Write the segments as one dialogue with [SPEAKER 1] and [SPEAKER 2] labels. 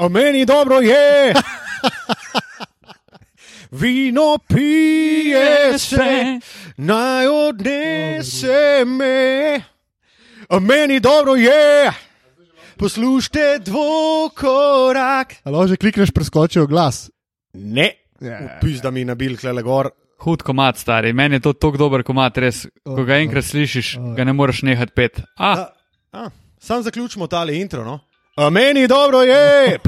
[SPEAKER 1] a meni dobro je. Vino pije se, naj odnese me, a meni dobro je. Poslušajte dvokorak.
[SPEAKER 2] Ali že klikneš preskočil glas?
[SPEAKER 1] Ne,
[SPEAKER 2] Ja.
[SPEAKER 1] upis, da mi nabil klele gor.
[SPEAKER 3] Hud komat, stari. Meni je to tako dober komat, res. Ko ga enkrat slišiš, ga ne moreš nehati pet. A,
[SPEAKER 1] A, a, sam zaključimo tale intro. No? A meni dobro je.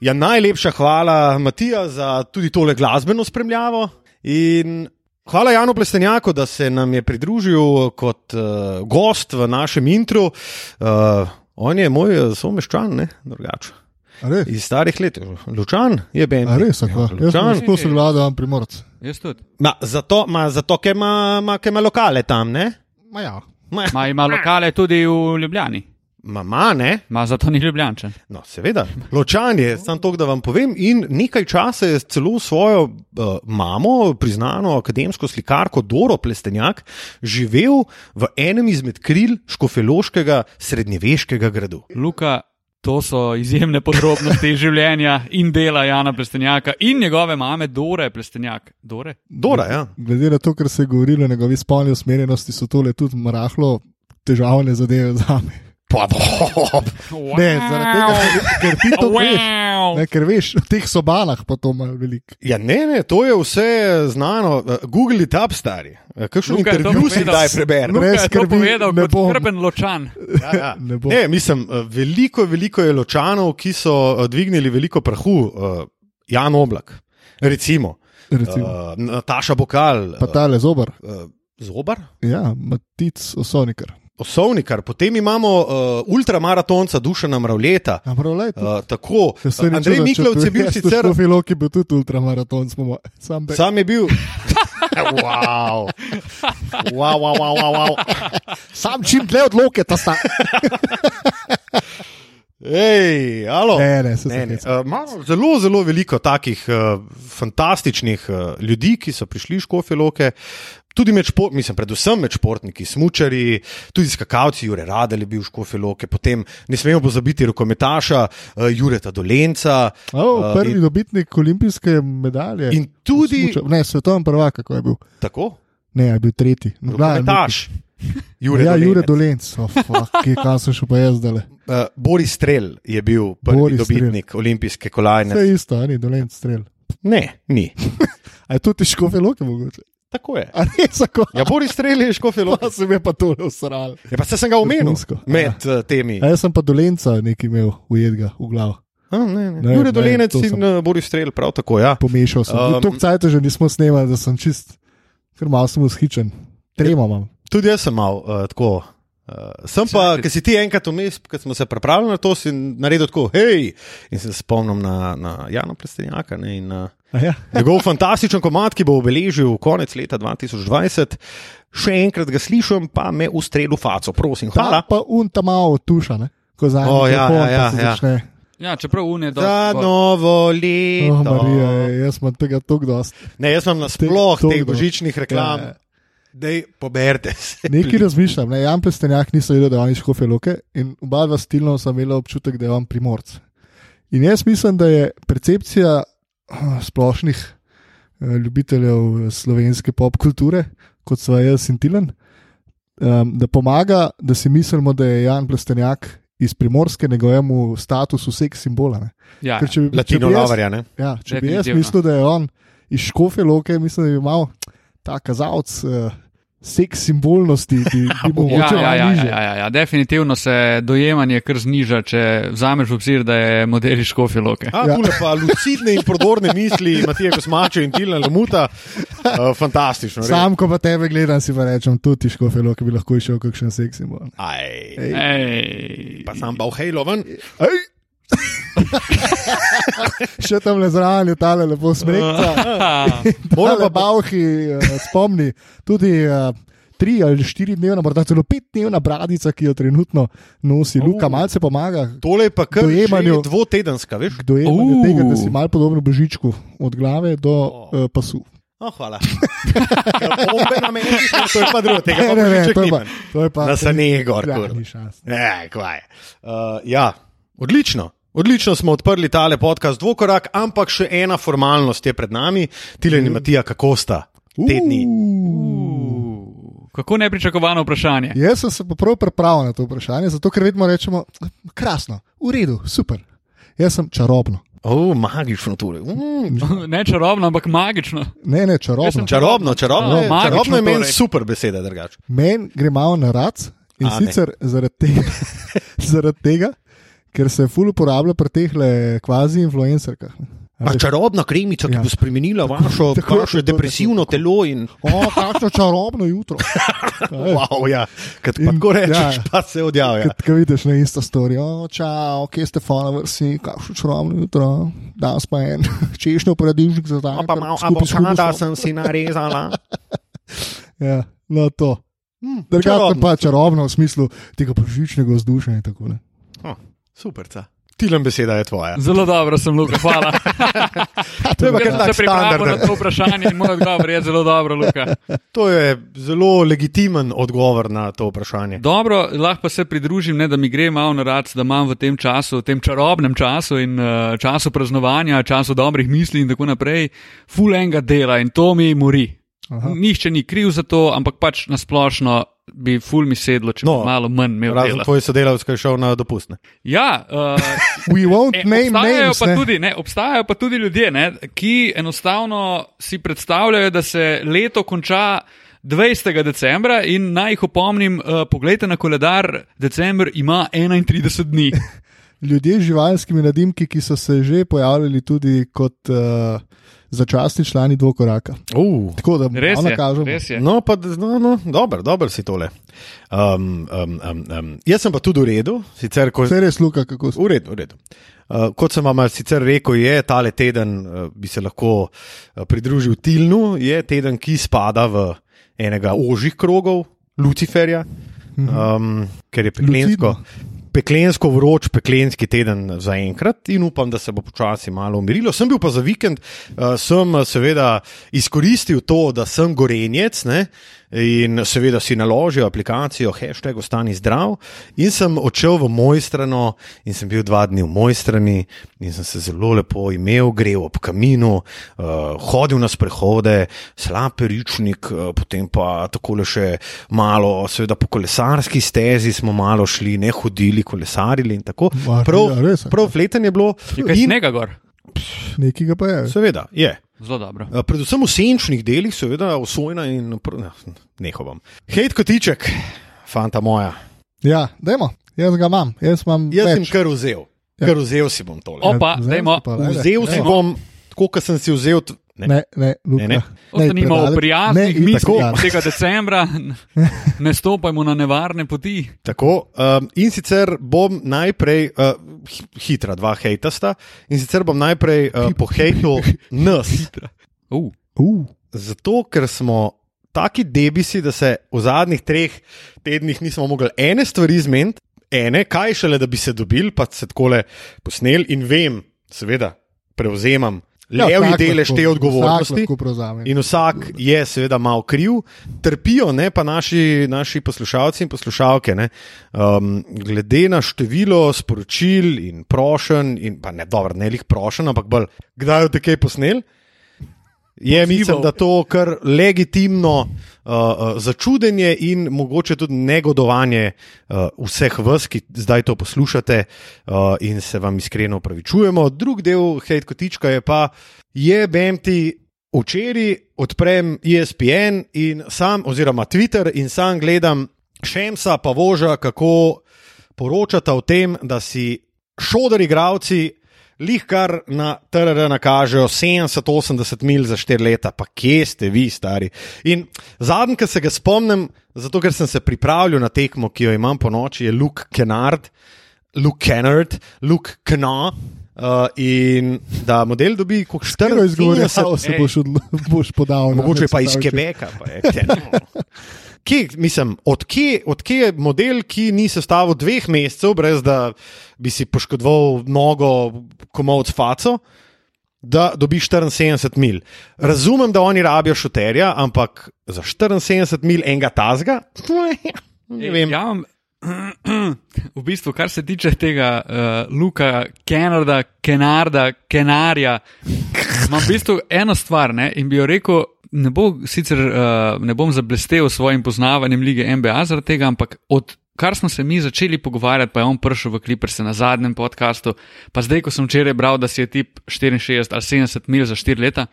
[SPEAKER 1] Ja, najlepša hvala, Matija, za tudi tole glasbeno spremljavo. In hvala Janu Plestenjaku, da se nam je pridružil kot uh, gost v našem intru. Uh, on je moj uh, someščan, ne drugače. Iz starih let, Lučan je bil.
[SPEAKER 2] A res, tako. Jaz sem
[SPEAKER 1] Lučan.
[SPEAKER 2] sploh gledal, da imam primorc.
[SPEAKER 3] jaz tudi.
[SPEAKER 1] Ma, zato, ma, zato ker ima lokale tam, ne?
[SPEAKER 2] Ma ja.
[SPEAKER 1] Ma,
[SPEAKER 3] Ma ima lokale tudi v Ljubljani.
[SPEAKER 1] ma, ma ne?
[SPEAKER 3] Ma zato ni Ljubljančen.
[SPEAKER 1] No, seveda, ločan je, samo to, da vam povem. In nekaj časa je celo svojo uh, mamo, priznano akademsko slikarko Doro Plestenjak, živel v enem izmed kril škofeloškega srednjeveškega gradu.
[SPEAKER 3] Luka, to so izjemne podrobnosti življenja in dela Jana Plestenjaka in njegove mame Dore Plestenjak. Dore?
[SPEAKER 1] Dora, ja.
[SPEAKER 2] Glede na to, kar se je govorilo o njegovi spolni usmerjenosti, so tole tudi rahlo težavne zadeve za me.
[SPEAKER 1] Pa, bob.
[SPEAKER 2] Ne, zaradi tega, ker- ti to veš.
[SPEAKER 3] Wow.
[SPEAKER 2] Ne, ker veš, v teh sobanah pa to malo veliko.
[SPEAKER 1] Ja, ne, ne, to je vse znano. Uh, Google it up, stari. Uh, Kakšen
[SPEAKER 3] Luka
[SPEAKER 1] intervju si kdaj preberem?
[SPEAKER 2] Brez skrbi,
[SPEAKER 3] povedal
[SPEAKER 2] ne
[SPEAKER 3] kot
[SPEAKER 2] bom.
[SPEAKER 3] skrben ločan.
[SPEAKER 1] Ja, ja.
[SPEAKER 2] Ne bo.
[SPEAKER 1] Ne, mislim, eh, veliko, veliko je ločanov, ki so eh, dvignili veliko prahu. Uh, Jan Oblak, recimo,
[SPEAKER 2] Recimo.
[SPEAKER 1] uh, Nataša Bokal,
[SPEAKER 2] Pa tale zobar.
[SPEAKER 1] uh, Zobar,
[SPEAKER 2] Ja, Matic Osonikar.
[SPEAKER 1] Osovnikar, potem imamo uh, ultramaratonca Dušana Mravljeta.
[SPEAKER 2] Lej,
[SPEAKER 1] Uh, tako,
[SPEAKER 2] ni
[SPEAKER 1] Andrej Miklovc je bil sicer.
[SPEAKER 2] v Filoki bil tudi ultramaraton, smo mo- sam be.
[SPEAKER 1] Sam je bil. wow. Wow, wow, wow, wow, wow.
[SPEAKER 2] Sam čim dlje od loke, ta sta.
[SPEAKER 1] Ej, alo.
[SPEAKER 2] Ne, ne,
[SPEAKER 1] Ne, ne. Uh, zelo, zelo veliko takih uh, fantastičnih uh, ljudi, ki so prišli v Škofiloke. Tudi med športniki, mislim, predvsem med športniki, smočari, tudi skakavci, Jure Radel je bil v Škofiloke, potem ne smemo pozabiti rokometaša uh, Jureta Dolenca.
[SPEAKER 2] Oh,
[SPEAKER 1] uh,
[SPEAKER 2] prvi
[SPEAKER 1] in,
[SPEAKER 2] dobitnik olimpijske medalje.
[SPEAKER 1] in tudi
[SPEAKER 2] Smuča- Ne, svetovni prvak, kako je bil.
[SPEAKER 1] tako,
[SPEAKER 2] Ne, je bil tretji.
[SPEAKER 1] Rokometaš. Jure
[SPEAKER 2] Ja,
[SPEAKER 1] Dolenec.
[SPEAKER 2] Jure Dolenc, oh, kje kam pa jaz zdaj.
[SPEAKER 1] Uh, Boris Strel je bil prvi
[SPEAKER 2] Boris
[SPEAKER 1] dobitnik olimpijske kolajne.
[SPEAKER 2] Vse isto, a ni Dolenc strel.
[SPEAKER 1] Ne, ni.
[SPEAKER 2] A je to ti škofe loke mogoče?
[SPEAKER 1] Tako je.
[SPEAKER 2] Kako?
[SPEAKER 1] Ja, Boris Strel je Škofiloke.
[SPEAKER 2] Pa se mi je pa to usral.
[SPEAKER 1] Ja, pa se sem ga omenil
[SPEAKER 2] Vrhunsko.
[SPEAKER 1] med uh, temi.
[SPEAKER 2] A jaz sem pa Dolenca nekaj imel ujedga v glavo.
[SPEAKER 1] A, ne, ne.
[SPEAKER 2] Ne,
[SPEAKER 1] Jure
[SPEAKER 2] ne,
[SPEAKER 1] Dolenec
[SPEAKER 2] to
[SPEAKER 1] in
[SPEAKER 2] sem-
[SPEAKER 1] uh, Boris Strel, prav tako. Ja.
[SPEAKER 2] Pomešal sem.
[SPEAKER 1] Um,
[SPEAKER 2] to cajt že nismo snemali, da sem čist, ker malo sem ushičen. Trema imam.
[SPEAKER 1] Tudi jaz sem mal uh, tako. Uh, sem pa, ker si ti enkrat vmes, ko smo se pripravljali na to, si naredil tako, hej, in se spomnim na, na Jana ne, in uh,
[SPEAKER 2] A Ja.
[SPEAKER 1] njegov fantastičen komat, ki bo obeležil konec leta 2020. Še enkrat ga slišim, pa me ustrelu faco, prosim.
[SPEAKER 2] Ta
[SPEAKER 1] Hvala.
[SPEAKER 2] pa un ta malo tuša, ne? ko za
[SPEAKER 1] O, ja,
[SPEAKER 2] mikrofon,
[SPEAKER 1] ja, ja, ja.
[SPEAKER 2] začne.
[SPEAKER 3] Ja, čeprav une do.
[SPEAKER 1] Za novo leto.
[SPEAKER 2] Oh, Marija, jaz imam tega tok dost.
[SPEAKER 1] Ne, jaz imam nasploh teh
[SPEAKER 2] kdo.
[SPEAKER 1] božičnih reklam.
[SPEAKER 2] Ja.
[SPEAKER 1] Dej, poberte se.
[SPEAKER 2] Nekaj razmišljam, ne, Jan Plestenjak nisem vedel, da je on iz Škofe Loke in oba dva stilno sem imel občutek, da je on primorc. In jaz mislim, da je percepcija splošnih eh, ljubiteljev eh, slovenske pop kulture, kot so jaz in Tilen, um, da pomaga, da si mislimo, da je Jan Plestenjak iz primorske njegovemu statusu seks simbola. Ne.
[SPEAKER 3] Ja,
[SPEAKER 2] Ker če bi- če
[SPEAKER 1] Latino
[SPEAKER 2] bi jaz-
[SPEAKER 1] lavarja, ne?
[SPEAKER 2] Ja, če bi jaz mislil, da je on iz Škofe Loke, mislim, da bi imel ta kazalec uh, seks simbolnosti, bi, bi
[SPEAKER 3] Ja,
[SPEAKER 2] mogoče
[SPEAKER 3] ja, ja,
[SPEAKER 2] nižje.
[SPEAKER 3] ja, ja, ja, definitivno se dojemanje kar zniža, če vzameš v obzir, da je model iz škofiloke.
[SPEAKER 1] A,
[SPEAKER 2] Ja.
[SPEAKER 1] ja. pa lucidne in prodorne misli, Matija Kosmača in Tilna Lamuta. Uh, fantastično. res.
[SPEAKER 2] Sam, ko pa tebe gledam, si pa rečem, tudi Škofe Loke bi lahko išel kakšen seks simbol.
[SPEAKER 1] Aj,
[SPEAKER 2] Ej.
[SPEAKER 3] Ej.
[SPEAKER 1] pa sam pa v Halo ven.
[SPEAKER 2] Ej! Še tam le zraven je tale lepo smrekca.
[SPEAKER 1] Moram pa-
[SPEAKER 2] Bauhi uh, spomni tudi. Uh, Tri ali štiri dnevna, morda celo pet dnevna bradica, ki jo trenutno nosi Luka, malce pomaga
[SPEAKER 1] Tole je pa kar
[SPEAKER 2] Dojemanju-
[SPEAKER 1] dvotedenska, veš?
[SPEAKER 2] dojemanju
[SPEAKER 3] Uh.
[SPEAKER 2] tega, da si malo podoben božičku, od glave do uh, pasu.
[SPEAKER 1] Oh, hvala. Bombe na meni, to je pa drugo, tega pa
[SPEAKER 2] ne,
[SPEAKER 1] Božiček
[SPEAKER 2] to je pa. To je pa
[SPEAKER 1] Na saneh gor,
[SPEAKER 2] Ja, ni šans.
[SPEAKER 1] Ne, kvaj. Uh, ja, odlično. Odlično smo odprli tale podcast Dvokorak, ampak še ena formalnost je pred nami. Tile in Matija, kako sta te dni?
[SPEAKER 3] Kako nepričakovano vprašanje.
[SPEAKER 2] Jaz sem se prav pripravil na to vprašanje, zato ker vedno rečemo, krasno, v redu, super. Jaz sem čarobno.
[SPEAKER 1] O, magično tole. Mm,
[SPEAKER 3] Ne čarobno, ampak magično.
[SPEAKER 2] Ne, ne, čarobno.
[SPEAKER 1] čarobno, čarobno, je,
[SPEAKER 3] magično
[SPEAKER 1] čarobno je meni
[SPEAKER 3] torej.
[SPEAKER 1] super beseda, drugače.
[SPEAKER 2] Meni gre malo na rad in
[SPEAKER 1] A,
[SPEAKER 2] A,
[SPEAKER 1] ne.
[SPEAKER 2] sicer zaradi tega, zaradi tega, ker se ful uporablja pri teh kvazi influencerkah. A
[SPEAKER 1] čarobna kremica, ki
[SPEAKER 2] Ja.
[SPEAKER 1] bo spremenila vašo,
[SPEAKER 2] Tako,
[SPEAKER 1] vaše
[SPEAKER 2] tako,
[SPEAKER 1] depresivno
[SPEAKER 2] tako.
[SPEAKER 1] telo. In,
[SPEAKER 2] O, kakšno čarobno jutro.
[SPEAKER 1] wow, ja. Kad pa
[SPEAKER 2] In-
[SPEAKER 1] tako rečeš,
[SPEAKER 2] ja.
[SPEAKER 1] pa se odjavlja.
[SPEAKER 2] Ko vidiš na isto story, o, čau, kje ste followers, si, kakšno čarobno jutro, danes pa en češnjo paradižnik za.
[SPEAKER 1] No, pa malo avokada sem si narezala.
[SPEAKER 2] Ja, no to.
[SPEAKER 1] Hm,
[SPEAKER 2] Drugače pa čarobno v smislu tega božičnega vzdušja in tako naprej.
[SPEAKER 1] Oh, super. Tilen beseda je tvoja.
[SPEAKER 3] Zelo dobro sem, Luka, hvala.
[SPEAKER 1] To je kar tak
[SPEAKER 3] se pripravil na to vprašanje in moj odgovor je zelo dobro, Luka.
[SPEAKER 1] To je zelo legitimen odgovor na to vprašanje.
[SPEAKER 3] Dobro, lahko pa se pridružim, ne, da mi gre malo na rad, da imam v tem času, v tem čarobnem času in uh, času praznovanja, času dobrih misli in tako naprej, full enga dela in to mi mori.
[SPEAKER 2] Aha.
[SPEAKER 3] Nihče ni kriv za to, ampak pač nasplošno bi full mi sedlo, če
[SPEAKER 1] No,
[SPEAKER 3] no, malo manj imel
[SPEAKER 1] Razen
[SPEAKER 3] dela.
[SPEAKER 1] tvoj sodelavec, ki je šel na dopustne.
[SPEAKER 3] Ja, uh,
[SPEAKER 2] We won't
[SPEAKER 3] E,
[SPEAKER 2] name
[SPEAKER 3] obstajajo,
[SPEAKER 2] names.
[SPEAKER 3] pa
[SPEAKER 2] ne.
[SPEAKER 3] tudi, ne, obstajajo pa tudi ljudje, ne, ki enostavno si predstavljajo, da se leto konča 20. decembra in naj jih opomnim, uh, pogledajte na koledar, decembr ima 31 dni.
[SPEAKER 2] Ljudje z živalskimi nadimki, ki so se že pojavljali tudi kot uh, začasni člani dvokoraka.
[SPEAKER 1] Uh.
[SPEAKER 2] Tako da
[SPEAKER 3] Res je,
[SPEAKER 2] kažemo.
[SPEAKER 3] res je.
[SPEAKER 1] No, pa no, no, dobro, dobro si tole. Um, um, um, um. Jaz sem pa tudi v redu, sicer ko,
[SPEAKER 2] je res, Luka, kako se.
[SPEAKER 1] v redu. V redu. Uh, kot sem vam sicer rekel, je tale teden, uh, bi se lahko uh, pridružil Tilnu, je teden, ki spada v enega ožjih krogov Luciferja, um, ker je peklensko. Peklensko vroč, peklenski teden za enkrat, in upam, da se bo počasi malo umirilo. Sem bil pa za vikend, uh, sem uh, seveda izkoristil to, da sem gorenjec ne, in seveda si naložil aplikacijo hashtag ostani zdrav. In sem odšel v Mojstrano in sem bil dva dni v Mojstrani in sem se zelo lepo imel, grev ob kaminu, uh, hodil na sprehode, slab peričnik, uh, potem pa takole še malo, seveda po kolesarski stezi smo malo šli, ne hodili, kolesarili in tako.
[SPEAKER 2] Mar-
[SPEAKER 1] Prav,
[SPEAKER 2] ja, res,
[SPEAKER 1] prav fleten je bilo.
[SPEAKER 3] Je kaj
[SPEAKER 1] In,
[SPEAKER 3] snega gor?
[SPEAKER 2] Nekaj pa je.
[SPEAKER 1] seveda, je.
[SPEAKER 3] Zelo dobro.
[SPEAKER 1] Uh, Predvsem v senčnih delih, seveda, osojna in nehovam. Hejt kotiček, fanta moja.
[SPEAKER 2] Ja, dajmo, jaz ga imam, jaz imam
[SPEAKER 1] Jaz sem kar vzel,
[SPEAKER 2] Ja.
[SPEAKER 1] kar vzel si bom tole.
[SPEAKER 3] Opa,
[SPEAKER 2] Ja,
[SPEAKER 3] dajmo.
[SPEAKER 2] zdaj pa, ajde,
[SPEAKER 1] Vzel si bom, tako kot sem si vzel. Ne.
[SPEAKER 2] Ne, ne, Luka.
[SPEAKER 1] Ne, ne.
[SPEAKER 3] Ostanimo v prijaznih
[SPEAKER 2] Ne,
[SPEAKER 3] mislih
[SPEAKER 2] tako.
[SPEAKER 3] tega decembra, ne stopajmo na nevarne poti.
[SPEAKER 1] Tako, um, in sicer bom najprej, uh, hi- hitra, dva hejtasta, in sicer bom najprej uh, pohejtil nas.
[SPEAKER 3] Uh,
[SPEAKER 2] Uh,
[SPEAKER 1] Zato, ker smo taki debisi, da se v zadnjih treh tednih nismo mogli ene stvari zmeniti, ene, kaj šele, da bi se dobili, pa se takole posnel in vem, seveda, prevzemam levi
[SPEAKER 2] vsak
[SPEAKER 1] delež te
[SPEAKER 2] vsak
[SPEAKER 1] odgovornosti.
[SPEAKER 2] prevzame.
[SPEAKER 1] In vsak je seveda malo kriv, trpijo ne, pa naši, naši poslušalci in poslušalke. Ne, um, glede na število sporočil in prošen, in pa ne dobro, ne lih prošen, ampak bolj, kdaj je te kaj posnel. Je, mislim, da to kar legitimno uh, uh, začudenje in mogoče tudi negodovanje uh, vseh vas, ki zdaj to poslušate uh, in se vam iskreno upravičujemo. Drug del hate kotička je pa, je BMT. Včeraj odprem ESPN in sam, oziroma Twitter, in sam gledam Šemsa pa voža, kako poročata o tem, da si šoderi igravci lih kar na TRR nakažejo 70-80 mil za 4 leta, pa kje ste vi, stari. In zadnji, ki se ga spomnim, zato ker sem se pripravljal na tekmo, ki jo imam po noči, je Luke Kennard, Luke Kennard, Luke Kna. Uh, in da model dobi kot
[SPEAKER 2] Štero izgovorijo,
[SPEAKER 1] 40
[SPEAKER 2] se boš, odlo- boš podal.
[SPEAKER 1] Mogoče pa iz
[SPEAKER 2] predstavitvi.
[SPEAKER 1] Quebeca. Kje, mislim, odkje, odkje je model, ki ni sestavil dveh mesecev, brez da bi si poškodoval nogo, komovc faco, da dobiš 74 mil. Razumem, da oni rabijo šuterja, ampak za 74 mil enega tazga, ne vem.
[SPEAKER 3] Ja, v bistvu, kar se tiče tega uh, Luka, Kenarda, Kenarda, Kenarja, imam v bistvu eno stvar ne, in bi jo rekel. Ne, bo, sicer uh, ne bom zablestev s svojim poznavanjem lige NBA zaradi tega, ampak od kar smo se mi začeli pogovarjati, pa je on prišel v Clippers na zadnjem podkastu, pa zdaj, ko sem včeraj bral, da si je tip 64 ali 70 mil za 4 leta,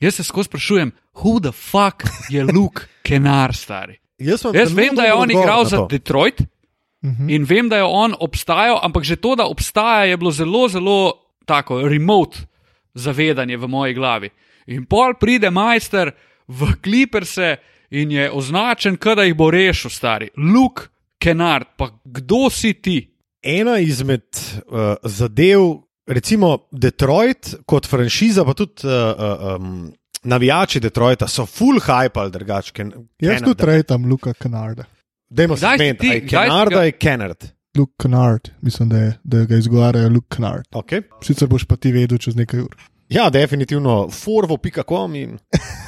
[SPEAKER 3] jaz se skozi sprašujem, who the fuck je Luke Kenar stari?
[SPEAKER 1] Jaz,
[SPEAKER 3] jaz vem, da je on igral za Detroit uh -huh. in vem, da je on obstajal, ampak že to, da obstaja, je bilo zelo, zelo tako remote zavedanje v moji glavi. In pol pride majster v Clippers in je označen, da jih bo rešil, stari. Luke Kenard, pa kdo si ti?
[SPEAKER 1] Ena izmed uh, zadev, recimo Detroit kot franšiza, pa tudi uh, um, navijači Detroita so full hype ali drugačke.
[SPEAKER 2] Jaz tudi trajam Luka Kenarda.
[SPEAKER 1] Dajmo se meniti, Kenarda je Kenard.
[SPEAKER 2] Luke Kennard, mislim, da, je, da ga izgovarjajo Luke Kennard.
[SPEAKER 1] Okay.
[SPEAKER 2] Sicer boš pa ti vedel čez nekaj ur.
[SPEAKER 1] Ja, definitivno, forvo.com. In...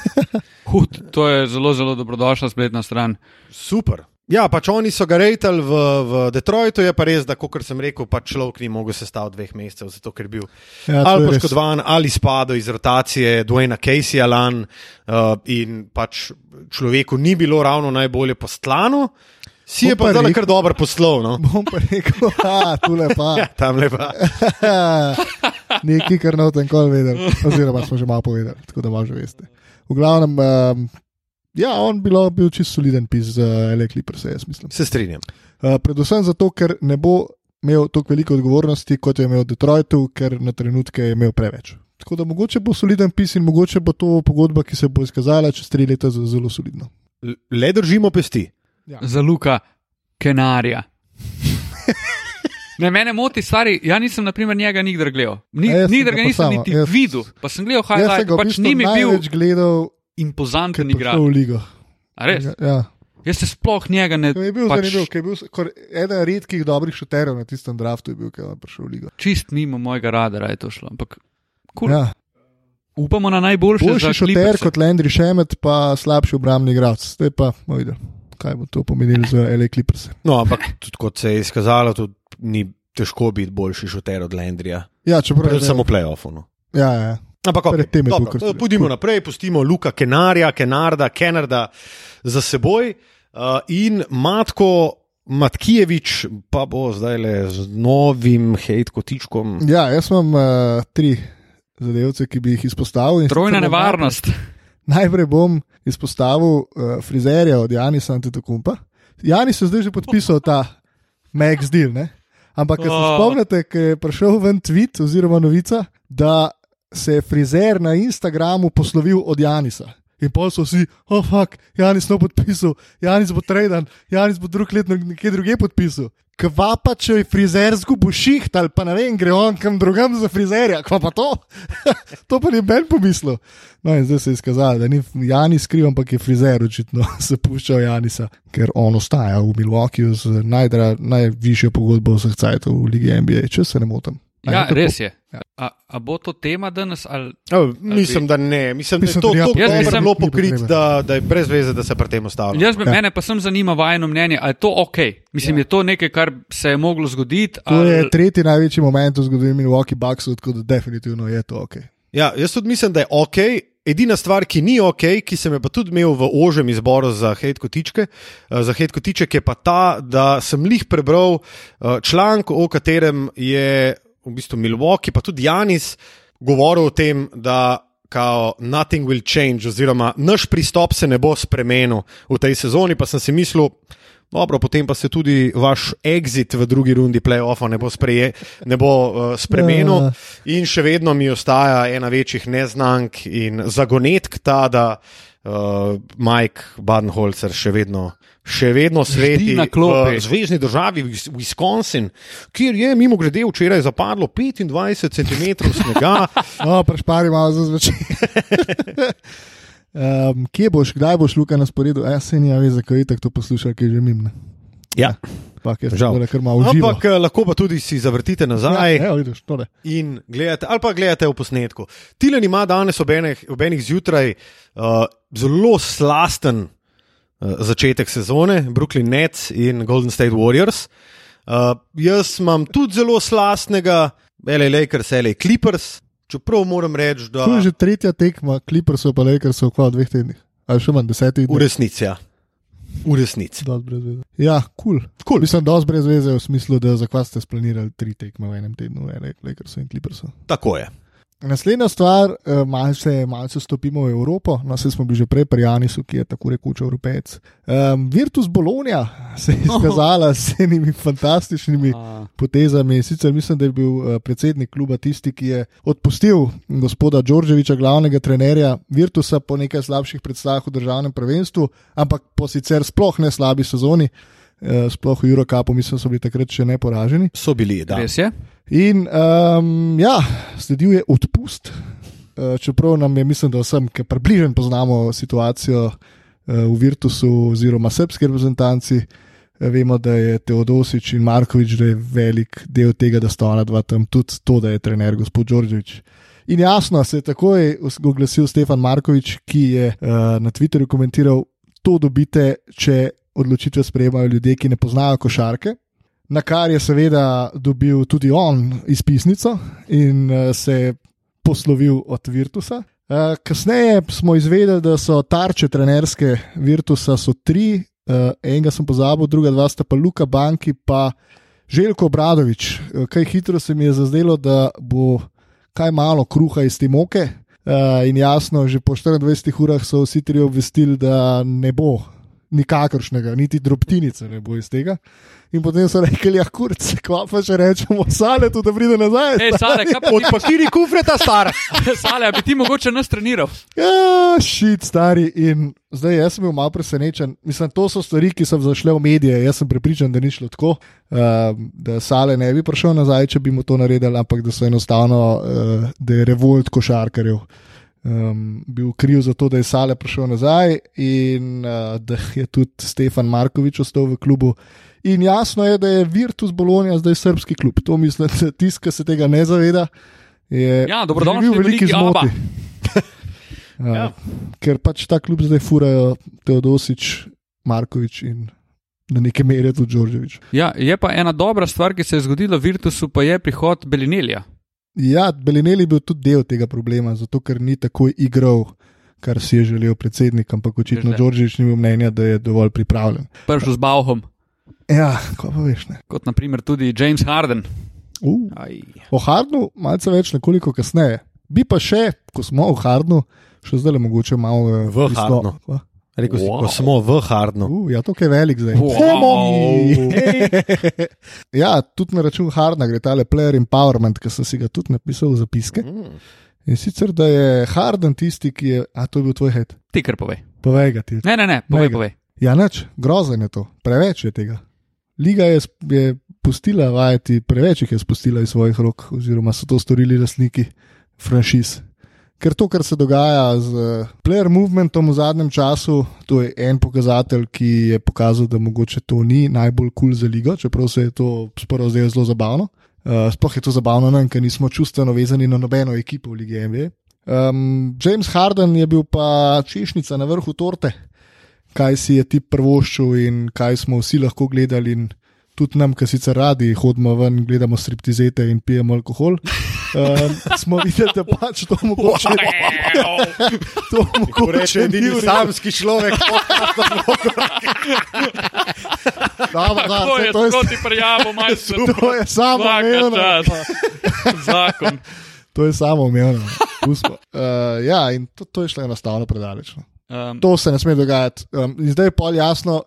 [SPEAKER 3] Hud, to je zelo, zelo dobrodošla spletna stran.
[SPEAKER 1] Super. Ja, pač oni so ga rejtali v, v Detroitu, je pa res, da, kot sem rekel, pač človek ni mogel sestaviti dveh mesecev, zato ker je bil ja, ali poškodovan ali spadal iz rotacije Dwayna Caseyja lan uh, in pač človeku ni bilo ravno najbolje postlano. Si je pa zdaj kar dobro poslov. No?
[SPEAKER 2] Bom pa rekel, da tu lepa.
[SPEAKER 1] Ja, tam lepa.
[SPEAKER 2] Nekaj, kar tem kol vedel, oziroma smo že malo povedali, tako da malo že veste. V glavnem. Um, Ja, on bilo, bil čisto soliden pis za uh, Elektripers, jaz mislim.
[SPEAKER 1] Se strinjam.
[SPEAKER 2] Uh, predvsem zato, ker ne bo imel toliko veliko odgovornosti, kot je imel v Detroitu, ker na trenutke je imel preveč. Tako da mogoče bo soliden pis in mogoče bo to pogodba, ki se bo izkazala čez tri leta, zelo solidna.
[SPEAKER 1] Le držimo pesti.
[SPEAKER 3] Ja. Za Luka Kenarja. Ne, mene moti, stari, ja nisem naprimer njega nikdar gledal. Ni, nikdar ga nisem niti jaz, videl, pa sem gledal highlight, pač ni mi bil.
[SPEAKER 2] Gledal,
[SPEAKER 3] impozanten igralec.
[SPEAKER 2] V ligo.
[SPEAKER 3] Ja,
[SPEAKER 2] ja.
[SPEAKER 3] Jaz se sploh njega ne.
[SPEAKER 2] Je bil pač... zanimiv, ker je bil eden redkih dobrih šuterjev na tistem draftu, bil, ki je prišel v ligo.
[SPEAKER 3] Čist mimo mojega radara je to šlo. Ampak, cool. ja. Upamo na najboljši
[SPEAKER 2] šuter. Boljši šuter kot Landry Šemet, pa slabši obrambni igralec. Zdaj pa, no, videl, kaj bo to pomenilo za LA Clippers.
[SPEAKER 1] No, ampak tudi kot se je izkazalo, tudi ni težko biti boljši šuter od Landryja.
[SPEAKER 2] Ja, čeprav.
[SPEAKER 1] Predvsem samo v playoffu. No.
[SPEAKER 2] Ja, ja.
[SPEAKER 1] Ampak, okay, pojdimo naprej, pustimo Luka Kenarja, Kenarda, Kenarda za seboj uh, in Matko Matkijevič, pa bo zdaj le z novim hate kotičkom.
[SPEAKER 2] Ja, jaz imam uh, tri zadevce, ki bi jih izpostavil.
[SPEAKER 3] Trojna nevarnost.
[SPEAKER 2] Najprej bom izpostavil uh, frizerja od Janisa Antetokumpa. Janis je zdaj že podpisal ta Max Deal, ne? ampak oh. se spomnite, ker je prišel ven tweet oziroma novica, da se je frizer na Instagramu poslovil od Janisa. In pol so vsi, oh, fuck, Janis no podpisal, Janis bo trajdan, Janis bo drug let nekje druge podpisal. Kva pa če je frizer zgubil šiht ali pa ne vem, gre on kam drugam za frizerja, kva pa to? to pa ni ben pomislil. No in zdaj se je izkazalo, da ni Janis kriv, ampak je frizer očitno se puščal Janisa, ker on ostaja v Milwaukeeju z najdra, najvišjo pogodbo vseh cajtov v Ligi NBA, če se ne motim.
[SPEAKER 3] Ja, res je. Ja. A, a bo to tema danes? Ali,
[SPEAKER 1] ali mislim, bi... da ne. Mislim, mislim, da je to tako zelo zelo pokrit, da, da je brez veze, da se pri tem ostavi.
[SPEAKER 3] Ja. Mene pa sem zanima vajno mnenje, ali je to ok. Mislim, ja. je to nekaj, kar se je moglo zgoditi.
[SPEAKER 2] To ali... je tretji največji moment v zgodovini Milwaukee Bucks, tako da definitivno je to ok.
[SPEAKER 1] Ja, jaz tudi mislim, da je ok. Edina stvar, ki ni ok, ki sem jo pa tudi imel v ožem izboru za Hedkotičke, eh, za Hedkotiček je pa ta, da sem lih prebral eh, članek, o katerem je v bistvu Milwaukee, pa tudi Janis, govoril o tem, da kao nothing will change, oziroma naš pristop se ne bo spremenil v tej sezoni. Pa sem si mislil, dobro, potem pa se tudi vaš exit v drugi rundi playoffa ne bo, spreje, ne bo uh, spremenil, ja. in še vedno mi ostaja ena večjih neznank in zagonetk ta, da uh, Mike Badenholzer še vedno še vedno sveti v zvezdni državi Wisconsin, kjer je mimo grede včeraj zapadlo 25 cm snega.
[SPEAKER 2] no, prešpari malo za zvečer. um, kje boš, kdaj boš, Luka, na sporedu? Jaz se ni, a veš, zakaj je tako poslušal, ki je že mimne.
[SPEAKER 1] Ja.
[SPEAKER 2] Pak, jaz
[SPEAKER 1] Žal. Ampak eh, lahko pa tudi si zavrtite nazaj.
[SPEAKER 2] ja, evo, vidiš, tole.
[SPEAKER 1] in gledate, ali pa gledate v posnetku. Tilen ima danes ob enih, ob enih zjutraj uh, zelo slasten uh, začetek sezone, Brooklyn Nets in Golden State Warriors. Uh, jaz imam tudi zelo slastnega, LA Lakers, LA Clippers, čeprav moram reči, da
[SPEAKER 2] To je že tretja tekma, Clippersov pa Lakersov v dveh tednih. Ali še manj, desetih
[SPEAKER 1] v resnici. Ja. V resnici.
[SPEAKER 2] Ja, kul. Cool.
[SPEAKER 1] Cool.
[SPEAKER 2] Mislim, da je brez veze v smislu, da zakaj ste splanirali tri tekme v enem tednu, LA Lakersov in Clippersov.
[SPEAKER 1] Tako je.
[SPEAKER 2] Naslednja stvar, eh, malce, malce stopimo v Evropo, no se smo bili že prej pri Janisu, ki je tako rekoč evropejec. Um, Virtus Bologna se je izkazala s enimi fantastičnimi potezami. Sicer mislim, da je bil eh, predsednik kluba tisti, ki je odpustil gospoda Đorđeviča, glavnega trenerja Virtusa, po nekaj slabših predstavah v državnem prvenstvu, ampak po sicer sploh ne slabi sezoni, sploh v Eurocupu, mislim, so bili takrat še neporaženi.
[SPEAKER 1] So bili, da.
[SPEAKER 3] res je.
[SPEAKER 2] In um, ja, sledil je odpust. Uh, čeprav nam je, mislim, da vsem, ki približno poznamo situacijo uh, v Virtusu oziroma srpski reprezentanci, vemo, da je Teodosič in Markovič, da je velik del tega, da sta ona dva tam, tudi to, da je trener gospod Đorđevič. In jasno se je takoj oglasil Stefan Markovič, ki je uh, na Twitterju komentiral, to dobite, če odločitve sprejemajo ljudje, ki ne poznajo košarke. Na kar je seveda dobil tudi on izpisnico in uh, se poslovil od Virtusa. Uh, kasneje smo izvedeli, da so tarče trenerske Virtusa tri, uh, enega sem pozabil, druga dva sta pa Luka Banki pa Željko Bradovič. Kaj hitro se mi je zazdelo, da bo kaj malo kruha iz te moke. In jasno, že po 24 urah so vsi tri obvestili, da ne bo nikakršnega, niti drobtinice ne bo iz tega. In potem so rekli, ja, kurc, kva pa še rečemo, sale tu, da pride nazaj.
[SPEAKER 3] Ej, Sale, kaj pa ti,
[SPEAKER 1] Odpakiri kufre, ta star.
[SPEAKER 3] Sale, bi ti mogoče nas treniral?
[SPEAKER 2] Ja, šit, stari. In zdaj jaz sem bil malo presenečen. Mislim, to so stvari, ki so zašle v medije. Jaz sem prepričan, da ni šlo tako, uh, da Sale ne bi prišel nazaj, če bi mu to naredili, ampak da so enostavno, uh, da je revolt košarkarjev. Um, bil kriv za to, da je Sale prišel nazaj in uh, da je tudi Stefan Markovič ostal v klubu. In jasno je, da je Virtus Bologna zdaj srpski klub. To mislim, da tisti, ki se tega ne zaveda, je
[SPEAKER 3] Ja,
[SPEAKER 2] v
[SPEAKER 3] v
[SPEAKER 2] veliki
[SPEAKER 3] ABA.
[SPEAKER 2] zmoti. Uh,
[SPEAKER 1] Ja.
[SPEAKER 2] Ker pač ta klub zdaj furajo Teodosič, Markovič in na neke mere tudi Đorđevič.
[SPEAKER 3] Ja, je pa ena dobra stvar, ki se je zgodila v Virtusu, pa je prihod Belinelja.
[SPEAKER 2] Ja, Belinelli je bil tudi del tega problema, zato ker ni takoj igral, kar si je želel predsednik, ampak očitno. Đorđevič ni imel mnenja, da je dovolj pripravljen.
[SPEAKER 3] Prišel z Bauhom,
[SPEAKER 2] Ja, ko pa veš ne.
[SPEAKER 3] kot naprimer tudi James Harden.
[SPEAKER 2] Uh.
[SPEAKER 1] Aj.
[SPEAKER 2] O Hardnu malce več nekoliko kasneje. Bi pa še, ko smo v Hardnu, še zdaj le mogoče malo
[SPEAKER 1] V Hardnu.
[SPEAKER 2] Kva?
[SPEAKER 1] Rekel si,
[SPEAKER 3] Wow.
[SPEAKER 1] ko smo v Hardnu.
[SPEAKER 2] Uh, ja, to je velik zdaj.
[SPEAKER 3] Wow.
[SPEAKER 2] Homo! ja, tudi na račun Hardna gre tale player empowerment, ki sem si ga tudi napisal v zapiske.
[SPEAKER 1] Mm.
[SPEAKER 2] In sicer, da je Harden tisti, ki je. A to je bil tvoj head.
[SPEAKER 3] Ti kar povej.
[SPEAKER 2] Povej ga ti.
[SPEAKER 3] Ne, ne, ne, povej, povej.
[SPEAKER 2] Ja, nič, grozen je to, preveč je tega. Liga je, je pustila vajeti, preveč jih je spustila iz svojih rok, oziroma so to storili lastniki franšiz. Ker to, kar se dogaja z player movementom v zadnjem času, to je en pokazatelj, ki je pokazal, da mogoče to ni najbolj kul cool za ligo, čeprav se je to sporo zdelo zelo zabavno. Uh, sploh je to zabavno nam, ker nismo čustveno vezani na nobeno ekipo v Ligi NBA. Um, James Harden je bil pa češnjica na vrhu torte, kaj si je ti prvoščil in kaj smo vsi lahko gledali. In tudi nam, ki sicer radi hodimo ven, gledamo striptizete in pijemo alkohol. Um, smo videli, da pač to mogoče to
[SPEAKER 1] Ko
[SPEAKER 2] mogoče ni redu.
[SPEAKER 1] samski človek,
[SPEAKER 2] Dobro, da,
[SPEAKER 3] To
[SPEAKER 2] saj
[SPEAKER 3] je
[SPEAKER 2] to je
[SPEAKER 3] proti prijavo, majster.
[SPEAKER 2] To je samo umevno.
[SPEAKER 3] Zakon.
[SPEAKER 2] To je samo umevno. Uh, ja, in to, to je šlo enostavno predaleč.
[SPEAKER 3] Um,
[SPEAKER 2] To se ne sme dogajati. Um, in zdaj je pol jasno,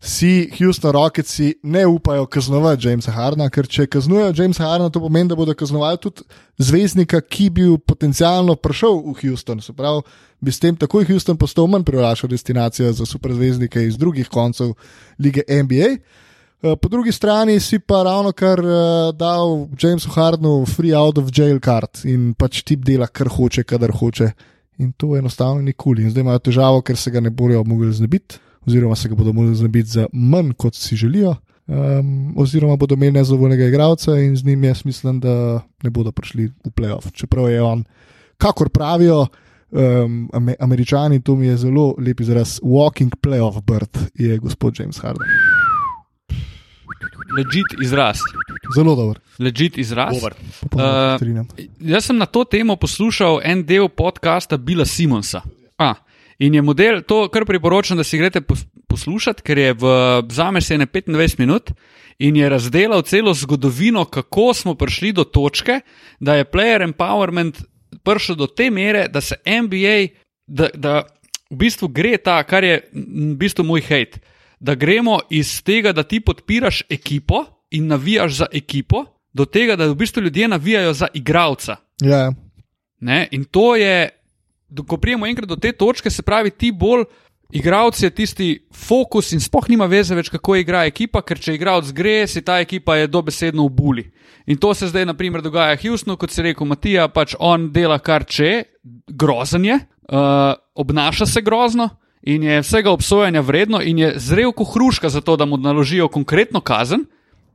[SPEAKER 2] si Houston Rocketsi ne upajo kaznovati Jamesa Hardna, ker če kaznujejo Jamesa Hardna, to pomeni, da bodo kaznovali tudi zvezdnika, ki bi bil prišel v Houston. Se pravi, bi s tem takoj Houston postal manj privlačna destinacija za superzvezdnike iz drugih koncev lige NBA. Eh, Po drugi strani si pa ravno kar uh, dal Jamesu Hardnu free out of jail card in pač tip dela, kar hoče, kadar hoče. In to enostavno ni kul. In zdaj imajo težavo, ker se ga ne bodo mogli znebiti, oziroma se ga bodo mogli znebiti za manj, kot si želijo. Um, oziroma bodo imeli nezadovoljnega igralca in z njim jaz mislim, da ne bodo prišli v playoff. Čeprav je on, kakor pravijo um, američani, to mi je zelo lep izraz, walking playoff bird, je gospod James Harden.
[SPEAKER 3] Legit izraz.
[SPEAKER 2] Zelo dober.
[SPEAKER 3] Legit izraz.
[SPEAKER 1] Dober.
[SPEAKER 3] Uh. Jaz sem na to temo poslušal en del podcasta Bila Simonsa. A, in je model, to kar priporočam, da si greste pos, poslušati, ker je v zame se ne 25 minut in je razdelal celo zgodovino, kako smo prišli do točke, da je player empowerment prišel do te mere, da se NBA, da, da v bistvu gre ta, kar je v bistvu moj hate, da gremo iz tega, da ti podpiraš ekipo in navijaš za ekipo, do tega, da v bistvu ljudje navijajo za igralca.
[SPEAKER 2] Ja, ja.
[SPEAKER 3] Ne? In to je, ko prijemo enkrat do te točke, se pravi, ti bolj. Igralec je tisti fokus in spoh nima veze več, kako igra ekipa, ker če igralec gre, si ta ekipa je dobesedno v buli. In to se zdaj, na primer, dogaja Houstonu, kot si rekel, Matija, pač on dela kar če, grozen je, uh, obnaša se grozno in je vsega obsojanja vredno in je zrel kot hruška za to, da mu naložijo konkretno kazen,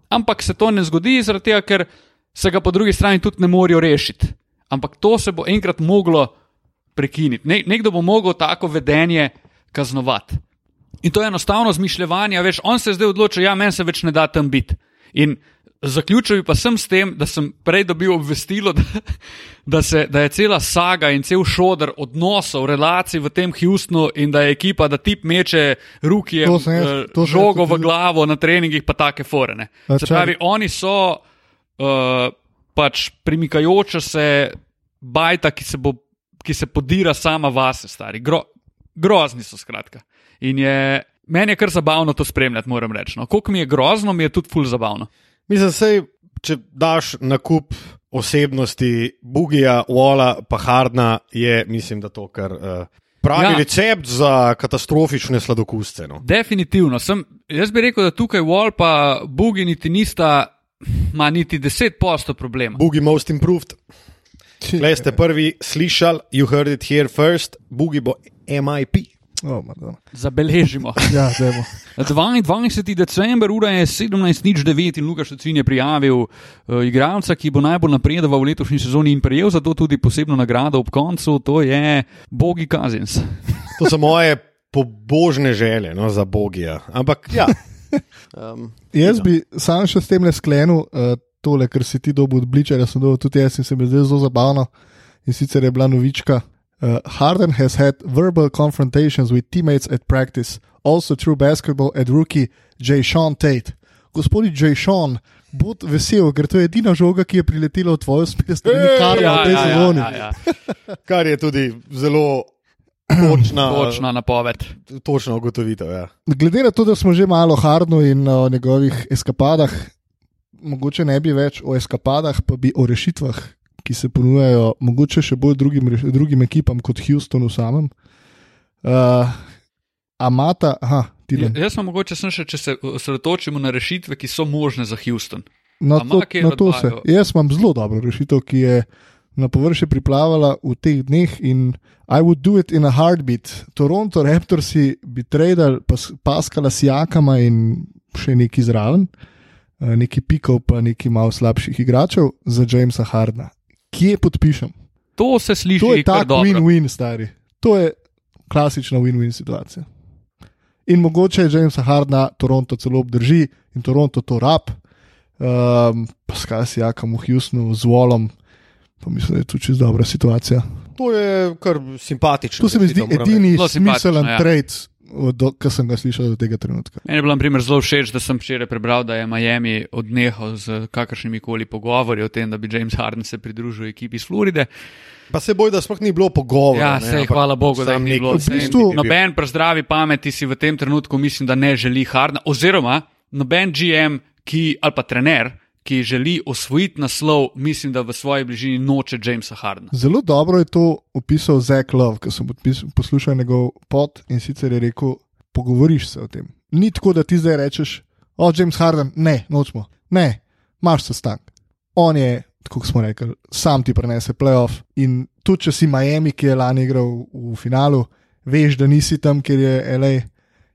[SPEAKER 3] ampak se to ne zgodi, zaradi tega, ker se ga po drugi strani tudi ne morejo rešiti. Ampak to se bo enkrat moglo prekiniti. Ne, nekdo bo mogel tako vedenje kaznovati. In to je enostavno zmišljanje, veš, on se je zdaj odločil, ja, meni se več ne da tam biti. In zaključil bi pa sem s tem, da sem prej dobil obvestilo, da, da, se, da je cela saga in cel šodr odnosov, relacij v tem Houstonu in da je ekipa, da tip meče ruke,
[SPEAKER 2] To sem jaz-
[SPEAKER 3] žogo v glavo na treningih, pa take forene. Se pravi, oni so uh, pač premikajoča se bajta, ki se, bo, ki se podira sama vase, stari. Gro, grozni so, skratka. In je, meni je kar zabavno to spremljati, moram reči. No. Koliko mi je grozno, mi je tudi ful zabavno.
[SPEAKER 1] Mislim, sej, če daš na kup osebnosti Bugija, Walla, pa Hardna, je mislim, da to kar uh, pravi
[SPEAKER 3] Ja.
[SPEAKER 1] recept za katastrofične sladokusce. No.
[SPEAKER 3] Definitivno. Sem, jaz bi rekel, da tukaj Wall pa Bugi niti nista, ma niti 10% problema.
[SPEAKER 1] Bugi most improved. Klej ste prvi slišali, you heard it here first, Bugi bo MIP.
[SPEAKER 2] Oh, Madonna.
[SPEAKER 3] Zabeležimo.
[SPEAKER 2] ja, dajmo.
[SPEAKER 3] 22. december, ura je 17.09 in Lukaš Ocin je prijavil uh, igralca, ki bo najbolj napredoval v letošnji sezoni in prejel za to tudi posebno nagrado ob koncu, to je Bogi Kazins.
[SPEAKER 1] To so moje pobožne želje no, za Bogija. Ampak ja. Um,
[SPEAKER 2] Jaz bi sam še s tem le sklenil uh, tole, kar si ti dobil od Bličera, sem dobil tudi jaz in se mi zdi zelo zabavno. In sicer je bila novička. Uh, Harden has had verbal confrontations with teammates at practice, also through basketball at rookie Jay Sean Tate. Gospodi Jay Sean, bod vesel, ker to je edina žoga, ki je priletela v tvojo smer, strani
[SPEAKER 1] Ej,
[SPEAKER 2] Karla v tej sezoni.
[SPEAKER 3] ja, ja.
[SPEAKER 1] kar je tudi zelo točna,
[SPEAKER 3] Točna napoved.
[SPEAKER 1] točna ugotovitev. Ja.
[SPEAKER 2] Glede na to, da smo že malo o Hardnu in o njegovih eskapadah, mogoče ne bi več o eskapadah, pa bi o rešitvah, ki se ponujajo, mogoče še bolj drugim, drugim ekipam kot Houstonu samem. Uh, Amata, aha, ti
[SPEAKER 3] Ja,
[SPEAKER 2] ne.
[SPEAKER 3] Jaz sem mogoče sem še, če se osredotočimo na rešitve, ki so možne za Houston.
[SPEAKER 2] Na to, na to se. Jaz imam zelo dobro rešitev, ki je na površje priplavala v teh dneh in I would do it in a heartbeat. Toronto Raptorsi bi tradali pas, Paskala Sijakama in še neki zraven, eh, neki pikov, pa neki malo slabših igračev za Jamesa Hardna. Kje podpišem?
[SPEAKER 3] To se sliši
[SPEAKER 2] je
[SPEAKER 3] kar
[SPEAKER 2] tak win-win, stari. To je klasična win-win situacija. In mogoče Jamesa Hardna Toronto celo obdrži in Toronto to rab, um, pa skaj si jakam v Houstonu z volom, pa mislim, da je to čisto dobra situacija.
[SPEAKER 1] To je kar simpatično.
[SPEAKER 2] To se mi zdi edini
[SPEAKER 3] simpatično,
[SPEAKER 2] smiselen
[SPEAKER 3] ja.
[SPEAKER 2] trade, ki sem ga slišal do tega trenutka.
[SPEAKER 3] Meni je bilo na primer zelo všeč, da sem včeraj prebral, da je Miami odnehal z kakršnimi koli pogovori o tem, da bi James Harden se pridružil ekipi iz Floride.
[SPEAKER 1] Pa se boj, da sploh ni bilo pogovora.
[SPEAKER 3] Ja,
[SPEAKER 1] ne,
[SPEAKER 3] sej,
[SPEAKER 1] ampak
[SPEAKER 3] hvala Bogu, da ni bilo.
[SPEAKER 2] V
[SPEAKER 3] Sej,
[SPEAKER 2] bistvu-
[SPEAKER 3] Noben pri zdravi pameti si v tem trenutku mislim, da ne želi Hardna, oziroma noben GM, ki, ali pa trener, ki želi osvojiti naslov, mislim, da v svoji bližini noče Jamesa Hardna.
[SPEAKER 2] Zelo dobro je to opisal Zach Love, ko sem poslušal njegov pod in sicer je rekel: pogovoriš se o tem. Ni tako, da ti zdaj rečeš, o James Harden, ne, nočemo. Ne, imaš sestanek. On je, kot smo rekli, sam ti prenese playoff. In tudi če si Miami, ki je lani igral v finalu, veš, da nisi tam, ker je LA.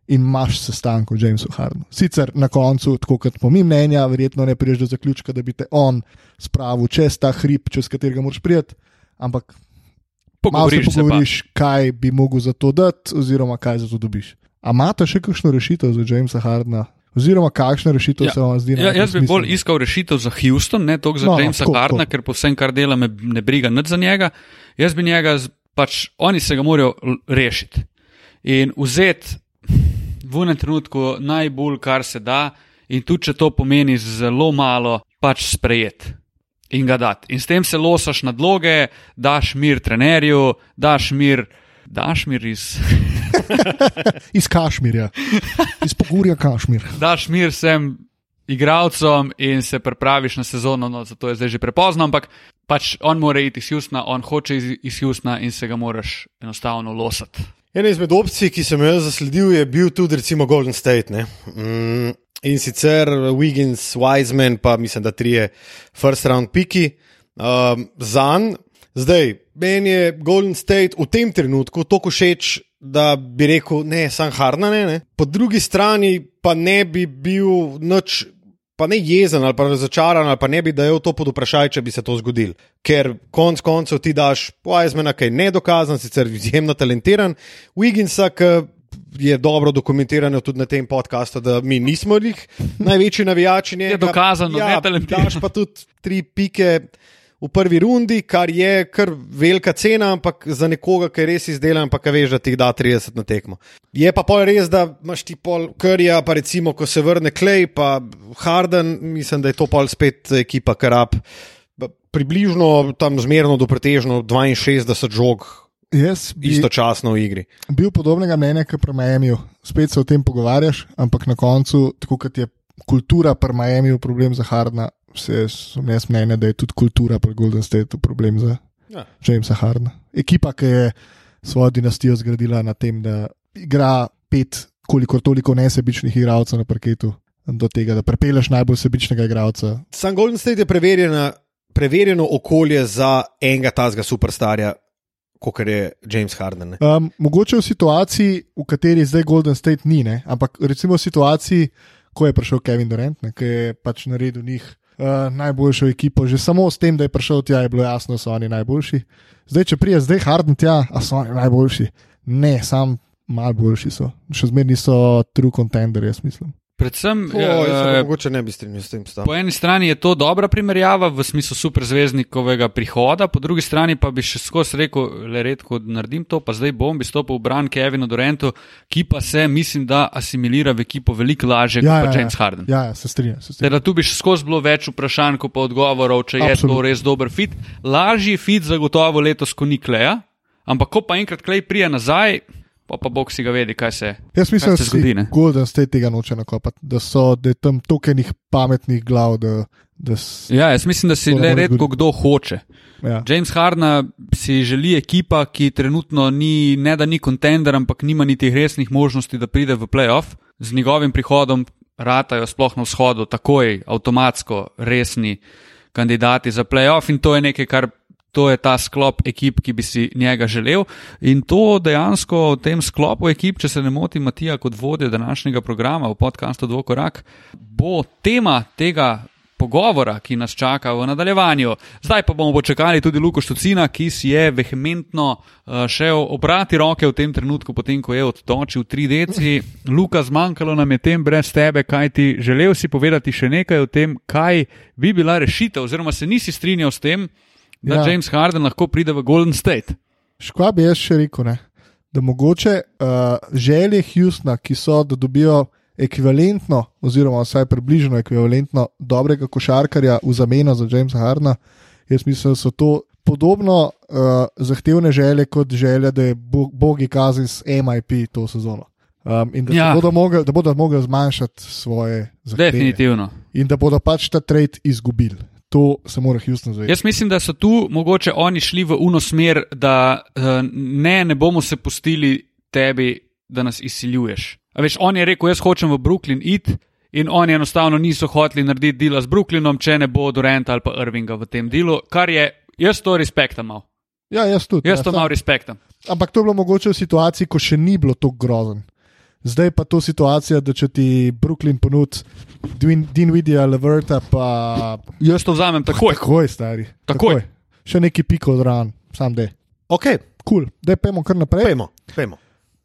[SPEAKER 2] In imaš sestanek z Jamesom Hardnom. Sicer na koncu, tako kot po mi mnenja, verjetno ne priješ do zaključka, da bi te on spravil čez ta hrib, čez katerega moraš prijeti, ampak malo se
[SPEAKER 3] Pogovoriš se
[SPEAKER 2] pogovoriš, kaj bi mogel za to dati, oziroma kaj za to dobiš. A imate še kakšno rešitev za Jamesa Hardna? Oziroma, kakšna rešitev
[SPEAKER 3] Ja,
[SPEAKER 2] se vam zdi
[SPEAKER 3] Ja, jaz bi bolj
[SPEAKER 2] smiselna?
[SPEAKER 3] iskal rešitev za Houston, ne toliko za
[SPEAKER 2] No,
[SPEAKER 3] no,
[SPEAKER 2] no,
[SPEAKER 3] Jamesa
[SPEAKER 2] tako,
[SPEAKER 3] Hardna, ker po vsem, kar dela, me ne briga nič za njega. Jaz bi njega, pač oni se ga morajo rešiti in vzeti v enem trenutku najbolj, kar se da, in tudi če to pomeni zelo malo, pač sprejeti. In ga dati. In s tem se losaš na dloge, daš mir trenerju, daš mir, daš mir iz.
[SPEAKER 2] Iz Kašmirja, iz Pogorja Kašmir.
[SPEAKER 3] daš mir vsem igralcem in se pripraviš na sezono, no, zato je zdaj že prepozno, ampak pač on mora iti iz Houstona, on hoče iz, iz Houstona in se ga moraš enostavno losati.
[SPEAKER 1] Ena izmed opcij, ki sem jo zasledil, je bil tudi recimo Golden State. ne. Mm, in sicer Wiggins, Wiseman, pa mislim, da trije first round piki um, za njim. Zdaj, meni je Golden State v tem trenutku tako všeč, da bi rekel, ne, sam Harna ne, ne. Po drugi strani pa ne bi bil nič. Pa ne jezen ali pa razočaran, ali pa ne bi dajal to pod vprašaj, če bi se to zgodilo. Ker konec koncev ti daš Wisemana, ki je nedokazan, sicer izjemno talentiran, Wigginsa, ki je dobro dokumentirano tudi na tem podkastu, da mi nismo jih največji navijači. njega.
[SPEAKER 3] Je dokazano
[SPEAKER 1] ja,
[SPEAKER 3] netalentiran.
[SPEAKER 1] Daš pa tudi tri pike v prvi rundi, kar je kar velika cena, ampak za nekoga, ki je res izdelan, pa ki veš, da ti da 30 na tekmo. Je pa pol res, da imaš ti pol krja, pa recimo, ko se vrne Klej, pa Harden, mislim, da je to pol spet ekipa, kar rab. Približno tam zmerno do pretežno 62 žog
[SPEAKER 2] Jaz bi
[SPEAKER 1] istočasno v igri.
[SPEAKER 2] bil podobnega mnenja, kot pri Miami. Spet se o tem pogovarjaš, ampak na koncu, tako kot je kultura pri Miami problem za Hardna, se sem jaz mnenja, da je tudi kultura pri Golden Stateu problem za
[SPEAKER 1] Ja.
[SPEAKER 2] Jamesa Hardna. Ekipa, ki je svojo dinastijo zgradila na tem, da igra pet, kolikor toliko nesebičnih igralcev na parketu, do tega, da prepeleš najbolj sebičnega igralca.
[SPEAKER 1] Sam Golden State je preverjena, preverjeno okolje za enega tazga superstarja, kot je James Harden. ne.
[SPEAKER 2] Um, mogoče v situaciji, v kateri zdaj Golden State ni, ne? ampak recimo v situaciji, ko je prišel Kevin Durant, ne? ki je pač naredil njih uh, najboljšo ekipo, že samo s tem, da je prišel tja, je bilo jasno, da so oni najboljši. Zdaj, če prije zdaj Harden tja, a so oni najboljši. Ne, sam malo boljši so. Še zmeraj niso true contender, jaz mislim.
[SPEAKER 3] Predvsem,
[SPEAKER 1] O, se
[SPEAKER 3] eh,
[SPEAKER 1] mogoče ne bi strinjal s tem.
[SPEAKER 3] po
[SPEAKER 1] stavkom.
[SPEAKER 3] eni strani je to dobra primerjava v smislu superzvezdnikovega prihoda, po drugi strani pa bi še skozi rekel, le redko naredim to, pa zdaj bom bi stopil v bran Kevinu Durantu, ki pa se, mislim, da asimilira v ekipo veliko lažje
[SPEAKER 2] Ja,
[SPEAKER 3] kot
[SPEAKER 2] ja,
[SPEAKER 3] pa James Harden.
[SPEAKER 2] Ja, ja, se strinjam. Se strinjam.
[SPEAKER 3] Teda tu bi še skozi bilo več vprašanj, kot pa odgovorov, če je to
[SPEAKER 2] Absolutno.
[SPEAKER 3] res dober fit. Lažji fit zagotovo letos, ko ni kleja, ampak ko pa enkrat klej prije nazaj, pa pa bog si ga vedi, kaj se.
[SPEAKER 2] Jaz mislim, da
[SPEAKER 3] se zgodi, ne?
[SPEAKER 2] Golden State tega noče nakopati, da so da je tam toliko enih pametnih glav, da, da s,
[SPEAKER 3] Ja, jaz mislim, da si le redko kdo hoče.
[SPEAKER 2] ja.
[SPEAKER 3] James Harna si želi ekipa, ki trenutno ni, ne da ni kontender, ampak nima niti resnih možnosti, da pride v playoff. Z njegovim prihodom ratajo sploh na vzhodu takoj, avtomatsko resni kandidati za playoff in to je nekaj, kar. To je ta sklop ekip, ki bi si njega želel. In to dejansko v tem sklopu ekip, če se ne motim, Matija, kot vodja današnjega programa v podkastu Dvokorak, bo tema tega pogovora, ki nas čaka v nadaljevanju. Zdaj pa bomo počakali tudi Luko Štucina, ki si je vehementno uh, šel obrati roke v tem trenutku, potem ko je odtočil 3 deci. Luka, zmanjkalo nam je tem brez tebe, kaj ti želel si povedati še nekaj o tem, kaj bi bila rešitev, oziroma se nisi strinjal s tem, da
[SPEAKER 2] Ja.
[SPEAKER 3] ja. James Harden lahko pride v Golden State.
[SPEAKER 2] Škva bi jaz še rekel, ne? da mogoče uh, želje Houstona, ki so, da dobijo ekvivalentno, oziroma vsaj približno ekvivalentno dobrega košarkarja v zameno za Jamesa Hardna, jaz mislim, da so to podobno uh, zahtevne želje kot želja, da je Bo- Bogi kazen s MIP to sezono. Um, in da. Ja. bodo mogli, da bodo mogli zmanjšati svoje zahteve.
[SPEAKER 3] Definitivno.
[SPEAKER 2] In da bodo pač ta trade izgubili. To se mora Houston zavedati.
[SPEAKER 3] Jaz mislim, da so tu mogoče oni šli v uno smer, da eh, ne, ne bomo se pustili tebi, da nas izsiljuješ. A veš, on je rekel, jaz hočem v Brooklyn iti. In oni enostavno niso hoteli narediti dela z Brooklynom, če ne bo Duranta ali pa Irvinga v tem delu, kar je, jaz to respektam.
[SPEAKER 2] Ja, jaz tudi.
[SPEAKER 3] Jaz
[SPEAKER 2] ja,
[SPEAKER 3] to
[SPEAKER 2] sam-
[SPEAKER 3] mal respektam.
[SPEAKER 2] Ampak to je bilo mogoče v situaciji, ko še ni bilo tako grozen. Zdaj pa to situacija, da če ti Brooklyn ponud Dinvidija, Leverta, pa
[SPEAKER 3] Jaz to vzamem takoj.
[SPEAKER 2] takoj, stari.
[SPEAKER 3] Takoj.
[SPEAKER 2] Še neki piko zraven, sam de.
[SPEAKER 1] Ok,
[SPEAKER 2] Kul, cool. da pojmo kar naprej.
[SPEAKER 1] pojmo, pojmo.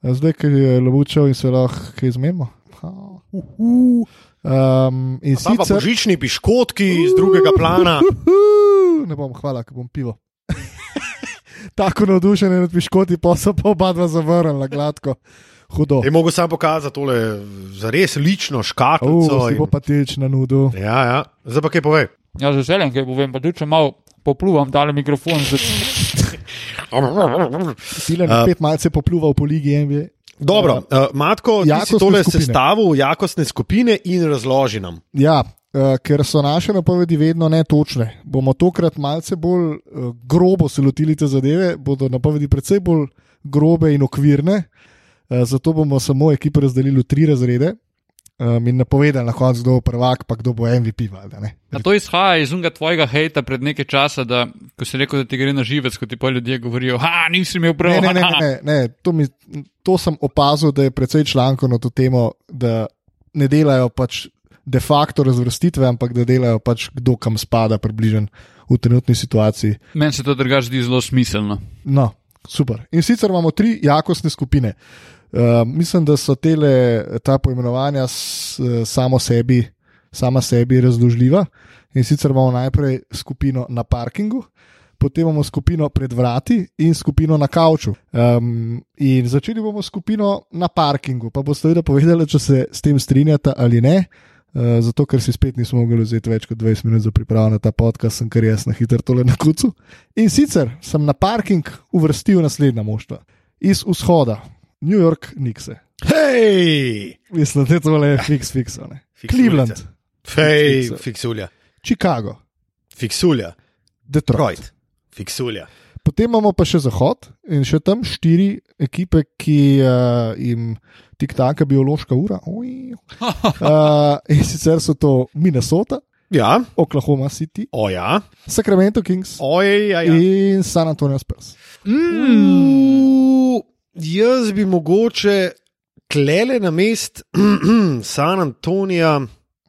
[SPEAKER 2] Zdaj, ki je lovučev in se lahko kaj zmenimo. Um, in
[SPEAKER 1] Tam pa
[SPEAKER 2] sicer.
[SPEAKER 1] božični piškotki iz drugega plana.
[SPEAKER 2] Uhuhu, Ne bom hvala, ker bom pivo. Tako navdušen nad piškoti, pa so pa oba dva zavrnila gladko. Hudo.
[SPEAKER 1] Je mogel sam pokazati tole za res lično škatlico.
[SPEAKER 2] Uh, si bo
[SPEAKER 1] in-
[SPEAKER 2] pa teč na nudu.
[SPEAKER 1] Ja, ja. Zdaj pa kaj povej.
[SPEAKER 3] Ja, z veseljem, kaj povem, pa tudi če malo popluvam tale mikrofon. Z...
[SPEAKER 2] Tilen uh, spet malce popluval po ligi NBA.
[SPEAKER 1] Dobro, uh, Matko, ti si
[SPEAKER 2] Jakostne
[SPEAKER 1] tole
[SPEAKER 2] skupine.
[SPEAKER 1] sestavil jakostne skupine in razloži nam.
[SPEAKER 2] Ja, uh, ker so naše napovedi vedno netočne. Bomo tokrat malce bolj uh, grobo se lotili te zadeve, bodo napovedi precej bolj grobe in okvirne. Uh, zato bomo samo ekipe razdelili v tri razrede um, in napovedali na koncu, kdo bo prvak, pa kdo bo MVP. Valjda.
[SPEAKER 3] A to izhaja iz unga tvojega hejta pred nekaj časa, da ko si rekel, da ti gre na živec, ko ti pa ljudje govorijo, ha, nisi imel prav.
[SPEAKER 2] Ne, ne, ne, ne,
[SPEAKER 3] ha."
[SPEAKER 2] ne, ne. To, mi, to sem opazil, da je precej člankov na to temo, da ne delajo pač de facto razvrstitve, ampak da delajo pač kdo kam spada, približen v trenutni situaciji.
[SPEAKER 3] Meni se to drugače zdi zelo smiselno.
[SPEAKER 2] No, super. In sicer imamo tri jakostne skupine. Uh, mislim, da so tele, ta poimenovanja s, samo sebi, sama sebi razložljiva. In sicer imamo najprej skupino na parkingu, potem imamo skupino pred vrati in skupino na kavču. Um, in začeli bomo skupino na parkingu, pa boste seveda povedali, če se s tem strinjate ali ne. Uh, zato, ker si spet nismo mogli vzeti več kot 20 minut za pripravo na ta podcast, sem kar jaz na hitro tole na kucu. In sicer sem na parking uvrstil naslednja moštva. Iz vzhoda, New York, Nixe.
[SPEAKER 1] Hej!
[SPEAKER 2] Mislim, da je tole fiks, fiksone.
[SPEAKER 1] Fiksulica.
[SPEAKER 2] Cleveland,
[SPEAKER 1] Hej, fiksulja.
[SPEAKER 2] Chicago,
[SPEAKER 1] Fiksulja.
[SPEAKER 2] Detroit.
[SPEAKER 1] Detroit. Fiksulja.
[SPEAKER 2] Potem imamo pa še zahod in še tam štiri ekipe, ki uh, jim tik taka biološka ura. Oj. Uh, in sicer so to Minnesota,
[SPEAKER 1] Ja,
[SPEAKER 2] Oklahoma City,
[SPEAKER 1] o ja.
[SPEAKER 2] Sacramento Kings
[SPEAKER 1] Oj, ja, ja.
[SPEAKER 2] in San Antonio Spurs.
[SPEAKER 1] Mm, jaz bi mogoče klele na mest San Antonija,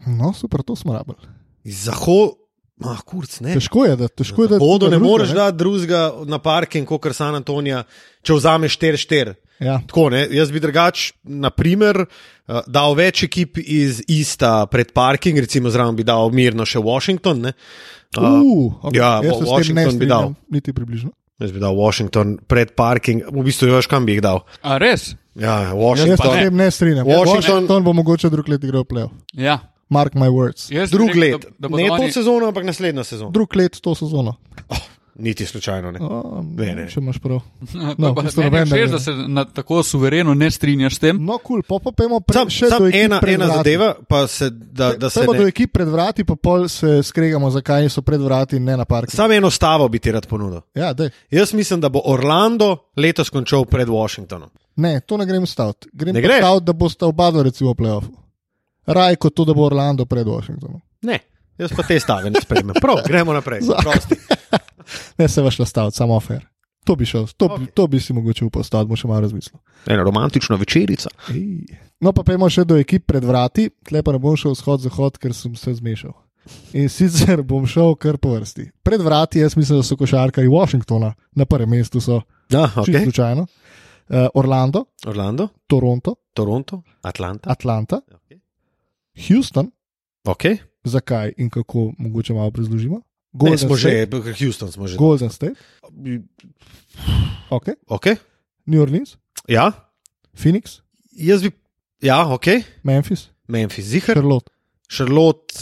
[SPEAKER 2] No, super, to smo rabili.
[SPEAKER 1] zahod, ah, kurc, ne.
[SPEAKER 2] Težko je, da težko je, da
[SPEAKER 1] Vodo ne
[SPEAKER 2] drugega,
[SPEAKER 1] moreš dati drugega na parking, kot San Antonija, če vzameš 4-4.
[SPEAKER 2] Ja.
[SPEAKER 1] Tako, ne? Jaz bi drugač, na primer, eh, dal več ekip iz ista pred parking, recimo zraven bi dal mirno še Washington. Ne? Uh,
[SPEAKER 2] Uh, okay.
[SPEAKER 1] ja,
[SPEAKER 2] Jaz ne
[SPEAKER 1] Washington bi dal.
[SPEAKER 2] Niti približno.
[SPEAKER 1] jaz bi dal Washington pred parking, v bistvu veš, kam bi jih dal.
[SPEAKER 3] A res?
[SPEAKER 1] Ja,
[SPEAKER 2] Jaz se
[SPEAKER 1] Washington.
[SPEAKER 2] s tem ne strinjam.
[SPEAKER 1] Washington-
[SPEAKER 2] Washington bo mogoče drug let igral play.
[SPEAKER 3] Ja.
[SPEAKER 2] Mark my words.
[SPEAKER 3] Jaz
[SPEAKER 1] Drug
[SPEAKER 3] rekel,
[SPEAKER 1] let,
[SPEAKER 3] da- da
[SPEAKER 1] ne to
[SPEAKER 3] oni-
[SPEAKER 1] sezono, ampak naslednjo sezono.
[SPEAKER 2] Drug let to sezono.
[SPEAKER 1] Niti slučajno ne.
[SPEAKER 2] O,
[SPEAKER 1] Ne, ne.
[SPEAKER 2] Če imaš prav.
[SPEAKER 3] No, pa,
[SPEAKER 2] noben ne gre.
[SPEAKER 3] da se na, tako suvereno ne strinjaš s tem.
[SPEAKER 2] No, kul, cool. pa pa pojmo
[SPEAKER 1] Sam,
[SPEAKER 2] še
[SPEAKER 1] sam
[SPEAKER 2] do
[SPEAKER 1] ena, ena zadeva, pa se, da, da se
[SPEAKER 2] Pojmo do
[SPEAKER 1] ne.
[SPEAKER 2] ekip pred vrati, pa pol se skregamo, zakaj so pred vrati in ne na parku.
[SPEAKER 1] Samo eno stavo bi ti rad ponudil.
[SPEAKER 2] Ja, dej.
[SPEAKER 1] Jaz mislim, da bo Orlando letos končal pred Washingtonom.
[SPEAKER 2] Ne, to ne grem staviti. Grem pa staviti, da bosta oba dva recimo v playoffu. Raj kot to, da bo Orlando pred Washingtonom.
[SPEAKER 1] Ne, jaz pa te stave ne sprejmem. Prav, gremo naprej.
[SPEAKER 2] Ne se vaš staviti, samo fair. To bi šel, to, okay. to bi si mogoče upal staviti, bom še malo razmislil.
[SPEAKER 1] Ena romantična večerica.
[SPEAKER 2] Ej. No, pa pojmo še do ekip pred vrati, tle pa ne bom šel vzhod-zahod, ker sem se zmešal. In sicer bom šel kar po vrsti. Pred vrati, jaz mislim, da so košarkari Washingtona, na prvem mestu so,
[SPEAKER 1] Ja,
[SPEAKER 2] čisto
[SPEAKER 1] okay.
[SPEAKER 2] slučajno. Uh, Orlando,
[SPEAKER 1] Orlando,
[SPEAKER 2] Toronto,
[SPEAKER 1] Toronto, Atlanta.
[SPEAKER 2] Atlanta,
[SPEAKER 1] Okay.
[SPEAKER 2] Houston,
[SPEAKER 1] Okay.
[SPEAKER 2] zakaj in kako, mogoče malo razložimo.
[SPEAKER 1] Ne,
[SPEAKER 2] Golden
[SPEAKER 1] smo že,
[SPEAKER 2] State,
[SPEAKER 1] Houston smo že.
[SPEAKER 2] Golden State, okay.
[SPEAKER 1] Okay.
[SPEAKER 2] New Orleans,
[SPEAKER 1] Ja,
[SPEAKER 2] Phoenix,
[SPEAKER 1] jaz bi, ja, ok,
[SPEAKER 2] Memphis,
[SPEAKER 1] Memphis, zihar,
[SPEAKER 2] Charlotte.
[SPEAKER 1] Charlotte.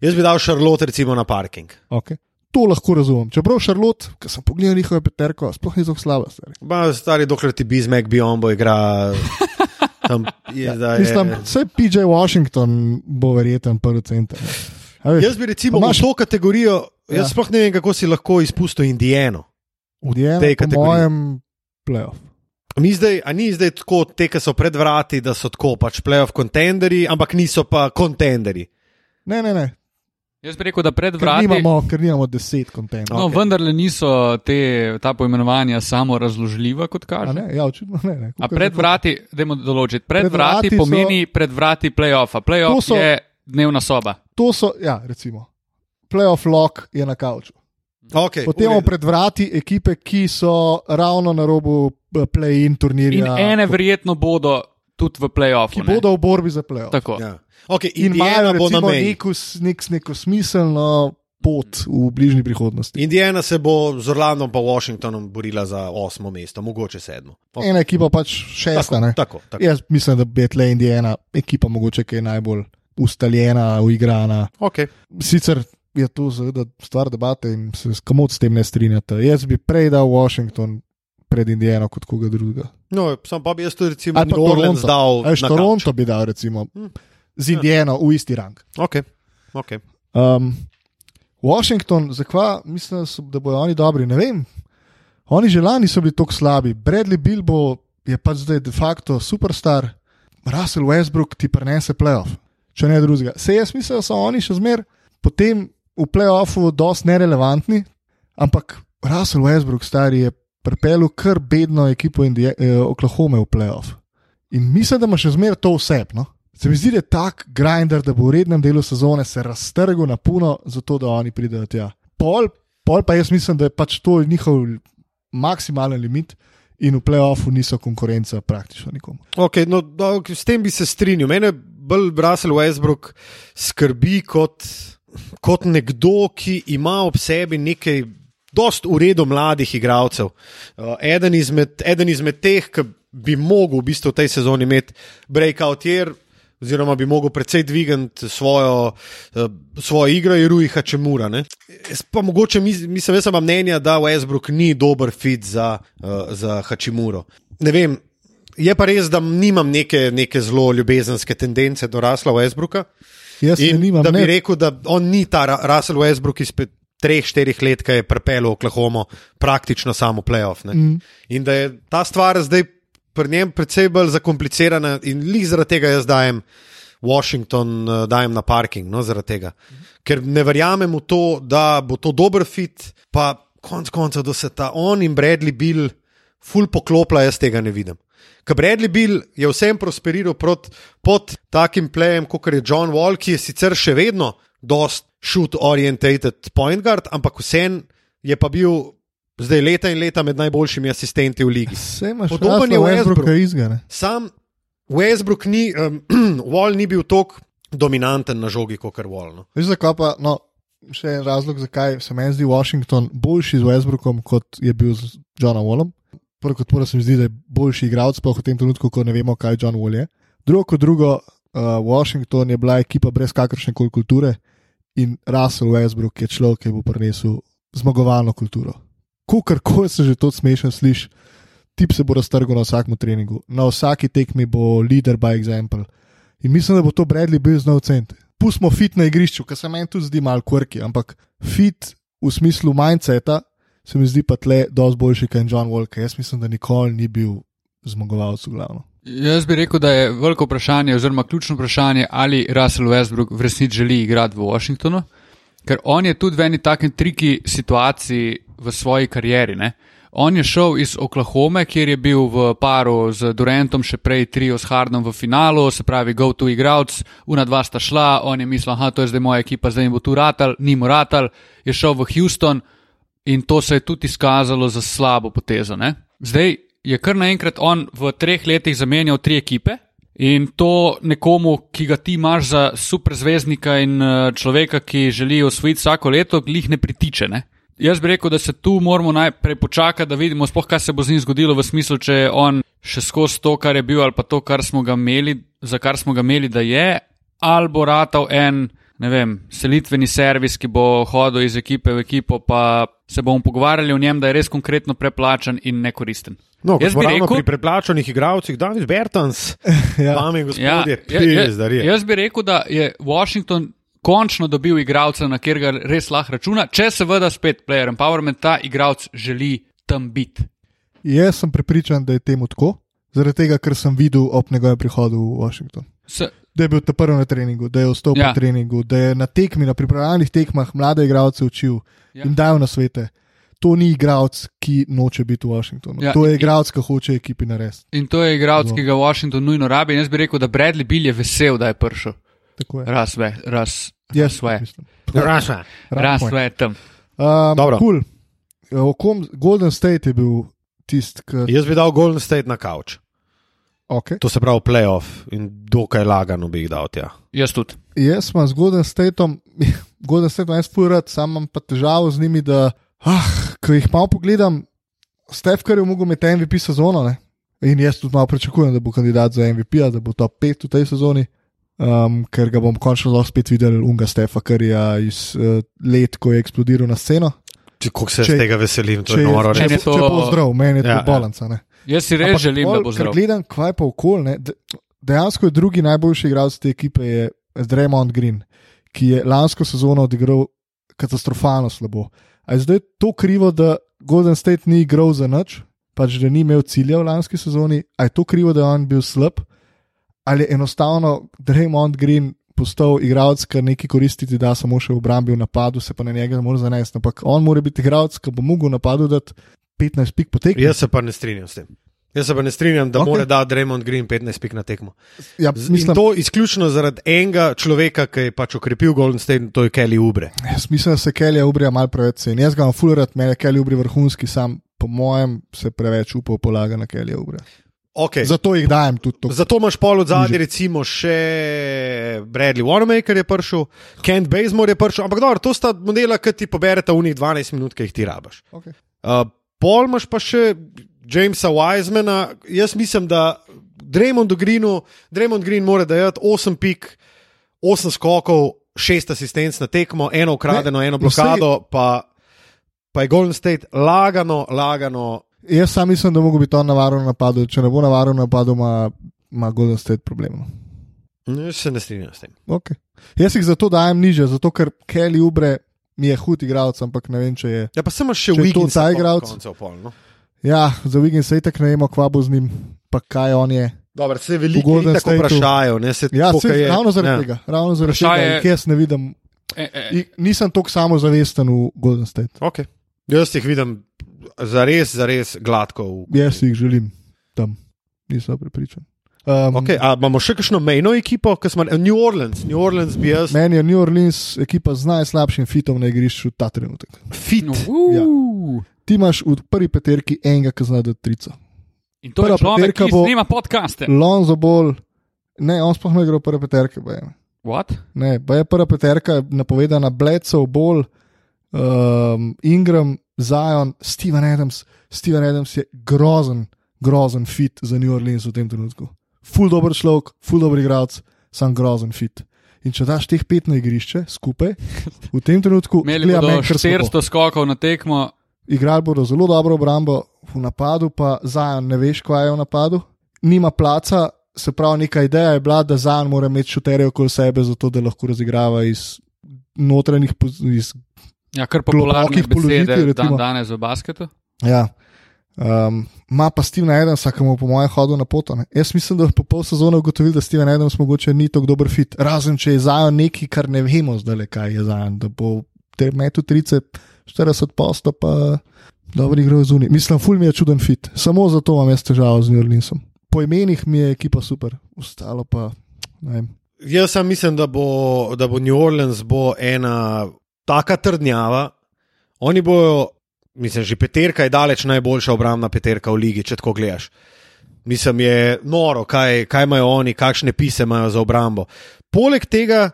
[SPEAKER 1] Jaz bi dal Charlotte recimo na parking.
[SPEAKER 2] Okay. To lahko razumem. Čeprav Charlotte, ki sem pogledal njihovo peterko, sploh ni tako slaba. stari.
[SPEAKER 1] Dokler ti Bismek Biombo igra. Tam je zdaj.
[SPEAKER 2] Mislim, vse PJ Washington bo verjeten prvi center. veš,
[SPEAKER 1] Jaz bi recimo imaš... v to kategorijo, jaz
[SPEAKER 2] Ja.
[SPEAKER 1] ja. sploh ne vem, kako si lahko izpustil Indijano.
[SPEAKER 2] Indiana,
[SPEAKER 1] tej
[SPEAKER 2] po
[SPEAKER 1] kategoriji.
[SPEAKER 2] mojem playoff.
[SPEAKER 1] Mi zdaj, a ni zdaj tako, te, ki so pred vrati, da so tako pač playoff kontenderji, ampak niso pa kontenderi.
[SPEAKER 2] Ne, ne, ne.
[SPEAKER 3] Jaz bi rekel, da pred
[SPEAKER 2] Ker
[SPEAKER 3] vrati.
[SPEAKER 2] nimamo, ker nimamo deset kontenterjev.
[SPEAKER 3] No,
[SPEAKER 1] Ok.
[SPEAKER 3] okay. vendarle niso te, ta poimenovanja samo razložljiva, kot
[SPEAKER 2] A
[SPEAKER 3] kaže.
[SPEAKER 2] Ne, ja, očitno ne. ne.
[SPEAKER 3] A
[SPEAKER 2] Kakor
[SPEAKER 3] pred vrati, dajmo določiti, pred,
[SPEAKER 2] Pred
[SPEAKER 3] vrati,
[SPEAKER 2] vrati so-
[SPEAKER 3] pomeni pred vrati playoffa. Playoff
[SPEAKER 2] so-
[SPEAKER 3] je dnevna soba.
[SPEAKER 2] To so, ja, recimo, playoff lock je na kavču.
[SPEAKER 1] Okay,
[SPEAKER 2] Potem imamo pred vrati ekipe, ki so ravno na robu eh, play-in
[SPEAKER 3] In
[SPEAKER 2] turnirja.
[SPEAKER 3] ene verjetno bodo tudi v playoffu.
[SPEAKER 2] ki
[SPEAKER 3] ne.
[SPEAKER 2] bodo v borbi za playoff.
[SPEAKER 3] Tako.
[SPEAKER 1] Ja. Okay,
[SPEAKER 2] In
[SPEAKER 1] Indiana
[SPEAKER 2] imajo
[SPEAKER 1] bo na
[SPEAKER 2] recimo
[SPEAKER 1] meji.
[SPEAKER 2] neko, nek, neko smiselno pot v bližnji prihodnosti.
[SPEAKER 1] Indiana se bo z Orlandom pa Washingtonom borila za osmo mesto, mogoče sedmo. Okay.
[SPEAKER 2] Ena ekipa pač šesta. ne.
[SPEAKER 1] tako, tako.
[SPEAKER 2] Jaz mislim, da je tle Indijana ekipa mogoče, ki je najbolj ustaljena, uigrana.
[SPEAKER 1] Okay.
[SPEAKER 2] Sicer je to seveda stvar debate in se kamot s tem ne strinjate. Jaz bi prej dal Washington pred Indijano kot koga drugega.
[SPEAKER 1] No, sam pa bi jaz tudi recimo
[SPEAKER 2] Ali pa
[SPEAKER 1] Orleans dal. Na
[SPEAKER 2] Toronto bi dal recimo
[SPEAKER 1] Hm.
[SPEAKER 2] z Indijano v isti rang.
[SPEAKER 1] Okay. Okay.
[SPEAKER 2] Um, Washington, zakaj mislim, so, da bodo oni dobri? Ne vem. Oni že lani so bili tako slabi. Bradley Bilbo je pač zdaj de facto superstar, Russell Westbrook ti prenese playoff, če ne drugega. Se jaz mislim, da so oni še zmer potem v playoffu dosti nerelevantni, ampak Russell Westbrook stari je pripeljal kar bedno ekipo Indije, eh, Oklahoma v playoff. In mislim, da ima še zmer to vse. No? Se mi zdi, da je tak grinder, da bo v rednem delu sezone se raztrgal na puno, zato da oni pridejo tja. Pol, pol pa jaz mislim, da je pač to njihov maksimalen limit in v playoffu niso konkurenca praktično nikomu.
[SPEAKER 1] Okay, no, no, s tem bi se strinjal. Mene bolj Russell Westbrook skrbi kot, kot nekdo, ki ima ob sebi nekaj dost v redu mladih igralcev. Uh, eden, izmed, eden izmed teh, ki bi mogel v bistvu v tej sezoni imeti breakout year. Oziroma, bi mogel precej dvigati svojo, uh, svojo igro, je Rui Hačemura. ne. Jaz pa mogoče mis- mislim, jaz sem mnenja, da Westbrook ni dober fit za, uh, za Hačemuro. Ne vem, je pa res, da nimam neke, neke zelo ljubezenske tendence do Rasla Westbrooka.
[SPEAKER 2] Jaz ne
[SPEAKER 1] In
[SPEAKER 2] nimam,
[SPEAKER 1] da bi
[SPEAKER 2] ne,
[SPEAKER 1] rekel, da on ni ta Ra- Russell Westbrook izpred treh, štirih let, ki je pripeljal Oklahoma praktično samo playoff. ne.
[SPEAKER 2] Mm.
[SPEAKER 1] In da je ta stvar zdaj pri njem precej bolj zakomplicirana in lih zaradi tega jaz dajem. Washington uh, dajem na parking, no, zaradi tega. Ker ne verjamem v to, da bo to dober fit, pa konec koncev, da se ta on in Bradley Bill ful poklopla, jaz tega ne vidim. Ker Bradley Bill je vsem prosperiral prot, pod takim plejem, kot je John Wall, ki je sicer še vedno dost shoot-orientated point guard, ampak vsem je pa bil zdaj leta in leta med najboljšimi asistenti v ligi. Podoben je Westbrook.
[SPEAKER 2] Westbrooka izgane.
[SPEAKER 1] Sam Westbrook ni, um, Wall ni bil tako dominanten na žogi kot Wall. No.
[SPEAKER 2] Veš, zakaj pa, no, še en razlog, zakaj se meni zdi Washington boljši z Westbrookom, kot je bil z Johnom Wallom. Prvo kot prvo se mi zdi, da je boljši igralec, pa v tem trenutku, ko ne vemo, kaj John Wall je. Drugo kot drugo, uh, Washington je bila ekipa brez kakršne koli kulture in Russell Westbrook je človek, ki bo prinesel zmagovalno kulturo. Kukar se že to smešno sliši, tip se bo raztrgal na vsakem treningu, na vsaki tekmi bo leader by example. In mislim, da bo to Bradley bil znal cent. Pustimo fit na igrišču, kar se meni tudi zdi malo kvrki, ampak fit v smislu mindseta se mi zdi pa tle dosti boljši kot John Walker. Jaz mislim, da nikoli ni bil zmagovalec v glavno.
[SPEAKER 3] Jaz bi rekel, da je veliko vprašanje, oziroma ključno vprašanje, ali Russell Westbrook v resnici želi igrati v Washingtonu, ker on je tudi v eni taki triki situaciji v svoji karieri. Ne? On je šel iz Oklahome, kjer je bil v paru z Durantom, še prej trio s Hardom v finalu, se pravi, go to igralec, una dva sta šla, on je mislil, da to je zdaj moja ekipa, zdaj jim bo tu ratal, ni mu ratal, je šel v Houston in to se je tudi izkazalo za slabo potezo. Ne? Zdaj je kar naenkrat on v treh letih zamenjal tri ekipe. In to nekomu, ki ga ti imaš za superzvezdnika in eh, človeka, ki želi osvojiti vsako leto, glih ne pritiče. Ne? Jaz bi rekel, da se tu moramo najprej počakati, da vidimo, spoh, kaj se bo z njim zgodilo, v smislu, če je on še skozi to, kar je bil, ali pa to, kar smo ga imeli, za kar smo ga imeli, da je, ali bo ratal en, ne vem, selitveni servis, ki bo hodil iz ekipe v ekipo, pa se bomo pogovarjali o njem, da je res konkretno preplačan in nekoristen.
[SPEAKER 1] No,
[SPEAKER 3] Jaz
[SPEAKER 1] bi rekel, pri preplačanih igralcih, David Bertans,
[SPEAKER 2] Ja.
[SPEAKER 1] dame in gospodje,
[SPEAKER 3] ja, ja,
[SPEAKER 1] pizdarje.
[SPEAKER 3] jaz bi rekel, da je Washington končno dobil igralca, na kjer ga res lahko računa, če seveda spet player empowerment ta igralec želi tam biti.
[SPEAKER 2] Jaz sem prepričan, da je temu tako, zaradi tega, ker sem videl ob njegovem prihodu v Washington.
[SPEAKER 3] Se,
[SPEAKER 2] da je bil ta prvi na treningu, da je vstopil
[SPEAKER 3] Ja.
[SPEAKER 2] na treningu, da je na tekmi, na pripravljalnih tekmah mlade igralce učil
[SPEAKER 3] Ja.
[SPEAKER 2] in dajal na svete. To ni igralec, ki noče biti v Washingtonu.
[SPEAKER 3] Ja,
[SPEAKER 2] to je igralec, ki hoče ekipi narediti.
[SPEAKER 3] In to je igralec, ki ga Washington nujno rabi. In jaz bi rekel, da Bradley Bill je vesel, da je prišel.
[SPEAKER 2] Tako je.
[SPEAKER 3] Raz, ve, raz,
[SPEAKER 2] Jaz
[SPEAKER 3] sve.
[SPEAKER 2] mislim.
[SPEAKER 1] Raša.
[SPEAKER 3] raz, sve tam.
[SPEAKER 2] Um,
[SPEAKER 1] Dobro.
[SPEAKER 2] cool. Kom Golden State je bil tisti, ki.
[SPEAKER 1] Jaz bi dal Golden State na kavč.
[SPEAKER 2] Okay.
[SPEAKER 1] To se pravi playoff in dokaj lagano bi jih dal tja.
[SPEAKER 3] Jaz tudi.
[SPEAKER 2] Jaz sem z Golden Stateom, Golden Stateom jaz furat, sam imam pa težavo z njimi, da ah, ko jih malo pogledam, Stef, kar je mogel imeti MVP sezono. Ne? In jaz tudi malo pričakujem, da bo kandidat za MVP, da bo top 5 v tej sezoni, um, ker ga bom končno lahko spet videl, unga Stefa, kar je iz uh, let, ko je eksplodiral na sceno.
[SPEAKER 1] Kako se
[SPEAKER 2] Če-
[SPEAKER 1] če, tega veselim, to
[SPEAKER 2] Če,
[SPEAKER 1] je noro
[SPEAKER 2] če,
[SPEAKER 3] Meni
[SPEAKER 1] reči.
[SPEAKER 3] je
[SPEAKER 2] če, če
[SPEAKER 3] to-
[SPEAKER 2] bo zdrav, meni je
[SPEAKER 1] Ja,
[SPEAKER 2] to
[SPEAKER 1] ja.
[SPEAKER 2] balanca. Ne?
[SPEAKER 3] Jaz si res želim,
[SPEAKER 2] pol,
[SPEAKER 3] da bo zdrav.
[SPEAKER 2] Gledam, kaj pa okol. Ne? de- Dejansko je drugi najboljši igralec te ekipe, je Draymond Green, ki je lansko sezono odigral katastrofalno slabo. A je zdaj to krivo, da Golden State ni igral za nič, pač da ni imel cilja v lanski sezoni, a je to krivo, da je on bil slab, ali je enostavno Draymond Green postal igralec, kar neki koristiti, da samo še v obrambi v napadu, se pa na njega ne more zanesti. Ampak on mora biti igralec, ki bo mogel v napadu dati 15 pik potekati.
[SPEAKER 1] Jaz se pa ne strinjam s tem. Jaz se pa ne strinjam, da
[SPEAKER 2] Ok.
[SPEAKER 1] okay. mora dati Raymond Green 15 pik na tekmo.
[SPEAKER 2] Ja,
[SPEAKER 1] In
[SPEAKER 2] mislim,
[SPEAKER 1] to izključno zaradi enega človeka, ki je pač okrepil Golden State, to je Kelly Ubre.
[SPEAKER 2] Jaz mislim, da se Kelly Ubrija malo preveč ceni. Jaz ga imam fulerat, meni je Kelly Ubri vrhunski, sam po mojem se preveč upov polaga na Kelly Ubrija.
[SPEAKER 1] Okay.
[SPEAKER 2] Zato jih dajem tudi to.
[SPEAKER 1] Zato imaš pol od zadnje, recimo še Bradley Wanamaker je prišel, Kent Bazemore je prišel, ampak dobro, to sta modela, ki ti pobereta v njih 12 minut, ki jih ti rabaš.
[SPEAKER 2] Okay.
[SPEAKER 1] Uh, pol imaš pa še Jamesa Wisemana, jaz mislim, da Draymond Greenu, Draymond Green mora dajati 8 pik, 8 skokov, 6 asistenc na tekmo, eno ukradeno,
[SPEAKER 2] Ne,
[SPEAKER 1] eno
[SPEAKER 2] no,
[SPEAKER 1] blokado, pa, pa je Golden State lagano, lagano.
[SPEAKER 2] Jaz sam mislim, da mogo biti on navaren v napadu. Če ne bo navaren v napadu, ima, ima Golden State problem.
[SPEAKER 1] Jaz se ne strinjam s tem.
[SPEAKER 2] Okay. Jaz jih zato dajem niže, zato ker Kelly Ubre mi je hud igralec, ampak ne vem, če je.
[SPEAKER 1] Ja, pa sem še
[SPEAKER 2] to
[SPEAKER 1] Wiggins
[SPEAKER 2] ta igralec?
[SPEAKER 1] No.
[SPEAKER 2] Ja, za Wiggins se itak ne vemo, kva bo z njim, pa kaj on je.
[SPEAKER 1] Dobro, se
[SPEAKER 2] V
[SPEAKER 1] veliko
[SPEAKER 2] Golden
[SPEAKER 1] ljudi tako vprašajo. Ne, se,
[SPEAKER 2] Ja, se,
[SPEAKER 1] je,
[SPEAKER 2] ravno zaradi
[SPEAKER 1] ja.
[SPEAKER 2] tega. Ravno zaradi
[SPEAKER 3] Vprašanje-
[SPEAKER 2] tega, jaz ne vidim.
[SPEAKER 3] E, e,
[SPEAKER 2] I- Nisem tako samozavesten v Golden State.
[SPEAKER 1] Okay. Jaz jih vidim zares, zares gladko. V...
[SPEAKER 2] Jaz jih želim tam, nisem prepričan. Um,
[SPEAKER 1] Okay, a imamo še kakšno mejno ekipo, ki smo New Orleans. New Orleans bi jaz.
[SPEAKER 2] Meni je New Orleans ekipa z najslabšim fitom na igrišču ta trenutek.
[SPEAKER 1] Fit.
[SPEAKER 3] no, uh.
[SPEAKER 2] Ti imaš v prvi peterki enega, ki zna da trico.
[SPEAKER 3] In to je
[SPEAKER 2] Prva
[SPEAKER 3] človek,
[SPEAKER 2] peterka
[SPEAKER 3] ki
[SPEAKER 2] bo-
[SPEAKER 3] snima podcaste.
[SPEAKER 2] Lonzo Ball, ne, on sploh ne igra v prve peterke. ba je.
[SPEAKER 3] What?
[SPEAKER 2] Ne, pa je prva peterka napovedana Bledsoe, Ball, um, Ingram, Zion, Steven Adams. Steven Adams je grozen, grozen fit za New Orleans v tem trenutku. Ful dober človek, ful dober igralec, sam grozen fit. In če daš teh pet na igrišče skupaj, v tem trenutku
[SPEAKER 3] bodo
[SPEAKER 2] meni kar slabo.
[SPEAKER 3] 400 skokov na tekmo.
[SPEAKER 2] Igrali bodo zelo dobro obrambo, v napadu pa Zajan ne veš, kaj je v napadu. Nima placa, se pravi, neka ideja je bila, da Zajan mora imeti šuterje okoli sebe, zato da lahko razigrava iz notranjih, iz,
[SPEAKER 3] Ja, kar popularne
[SPEAKER 2] Globokih položitev,
[SPEAKER 3] besede
[SPEAKER 2] recimo.
[SPEAKER 3] dan danes v basketu.
[SPEAKER 2] ja. Um, Ma pa Steven Adams, ki mu po mojem hodu na poto. Ne. Jaz mislim, da po pol sezone ugotovil, da Steven Adams mogoče ni tako dober fit. Razen če je Zajan nekaj, kar ne vemo zdaj, kaj je Zajan, da bo te metu 30, 40 posto, pa dobro igral zunaj. Mislim, ful mi je čuden fit. Samo zato imam jaz težavo z New Orleansom. Po imenih mi je ekipa super, ostalo pa ne vem.
[SPEAKER 1] Jaz sam mislim, da bo, da bo New Orleans bo ena taka trdnjava. Oni bojo, mislim, že peterka je daleč najboljša obrambna peterka v ligi, če tako gledaš. Mislim, je noro, kaj, kaj imajo oni, kakšne pise imajo za obrambo. Poleg tega,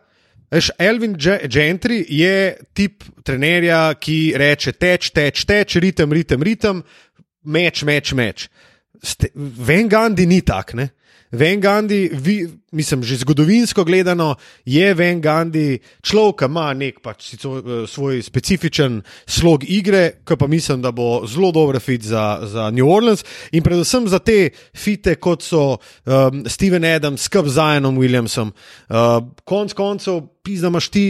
[SPEAKER 1] veš, Elvin Ge- Gentry je tip trenerja, ki reče: teč, teč, teč, ritem, ritem, ritem, meč, meč, meč. Ste, Ven Gandhi ni tak, ne? Ven Gandhi, vi, mislim, že zgodovinsko gledano, je Ven Gandhi človek, ki ima nek pač sico, eh, svoj specifičen slog igre, ki pa mislim, da bo zelo dober fit za, za New Orleans in predvsem za te fite, kot so um, Steven Adams, skup z Zionom Williamsom. Uh, konc koncev, pizda imaš ti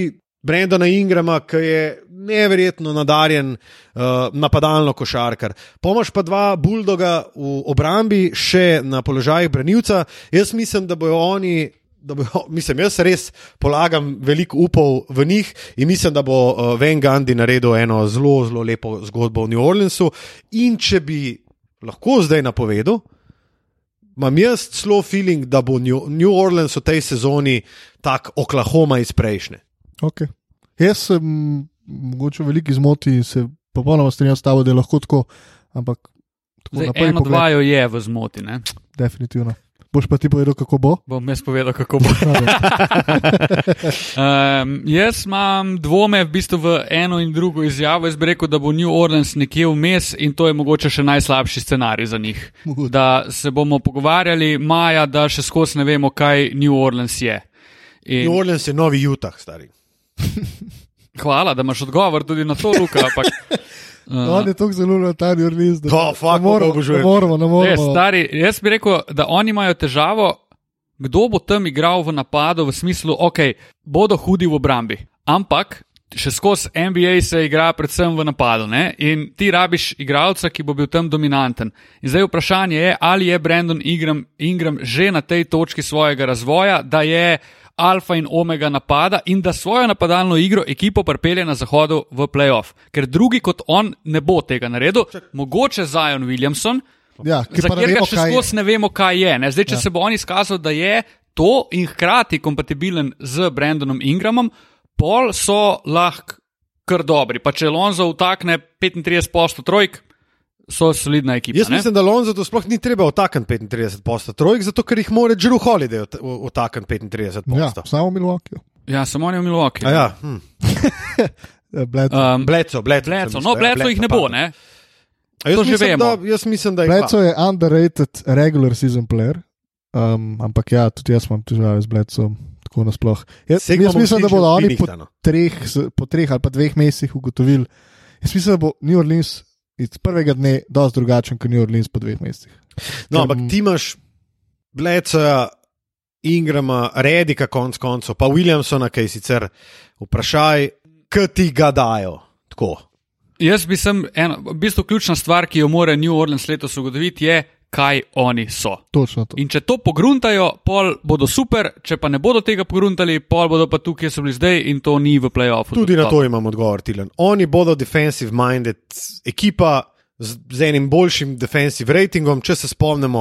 [SPEAKER 1] Brendona Ingrama, ki je neverjetno nadarjen uh, napadalno košarkar. Pomaž pa dva buldoga v obrambi, še na položajih branilca. Jaz mislim, da bojo oni Da bo, mislim, jaz res polagam veliko upov v njih in mislim, da bo uh, Van Gandhi naredil eno zelo, zelo lepo zgodbo v New Orleansu. In če bi lahko zdaj napovedal, imam jaz celo feeling, da bo New, New Orleans v tej sezoni tak Oklahoma iz prejšnje.
[SPEAKER 2] Okay. Jaz sem mogoče v veliki zmoti in se popolnoma strinjam s tabo, da je lahko tako, ampak tako
[SPEAKER 3] Zdaj, eno dvajo je v zmoti. Ne?
[SPEAKER 2] Definitivno. Boš pa ti povedal, kako bo?
[SPEAKER 3] Bom jaz povedal, kako bo. Um, jaz imam dvome v bistvu v eno in drugo izjavo. Jaz bi rekel, da bo New Orleans nekje vmes in to je mogoče še najslabši scenarij za njih.
[SPEAKER 2] Mogoče.
[SPEAKER 3] Da se bomo pogovarjali maja, da še skozi ne vemo, kaj New Orleans je. In
[SPEAKER 1] New Orleans je novi Utah, stari.
[SPEAKER 3] hvala, da imaš odgovor tudi na to, Luka. Ampak, uh,
[SPEAKER 2] On je tako zelo na ta New Orleans, da
[SPEAKER 1] Oh, fuck,
[SPEAKER 2] ne moremo,
[SPEAKER 1] kako obožujem.
[SPEAKER 2] ne ne
[SPEAKER 3] Res,
[SPEAKER 2] moremo.
[SPEAKER 3] stari, jaz bi rekel, da oni imajo težavo, kdo bo tam igral v napadu, v smislu, ok, bodo hudi v obrambi, ampak še skozi NBA se igra predvsem v napadu ne? in ti rabiš igralca, ki bo bil tam dominanten. In zdaj vprašanje je, ali je Brandon Ingram, Ingram že na tej točki svojega razvoja, da je alfa in omega napada in da svojo napadalno igro ekipo pripelje na zahodu v playoff. Ker drugi kot on ne bo tega naredil, mogoče Zion Williamson,
[SPEAKER 2] Ja,
[SPEAKER 3] za katerega še skozi ne vemo, kaj je. Ne? Zdaj, če
[SPEAKER 2] Ja.
[SPEAKER 3] se bo on izkazal, da je to in hkrati kompatibilen z Brandonom Ingramom, pol so lahko kar dobri. Pa če Lonzo vtakne 35 trojk, so solidna ekipa.
[SPEAKER 1] Jaz
[SPEAKER 3] ne?
[SPEAKER 1] mislim, da Lonzo to sploh ni treba otakniti 35 posto trojk, zato ker jih mora Drew Holiday ot- otakniti 35
[SPEAKER 2] Ja,
[SPEAKER 1] posto.
[SPEAKER 2] samo v Milwaukeeju.
[SPEAKER 3] Ja, samo on je v Milwaukee.
[SPEAKER 1] A Ja, hm.
[SPEAKER 2] Eh, Bled,
[SPEAKER 3] Um,
[SPEAKER 1] Bleco, bleco.
[SPEAKER 3] Bleco, no,
[SPEAKER 1] ja,
[SPEAKER 3] Bleco jih ne
[SPEAKER 1] Bleco,
[SPEAKER 3] bo, ne?
[SPEAKER 1] A Jaz
[SPEAKER 3] to že
[SPEAKER 1] mislim,
[SPEAKER 3] vemo.
[SPEAKER 1] da, jaz mislim, da je
[SPEAKER 2] Bleco je underrated regular season player, um, ampak ja, tudi jaz imam težave z Blecom. Tako nasploh. Jaz,
[SPEAKER 1] Sej
[SPEAKER 2] jaz
[SPEAKER 1] bomo
[SPEAKER 2] mislim, da bodo
[SPEAKER 1] od
[SPEAKER 2] oni po treh, po treh ali pa dveh mesecih ugotovili. Jaz mislim, da bo New Orleans iz prvega dne dosti drugačen kot New Orleans po dveh mesecih.
[SPEAKER 1] No,
[SPEAKER 2] Ker-
[SPEAKER 1] ampak ti imaš Bleca, Ingrama, Redika, konc koncev, pa Williamsona, ki je sicer vprašaj, kaj ti ga dajo. Tako.
[SPEAKER 3] Jaz bi sem, eno, v bistvu ključna stvar, ki jo mora New Orleans letos ugotoviti, je, kaj oni so.
[SPEAKER 2] Točno to.
[SPEAKER 3] In če to pogruntajo, pol bodo super, če pa ne bodo tega pogruntali, pol bodo pa tukaj, kjer so bili zdaj in to ni v playoffu.
[SPEAKER 1] Tudi na to imam odgovor, Tilan. Oni bodo defensive minded ekipa. Z, z enim boljšim defensive ratingom, če se spomnimo,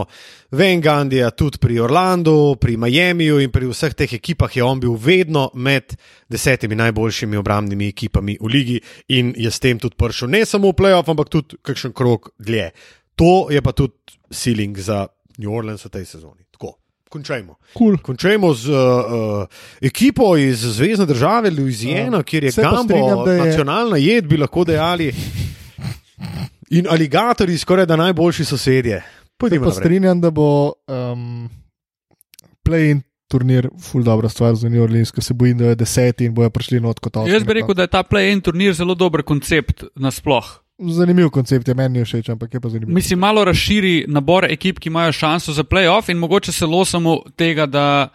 [SPEAKER 1] Van Gandija, tudi pri Orlandu, pri Miamiju in pri vseh teh ekipah je on bil vedno med desetimi najboljšimi obrambnimi ekipami v ligi in je s tem tudi prišel ne samo v playoff, ampak tudi kakšen krok dlje. To je pa tudi ceiling za New Orleans v tej sezoni. Tako, končajmo.
[SPEAKER 2] Cool.
[SPEAKER 1] Končajmo z uh, uh, ekipo iz Zvezdne države Louisiana, kjer je Gambo,
[SPEAKER 2] je-
[SPEAKER 1] nacionalna jed, bi lahko dejali. In aligatori, skoraj da najboljši sosedje.
[SPEAKER 2] Se
[SPEAKER 1] Pojdimo
[SPEAKER 2] pa strinjam, da bo um, play-in turnir ful dobra stvar za New Orleans, ker se bojim, da je deseti in bojo prišli not kot osmi.
[SPEAKER 3] Jaz bi rekel, da je ta play-in turnir zelo dober koncept nasploh.
[SPEAKER 2] Zanimiv koncept je meni všeč, ampak je pa zanimiv.
[SPEAKER 3] Mislim, malo razširi nabor ekip, ki imajo šanso za play-off in mogoče se losamo tega, da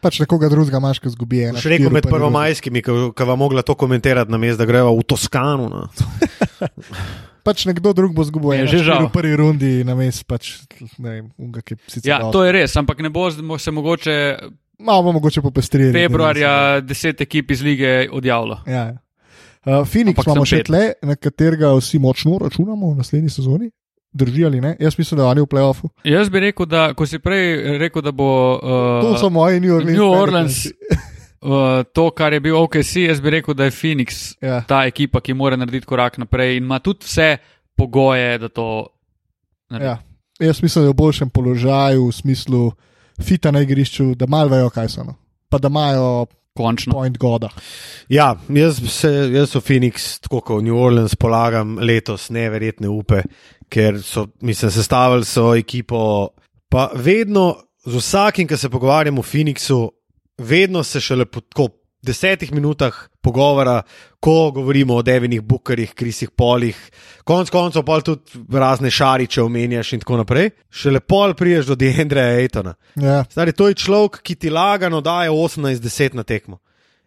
[SPEAKER 2] Pač nekoga drugega imaš, ki zgubi eno.
[SPEAKER 1] Še rekel med prvomajskimi, ki vam mogla to komentirati, na mestu, da greva v Toskano. No.
[SPEAKER 2] Pač nekdo drug bo zgubil
[SPEAKER 3] Je
[SPEAKER 2] eno
[SPEAKER 3] že žal.
[SPEAKER 2] v prvi rundi na mest, pač ne vem, unga, ki sicer.
[SPEAKER 3] ja, to je res, ampak ne bo se mogoče
[SPEAKER 2] Malo bomo mogoče popestrili.
[SPEAKER 3] februarja deset ekip iz lige odjavilo.
[SPEAKER 2] Ja. ja. Uh, Phoenix
[SPEAKER 3] Ampak
[SPEAKER 2] imamo še
[SPEAKER 3] pet.
[SPEAKER 2] tle, na katerega vsi močno računamo v naslednji sezoni. Drži ali ne? Jaz mislim, da oni v playoffu.
[SPEAKER 3] Jaz bi rekel, da ko si prej rekel, da bo uh,
[SPEAKER 2] To so moji New Orleans.
[SPEAKER 3] New. Orleans uh, to, kar je bil OKC, jaz bi rekel, da je Phoenix
[SPEAKER 2] Ja.
[SPEAKER 3] ta ekipa, ki mora narediti korak naprej in ima tudi vse pogoje, da to naredi.
[SPEAKER 2] Ja. Jaz mislim, da je v boljšem položaju, v smislu fita na igrišču, da malo vejo, kaj so. No. Pa da imajo
[SPEAKER 3] Končno.
[SPEAKER 2] point goda.
[SPEAKER 1] Ja, jaz, se, jaz v Phoenix, tako kot v New Orleans, polagam letos neverjetne upe, ker so, mislim, sestavili so ekipo. Pa vedno, z vsakim, ki se pogovarjam v Phoenixu, vedno se šele po tako desetih minutah pogovora, ko govorimo o Devinih Bukarjih, Krisih Polih, konc koncev pa tudi razne šariče omenjaš in tako naprej. Šele pol priješ do Deandreja Aitona.
[SPEAKER 2] Ja.
[SPEAKER 1] Stari, to je človek, ki ti lagano daje 18-10 na tekmo.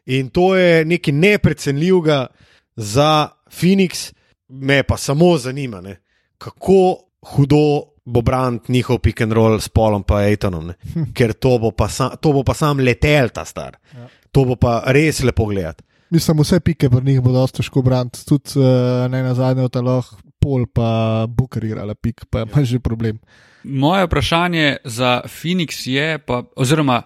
[SPEAKER 1] In to je nekaj neprecenljivega za Phoenix, me pa samo zanima, ne, kako hudo bo brand njihov pick and roll s Polom in Aitonom, ker to bo, pa sam, to bo pa sam letel ta star.
[SPEAKER 2] Ja.
[SPEAKER 1] To bo pa res lepo gledati.
[SPEAKER 2] Mislim, vse pike pri njih bo dosta težko braniti, tudi uh, ne na zadnje od taloh, pol pa Booker igrala pik, pa ima že problem.
[SPEAKER 3] Moje vprašanje za Phoenix je, pa, oziroma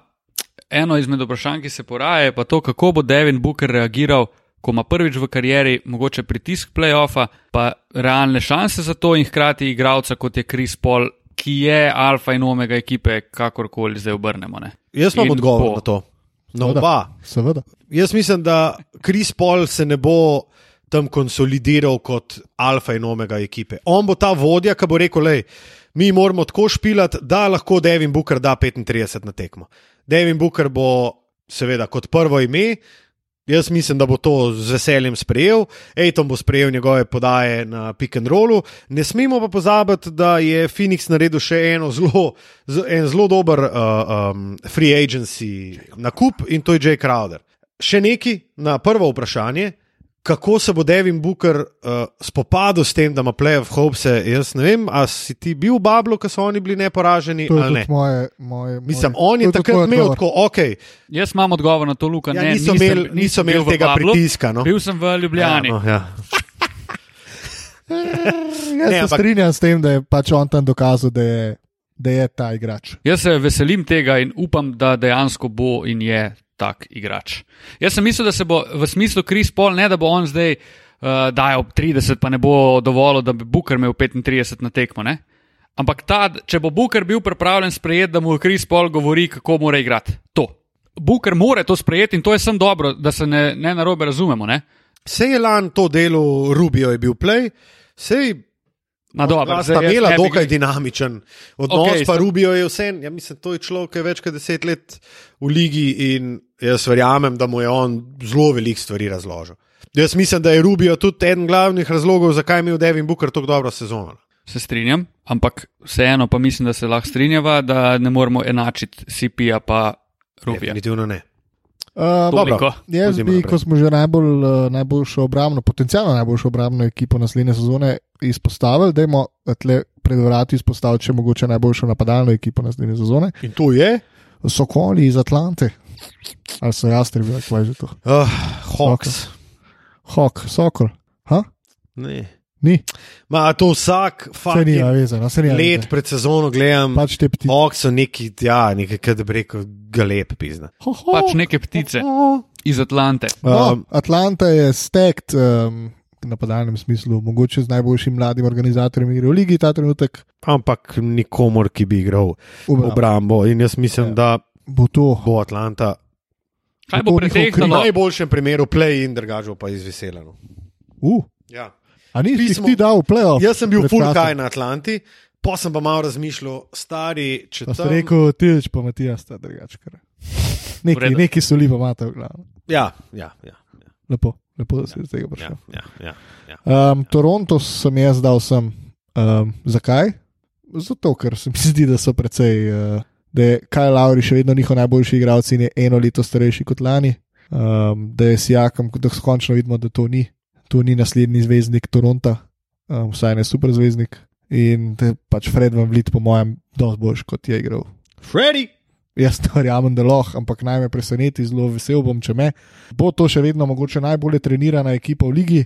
[SPEAKER 3] eno izmed vprašanj, ki se poraja, je pa to, kako bo Devin Booker reagiral, ko ima prvič v karieri mogoče pritisk playoffa, pa realne šanse za to in hkrati igralca kot je Chris Paul, ki je alfa in omega ekipe, kakorkoli zdaj obrnemo. Ne?
[SPEAKER 1] Jaz imam odgovor
[SPEAKER 3] bo.
[SPEAKER 1] na to. Na
[SPEAKER 2] Seveda.
[SPEAKER 1] oba.
[SPEAKER 2] Seveda.
[SPEAKER 1] Jaz mislim, da Chris Paul se ne bo tam konsolidiral kot alfa in omega ekipe. On bo ta vodja, ki bo rekel: Lej, mi moramo tako špilati, da lahko Devin Booker da 35 na tekmo. Devin Booker bo, seveda, kot prvo ime. Jaz mislim, da bo to z veseljem sprejel. Ejton bo sprejel njegove podaje na pick and rollu. Ne smemo pa pozabiti, da je Phoenix naredil še eno zelo, en zelo dober uh, um, free agency nakup in to je Jay Crowder. Še neki na prvo vprašanje, kako se bo Devin Booker uh, spopadel s tem, da ima playoff hopes. Jaz ne vem, ali si ti bil v Bablu, ko so oni bili neporaženi
[SPEAKER 2] To je
[SPEAKER 1] ali ne.
[SPEAKER 2] moje. moje
[SPEAKER 1] Mislim,
[SPEAKER 2] moje,
[SPEAKER 1] on je takrat imel tako, ok,
[SPEAKER 3] Jaz imam odgovor na to, Luka.
[SPEAKER 1] ja,
[SPEAKER 3] ne,
[SPEAKER 1] niso imeli,
[SPEAKER 3] nisem v
[SPEAKER 1] tega
[SPEAKER 3] Bablu,
[SPEAKER 1] pritiska. No?
[SPEAKER 3] Bil sem v Ljubljani.
[SPEAKER 1] Ja, no, ja.
[SPEAKER 2] Jaz
[SPEAKER 1] Ne,
[SPEAKER 2] se
[SPEAKER 1] ampak-
[SPEAKER 2] strinjam s tem, da je pač on tam dokazal, da je, da je ta igrač.
[SPEAKER 3] Jaz se veselim tega in upam, da dejansko bo in je tak igrač. Jaz sem mislil, da se bo v smislu Chris Paul, ne da bo on zdaj uh, dajal 30, pa ne bo dovolj, da bi Booker imel 35 na tekmo. Ne? Ampak ta, če bo Booker bil pripravljen sprejeti, da mu Chris Paul govori, kako mora igrati. To. Booker more to sprejeti in to je sem dobro, da se ne, ne narobe razumemo. Ne?
[SPEAKER 1] Sej je lan to delo, Rubio je bil play, sej
[SPEAKER 3] Ma dobro,
[SPEAKER 1] sta
[SPEAKER 3] zdaj jaz
[SPEAKER 1] imela
[SPEAKER 3] ne bi-
[SPEAKER 1] dokaj dinamičen odnos, okay, pa
[SPEAKER 3] sta-
[SPEAKER 1] Rubio je vse. Ja, mislim, to je človek, ki je več kot deset let v ligi in jaz verjamem, da mu je on zelo veliko stvari razložil. Jaz mislim, da je Rubio tudi eden glavnih razlogov, zakaj je imel Devin Booker tako dobro sezono.
[SPEAKER 3] Se strinjam, ampak vseeno pa mislim, da se lahko strinjava, da ne moramo enačiti CP-ja pa Rubija.
[SPEAKER 1] Definitivno ne.
[SPEAKER 2] Uh, dobro, jaz bi,
[SPEAKER 1] naprej.
[SPEAKER 2] ko smo že najbolj, uh, najboljšo obrambno, potencialno najboljšo obrambno ekipo naslednje sezone izpostavili, da imamo pred vrati izpostaviti še mogoče najboljšo napadalno ekipo naslednje sezone.
[SPEAKER 1] In to je
[SPEAKER 2] Sokoli iz Atlante. Ali so jastrebi, kaj je že to?
[SPEAKER 1] uh, Hawks.
[SPEAKER 2] Hok, Sokol. Ha?
[SPEAKER 1] Ne.
[SPEAKER 2] Ni,
[SPEAKER 1] Ma to vsak
[SPEAKER 2] se ni vezano, se ni
[SPEAKER 1] let pred sezono gledam.
[SPEAKER 2] Pač te ptice.
[SPEAKER 1] Hawks so neki, ja, nekaj, kaj da bi rekel, galep pizna.
[SPEAKER 2] Ho, ho.
[SPEAKER 3] Pač neke ptice iz Atlante.
[SPEAKER 2] No,
[SPEAKER 1] Um,
[SPEAKER 2] Atlanta je stekt um, v napadalnem smislu, mogoče z najboljšim mladim organizatorjem igre v ligi ta trenutek.
[SPEAKER 1] ampak nikomor, ki bi igral
[SPEAKER 2] Obrambo.
[SPEAKER 1] obrambo. In jaz mislim,
[SPEAKER 2] Ja.
[SPEAKER 1] da
[SPEAKER 2] Bo to.
[SPEAKER 1] bo Atlanta
[SPEAKER 3] Kaj bo
[SPEAKER 2] njihov
[SPEAKER 1] v
[SPEAKER 3] pretehtalo?
[SPEAKER 1] najboljšem primeru play in drugačo pa izveseleno.
[SPEAKER 2] Uh,
[SPEAKER 1] Ja.
[SPEAKER 2] A nisi
[SPEAKER 1] Pismo-
[SPEAKER 2] ti dal v playoff?
[SPEAKER 1] Jaz sem bil full kaj na Atlanti, pa sem pa malo razmišljal, stari, če tam...
[SPEAKER 2] rekel, Tilč pa Matija sta drugačkar. Neki, neki soli pa imate v glavu.
[SPEAKER 1] Ja, ja, ja. ja,
[SPEAKER 2] Lepo, lepo, da si iz tega
[SPEAKER 1] ja,
[SPEAKER 2] prišel.
[SPEAKER 1] ja, ja, ja.
[SPEAKER 2] Um, Toronto sem jaz dal sem. Um, zakaj? Zato, ker se mi zdi, da so precej. Uh, da je Kaj Lauri še vedno njihov najboljši igralec in je eno leto starejši kot lani. Um, da je Sijakam, da končno vidimo, da to ni. To ni naslednji zvezdnik Toronta, um, vsaj ne super zvezdnik. In je pač Fred Van Vliet, po mojem, dosti boljši kot je igral.
[SPEAKER 1] Freddy!
[SPEAKER 2] Jaz ne verjamem, da lahko, ampak naj me preseneti, zelo vesel bom, če me. Bo to še vedno mogoče najbolje trenirana ekipa v ligi,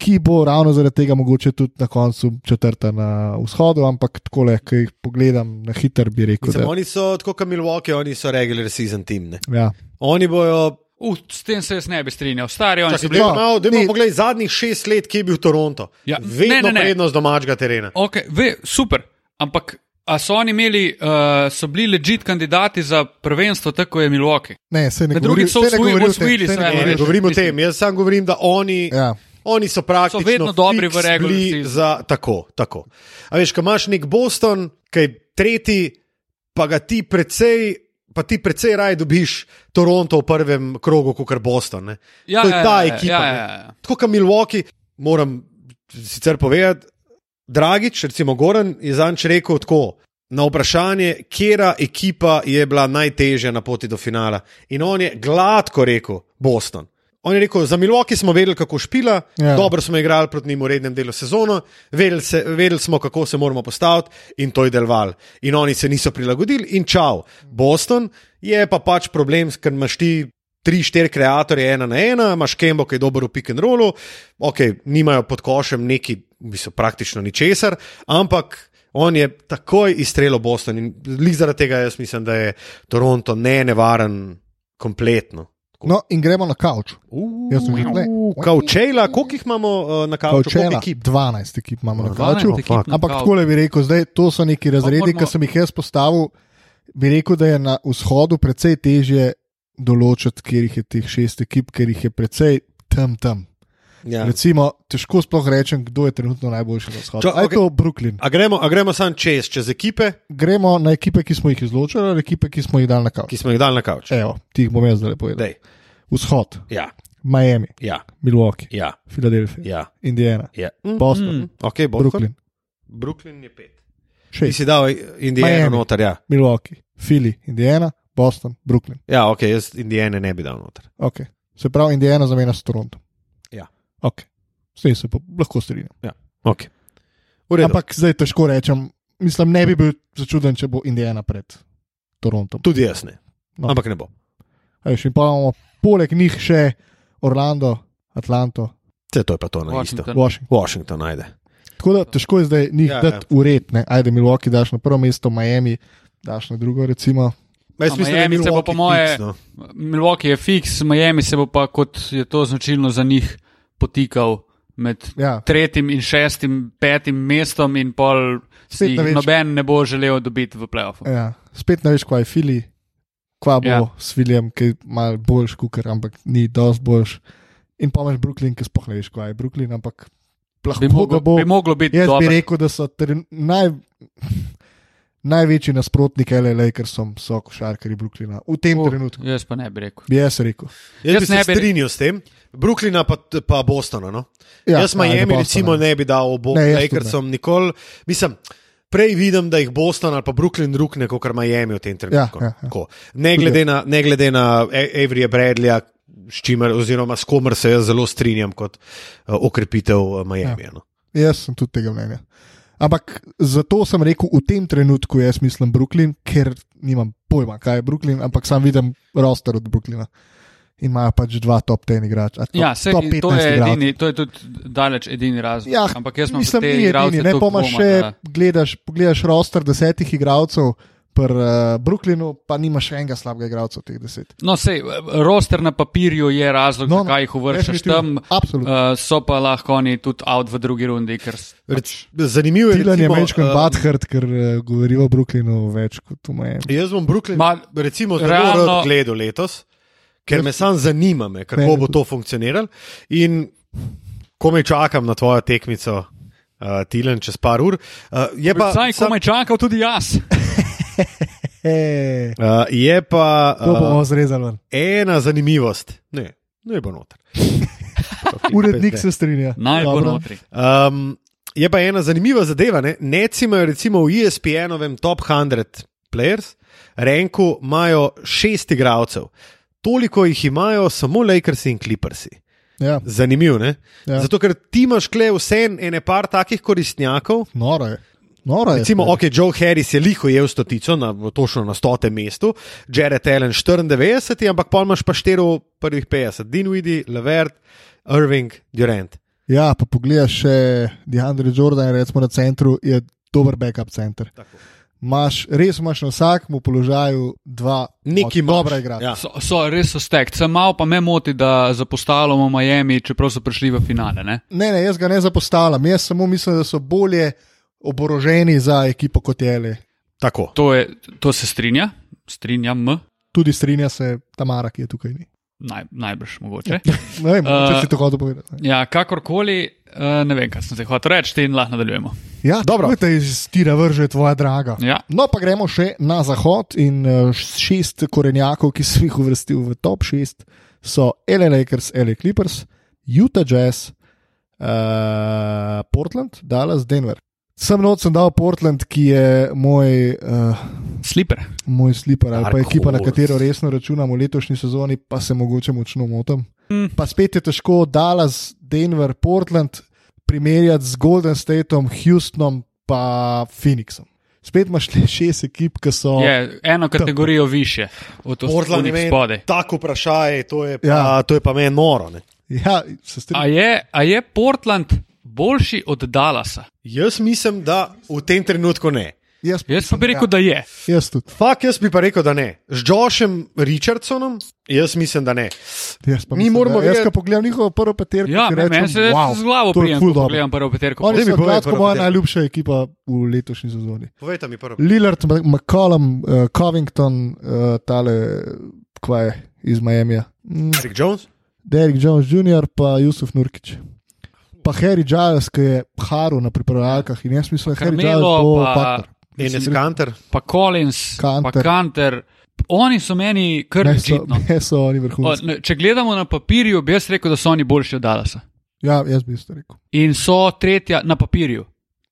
[SPEAKER 2] ki bo ravno zaradi tega mogoče tudi na koncu četrta na vzhodu, ampak tako le, ki jih pogledam na hiter, bi rekel.
[SPEAKER 1] Mislim,
[SPEAKER 2] Da,
[SPEAKER 1] oni so tako kot Milwaukee, oni so regular season team. Ne?
[SPEAKER 2] ja.
[SPEAKER 1] Oni bojo.
[SPEAKER 3] Uh, s tem se jaz ne bi strinjal. Stari, oni so bili.
[SPEAKER 1] dajmo pogledati zadnjih šest let, kje je bil Toronto.
[SPEAKER 3] Ja,
[SPEAKER 1] Vedno
[SPEAKER 3] ne, ne, ne.
[SPEAKER 1] prednost domačega terena.
[SPEAKER 3] Okay, ve, super, ampak a so oni imeli, uh, so bili ležit kandidati za prvenstvo, tako je Milwaukee.
[SPEAKER 2] Ne, se ne
[SPEAKER 3] Na
[SPEAKER 2] govori,
[SPEAKER 3] drugi so osvojili-
[SPEAKER 2] saj ne govori
[SPEAKER 1] ne govorim o tem, jaz samo govorim, da oni.
[SPEAKER 2] Ja.
[SPEAKER 1] Oni so praktično
[SPEAKER 3] So vedno dobri v season.
[SPEAKER 1] za tako. tako. A veš, ko imaš nek Boston, ki je tretji, pa ga ti precej. Pa ti precej raje dobiš Toronto v prvem krogu, kot kar Boston. Ne?
[SPEAKER 3] Ja,
[SPEAKER 1] to je
[SPEAKER 3] ja,
[SPEAKER 1] ta
[SPEAKER 3] ja,
[SPEAKER 1] ekipa.
[SPEAKER 3] ja, ja, ja.
[SPEAKER 1] Tako kot Milwaukee, moram sicer povedati, Dragič, recimo Goran, je zanč rekel tako. Na vprašanje, katera ekipa je bila najtežja na poti do finala. In on je gladko rekel: Boston. On je rekel, za Milwaukee smo vedeli, kako špila,
[SPEAKER 2] Ja.
[SPEAKER 1] ja. dobro smo igrali proti njim v rednem delu sezone, vedeli, se, vedeli smo, kako se moramo postaviti in to je deloval. In oni se niso prilagodili in čau. Boston je pa pač problem, ker imaš ti. Tri, štiri kreatorje, ena na ena, imaš Kembo, ki je dober v pick and rollu, ok, nimajo pod košem neki, v bistvu praktično ničesar, ampak on je takoj izstrelil Boston in zaradi tega jaz mislim, da je Toronto ne nevaren kompletno.
[SPEAKER 2] No, in gremo na kavč. Jaz sem že tle.
[SPEAKER 1] Kaučela, koliko jih imamo uh, na kauču?
[SPEAKER 2] Kavčela,
[SPEAKER 1] ekip?
[SPEAKER 2] 12 ekip imamo na
[SPEAKER 3] 12
[SPEAKER 2] kavču.
[SPEAKER 3] na
[SPEAKER 2] Ampak
[SPEAKER 3] kavču.
[SPEAKER 2] tako bi rekel, zdaj to so neki razredi, ki sem jih jaz postavil. Bi rekel, da je na vzhodu precej težje določiti, kjer jih je teh šest ekip, ker jih je precej tam tam.
[SPEAKER 1] Ja.
[SPEAKER 2] Recimo, težko sploh rečem, kdo je trenutno najboljši na vzhodu. Aj
[SPEAKER 1] okej.
[SPEAKER 2] to Brooklyn.
[SPEAKER 1] A gremo, a gremo sam čez, čez ekipe,
[SPEAKER 2] Gremo na ekipe, ki smo jih izločili, ali ekipe, ki smo jih dali na kavč.
[SPEAKER 1] ki smo jih dali na kauč.
[SPEAKER 2] Evo, ti jih bom jaz zdaj povedal.
[SPEAKER 1] Dej.
[SPEAKER 2] Vzhod,
[SPEAKER 1] Ja,
[SPEAKER 2] Miami,
[SPEAKER 1] ja,
[SPEAKER 2] Milwaukee,
[SPEAKER 1] ja,
[SPEAKER 2] Philadelphia,
[SPEAKER 1] ja.
[SPEAKER 2] Indiana,
[SPEAKER 1] ja. Mm,
[SPEAKER 2] Boston,
[SPEAKER 1] mm, okay, Boston.
[SPEAKER 2] Brooklyn,
[SPEAKER 1] Brooklyn je pet. Ti
[SPEAKER 2] šest,
[SPEAKER 1] si dal Indijano
[SPEAKER 2] Miami.
[SPEAKER 1] noter, ja.
[SPEAKER 2] Milwaukee, Philly, Indiana, Boston, Brooklyn.
[SPEAKER 1] Ja, ok, jaz Indijane ne bi dal noter.
[SPEAKER 2] Okay. Se pravi, Indiana zamenja s Torontom.
[SPEAKER 1] Ja.
[SPEAKER 2] Okay. S tem se lahko strinjam.
[SPEAKER 1] Okay. V redu.
[SPEAKER 2] Ampak zdaj težko rečem, mislim, ne bi bil začuden, če bo Indiana pred Torontom.
[SPEAKER 1] Tudi jaz ne.
[SPEAKER 2] No.
[SPEAKER 1] Ampak ne bo.
[SPEAKER 2] A veš, In pa imamo poleg njih še Orlando, Atlanto,
[SPEAKER 1] Vse to je pa to na isto.
[SPEAKER 3] Washington.
[SPEAKER 2] Washington.
[SPEAKER 1] Washington najde.
[SPEAKER 2] Tako da težko je zdaj njih
[SPEAKER 1] Ja,
[SPEAKER 2] ja, dati ja. ured. Ne? Ajde, Milwaukee daš na prvo mesto, Miami daš na drugo, recimo.
[SPEAKER 1] Jaz mislim, da je
[SPEAKER 3] Miami se bo
[SPEAKER 1] Milwaukee
[SPEAKER 3] po moje-
[SPEAKER 1] fiks, no.
[SPEAKER 3] Milwaukee je fiks, Miami se bo pa, kot je to značilno za njih, potikal med
[SPEAKER 2] Ja.
[SPEAKER 3] tretjim in šestim, petim mestom, in pol si jih noben ne bo želel dobiti v playoffu.
[SPEAKER 2] Ja. Spet ne veš, kaj je Fili, kva bo
[SPEAKER 3] Ja.
[SPEAKER 2] s Filijem, ki je mal boljš kukar, ampak ni dosti boljš. In pa imaš Brooklyn, ki sploh ne veš, kaj je Brooklyn, ampak lahko
[SPEAKER 3] Bi,
[SPEAKER 2] da
[SPEAKER 3] moglo,
[SPEAKER 2] bo.
[SPEAKER 3] bi moglo biti
[SPEAKER 2] Jaz bi
[SPEAKER 3] dobro.
[SPEAKER 2] rekel, da so naj, največji nasprotnik LA Lakersom so košarkari Brooklyna. V tem
[SPEAKER 3] Uh,
[SPEAKER 2] trenutku.
[SPEAKER 3] Jaz pa ne bi rekel.
[SPEAKER 2] Bi jaz rekel.
[SPEAKER 1] Jaz,
[SPEAKER 3] Jaz
[SPEAKER 1] jaz bi
[SPEAKER 3] ne
[SPEAKER 1] se
[SPEAKER 3] bi-
[SPEAKER 1] strinjal s tem, Brooklyna pa, pa Bostona. No?
[SPEAKER 2] Ja,
[SPEAKER 1] jaz Miami
[SPEAKER 2] ajde, Bostona.
[SPEAKER 1] recimo ne bi dal obo
[SPEAKER 2] Ne, jaz tudi
[SPEAKER 1] Lakersom nikoli. Mislim, prej vidim, da jih Boston ali pa Brooklyn rukne, kot Miami v tem trenutku.
[SPEAKER 2] Ja, ja, ja.
[SPEAKER 1] Ne, glede na, ne glede na A- Averija Bradleya, s čimer, oziroma s komer se jaz zelo strinjam kot uh, okrepitev uh, Miami. Ja. No.
[SPEAKER 2] Jaz sem tudi tega mnenja. Ampak zato sem rekel v tem trenutku, jaz mislim Brooklyn, ker nimam pojma, kaj je Brooklyn, ampak sam vidim roster od Brooklyna. In imajo pač dva top ten igrača. Top,
[SPEAKER 3] Ja, se,
[SPEAKER 2] top
[SPEAKER 3] to,
[SPEAKER 2] 15
[SPEAKER 3] je
[SPEAKER 2] igralcev.
[SPEAKER 3] edini, to je tudi daleč edini razlog.
[SPEAKER 2] Ja,
[SPEAKER 3] Ampak jaz imam
[SPEAKER 2] mislim, ni
[SPEAKER 3] igralce
[SPEAKER 2] edini, ne pa imaš še,
[SPEAKER 3] da-
[SPEAKER 2] gledaš, pogledaš roster desetih igralcev. Pri uh, Brooklynu pa nimaš še enega slabega igralca od teh deset.
[SPEAKER 3] No, sej, roster na papirju je razlog,
[SPEAKER 2] No,
[SPEAKER 3] no,
[SPEAKER 2] no,
[SPEAKER 3] zakaj jih uvrščaš tam.
[SPEAKER 2] Absolutno.
[SPEAKER 3] Uh, so pa lahko oni tudi out v drugi rundi, ker
[SPEAKER 1] Reč, zanimivo je,
[SPEAKER 2] Tilan je mečkam
[SPEAKER 1] eh,
[SPEAKER 2] Badhart, ker uh, govori o Brooklynu več kot v Miami.
[SPEAKER 1] Jaz bom Brooklyn
[SPEAKER 3] Ma,
[SPEAKER 1] recimo zelo
[SPEAKER 3] realno-
[SPEAKER 1] rad gledal letos, ker me sam zanima, me, kako
[SPEAKER 2] Mene
[SPEAKER 1] bo to funkcioniralo. In komaj čakam na tvojo tekmico, uh, Tilen, čez par ur. Uh, je pa,
[SPEAKER 3] Saj,
[SPEAKER 1] sam-
[SPEAKER 3] komaj čakal tudi jaz.
[SPEAKER 1] Uh, je pa uh,
[SPEAKER 2] zrezali. ven.
[SPEAKER 1] ena zanimivost. Ne, ne bo noter.
[SPEAKER 2] Urednik se strinja.
[SPEAKER 3] Naj bo notri.
[SPEAKER 1] Um, je pa ena zanimiva zadeva. Ne? Neci imajo recimo v ESPN-ovem top 100 players, renku imajo šest igralcev. Toliko jih imajo samo Lakersi in Clippersi.
[SPEAKER 2] Ja,
[SPEAKER 1] Zanimivo, ne?
[SPEAKER 2] Ja.
[SPEAKER 1] Ja. Zato, ker ti imaš kle vse ene par takih koristnjakov.
[SPEAKER 2] noro je. Noro je.
[SPEAKER 1] Recimo, ok, Joe Harris je liho je v stotico, na, točno na stotem mestu, Jared Allen 94, ampak pol imaš pa štiri v prvih 50, Dinwiddie, Levert, Irving, Durant.
[SPEAKER 2] Ja, pa pogledaš še DeAndre Jordan, recimo na centru, je dober backup center.
[SPEAKER 1] Tako.
[SPEAKER 2] Maš, res imaš na vsakem položaju dva
[SPEAKER 1] Neki
[SPEAKER 2] dobra igralca.
[SPEAKER 1] Ja.
[SPEAKER 3] So, so res so stek. Sem malo pa me moti, da zapostavljamo Miami, čeprav so prišli v finale. Ne?
[SPEAKER 2] Ne, ne, jaz ga ne zapostavljam. Jaz samo mislim, da so bolje oboroženi za ekipo kot je L.
[SPEAKER 1] Tako.
[SPEAKER 3] To, je, to se strinja, strinjam,
[SPEAKER 2] Tudi strinja se Tamara, ki je tukaj ni.
[SPEAKER 3] Naj, najbrž mogoče.
[SPEAKER 2] Ne vem, če
[SPEAKER 3] Uh,
[SPEAKER 2] si to hotel povedati.
[SPEAKER 3] Ja, kakorkoli, uh, ne vem, kaj sem se hotel reči, in lahko nadaljujemo.
[SPEAKER 2] Ja,
[SPEAKER 1] Dobro.
[SPEAKER 2] Te iz tira vrže tvoja draga.
[SPEAKER 3] Ja.
[SPEAKER 2] No, pa gremo še na zahod in eh, šest korenjakov, ki sem jih uvrstil v top šest, so LA Lakers, LA Clippers, Utah Jazz, uh, Portland, Dallas, Denver. Sem noč sem dal Portland, ki je moj, uh,
[SPEAKER 3] Sliper.
[SPEAKER 2] moj slipper ali pa
[SPEAKER 1] Dark
[SPEAKER 2] ekipa, na
[SPEAKER 1] horse.
[SPEAKER 2] katero resno računam v letošnji sezoni, pa se mogoče močno motim.
[SPEAKER 3] Mm.
[SPEAKER 2] pa spet je težko Dallas, Denver, Portland primerjati z Golden Stateom, Houstonom pa Phoenixom. Spet imaš le šest ekip, ki so.
[SPEAKER 3] Je eno kategorijo više od
[SPEAKER 1] Portland je
[SPEAKER 3] spodaj.
[SPEAKER 1] tako vprašanje, to je pa,
[SPEAKER 2] Ja.
[SPEAKER 1] to je pa meni noro. Ne?
[SPEAKER 2] Ja, se
[SPEAKER 3] A je, a je Portland boljši od Dallasa?
[SPEAKER 1] Jaz mislim, da v tem trenutku ne.
[SPEAKER 2] Jaz,
[SPEAKER 3] Jaz pa bi rekel,
[SPEAKER 2] ja,
[SPEAKER 3] da je.
[SPEAKER 2] Jaz tudi.
[SPEAKER 1] Fak, jaz bi pa rekel, da ne. Z Jošem Richardsonom, jaz mislim, da ne.
[SPEAKER 2] Jaz pa
[SPEAKER 1] Mi
[SPEAKER 2] mislim,
[SPEAKER 1] moramo
[SPEAKER 2] da, jaz,
[SPEAKER 1] vedeti-
[SPEAKER 2] ko pogledam njihovo prvo peterko,
[SPEAKER 3] Ja,
[SPEAKER 2] si
[SPEAKER 3] meni
[SPEAKER 2] rečem,
[SPEAKER 3] se
[SPEAKER 2] wow,
[SPEAKER 3] z glavo prijem, ko pogledam prvo peterko.
[SPEAKER 2] Oni so gladko moja najljubša ekipa v letošnji sezoni.
[SPEAKER 1] Povejte mi prvo.
[SPEAKER 2] Lillard, Mc- McCollum, uh, Covington, uh, tale, kva je iz Miamija. Mm,
[SPEAKER 1] Rick Jones?
[SPEAKER 2] Derek Jones Jr., pa Jusuf Nurkič. Pa Harry Giles, ki je haru na pripravljalkah in jaz mislim, da Harry Giles bo
[SPEAKER 3] pa-
[SPEAKER 2] faktor.
[SPEAKER 1] Enes Kanter?
[SPEAKER 3] Pa Collins,
[SPEAKER 2] Kanter.
[SPEAKER 3] pa Kanter. Oni so meni kar legitno.
[SPEAKER 2] ne so oni
[SPEAKER 3] O,
[SPEAKER 2] vrhunski.
[SPEAKER 3] ne, Če gledamo na papirju, bi jaz rekel, da so oni boljši od Dallasa.
[SPEAKER 2] Ja, jaz bi isto rekel.
[SPEAKER 3] In so tretja na papirju,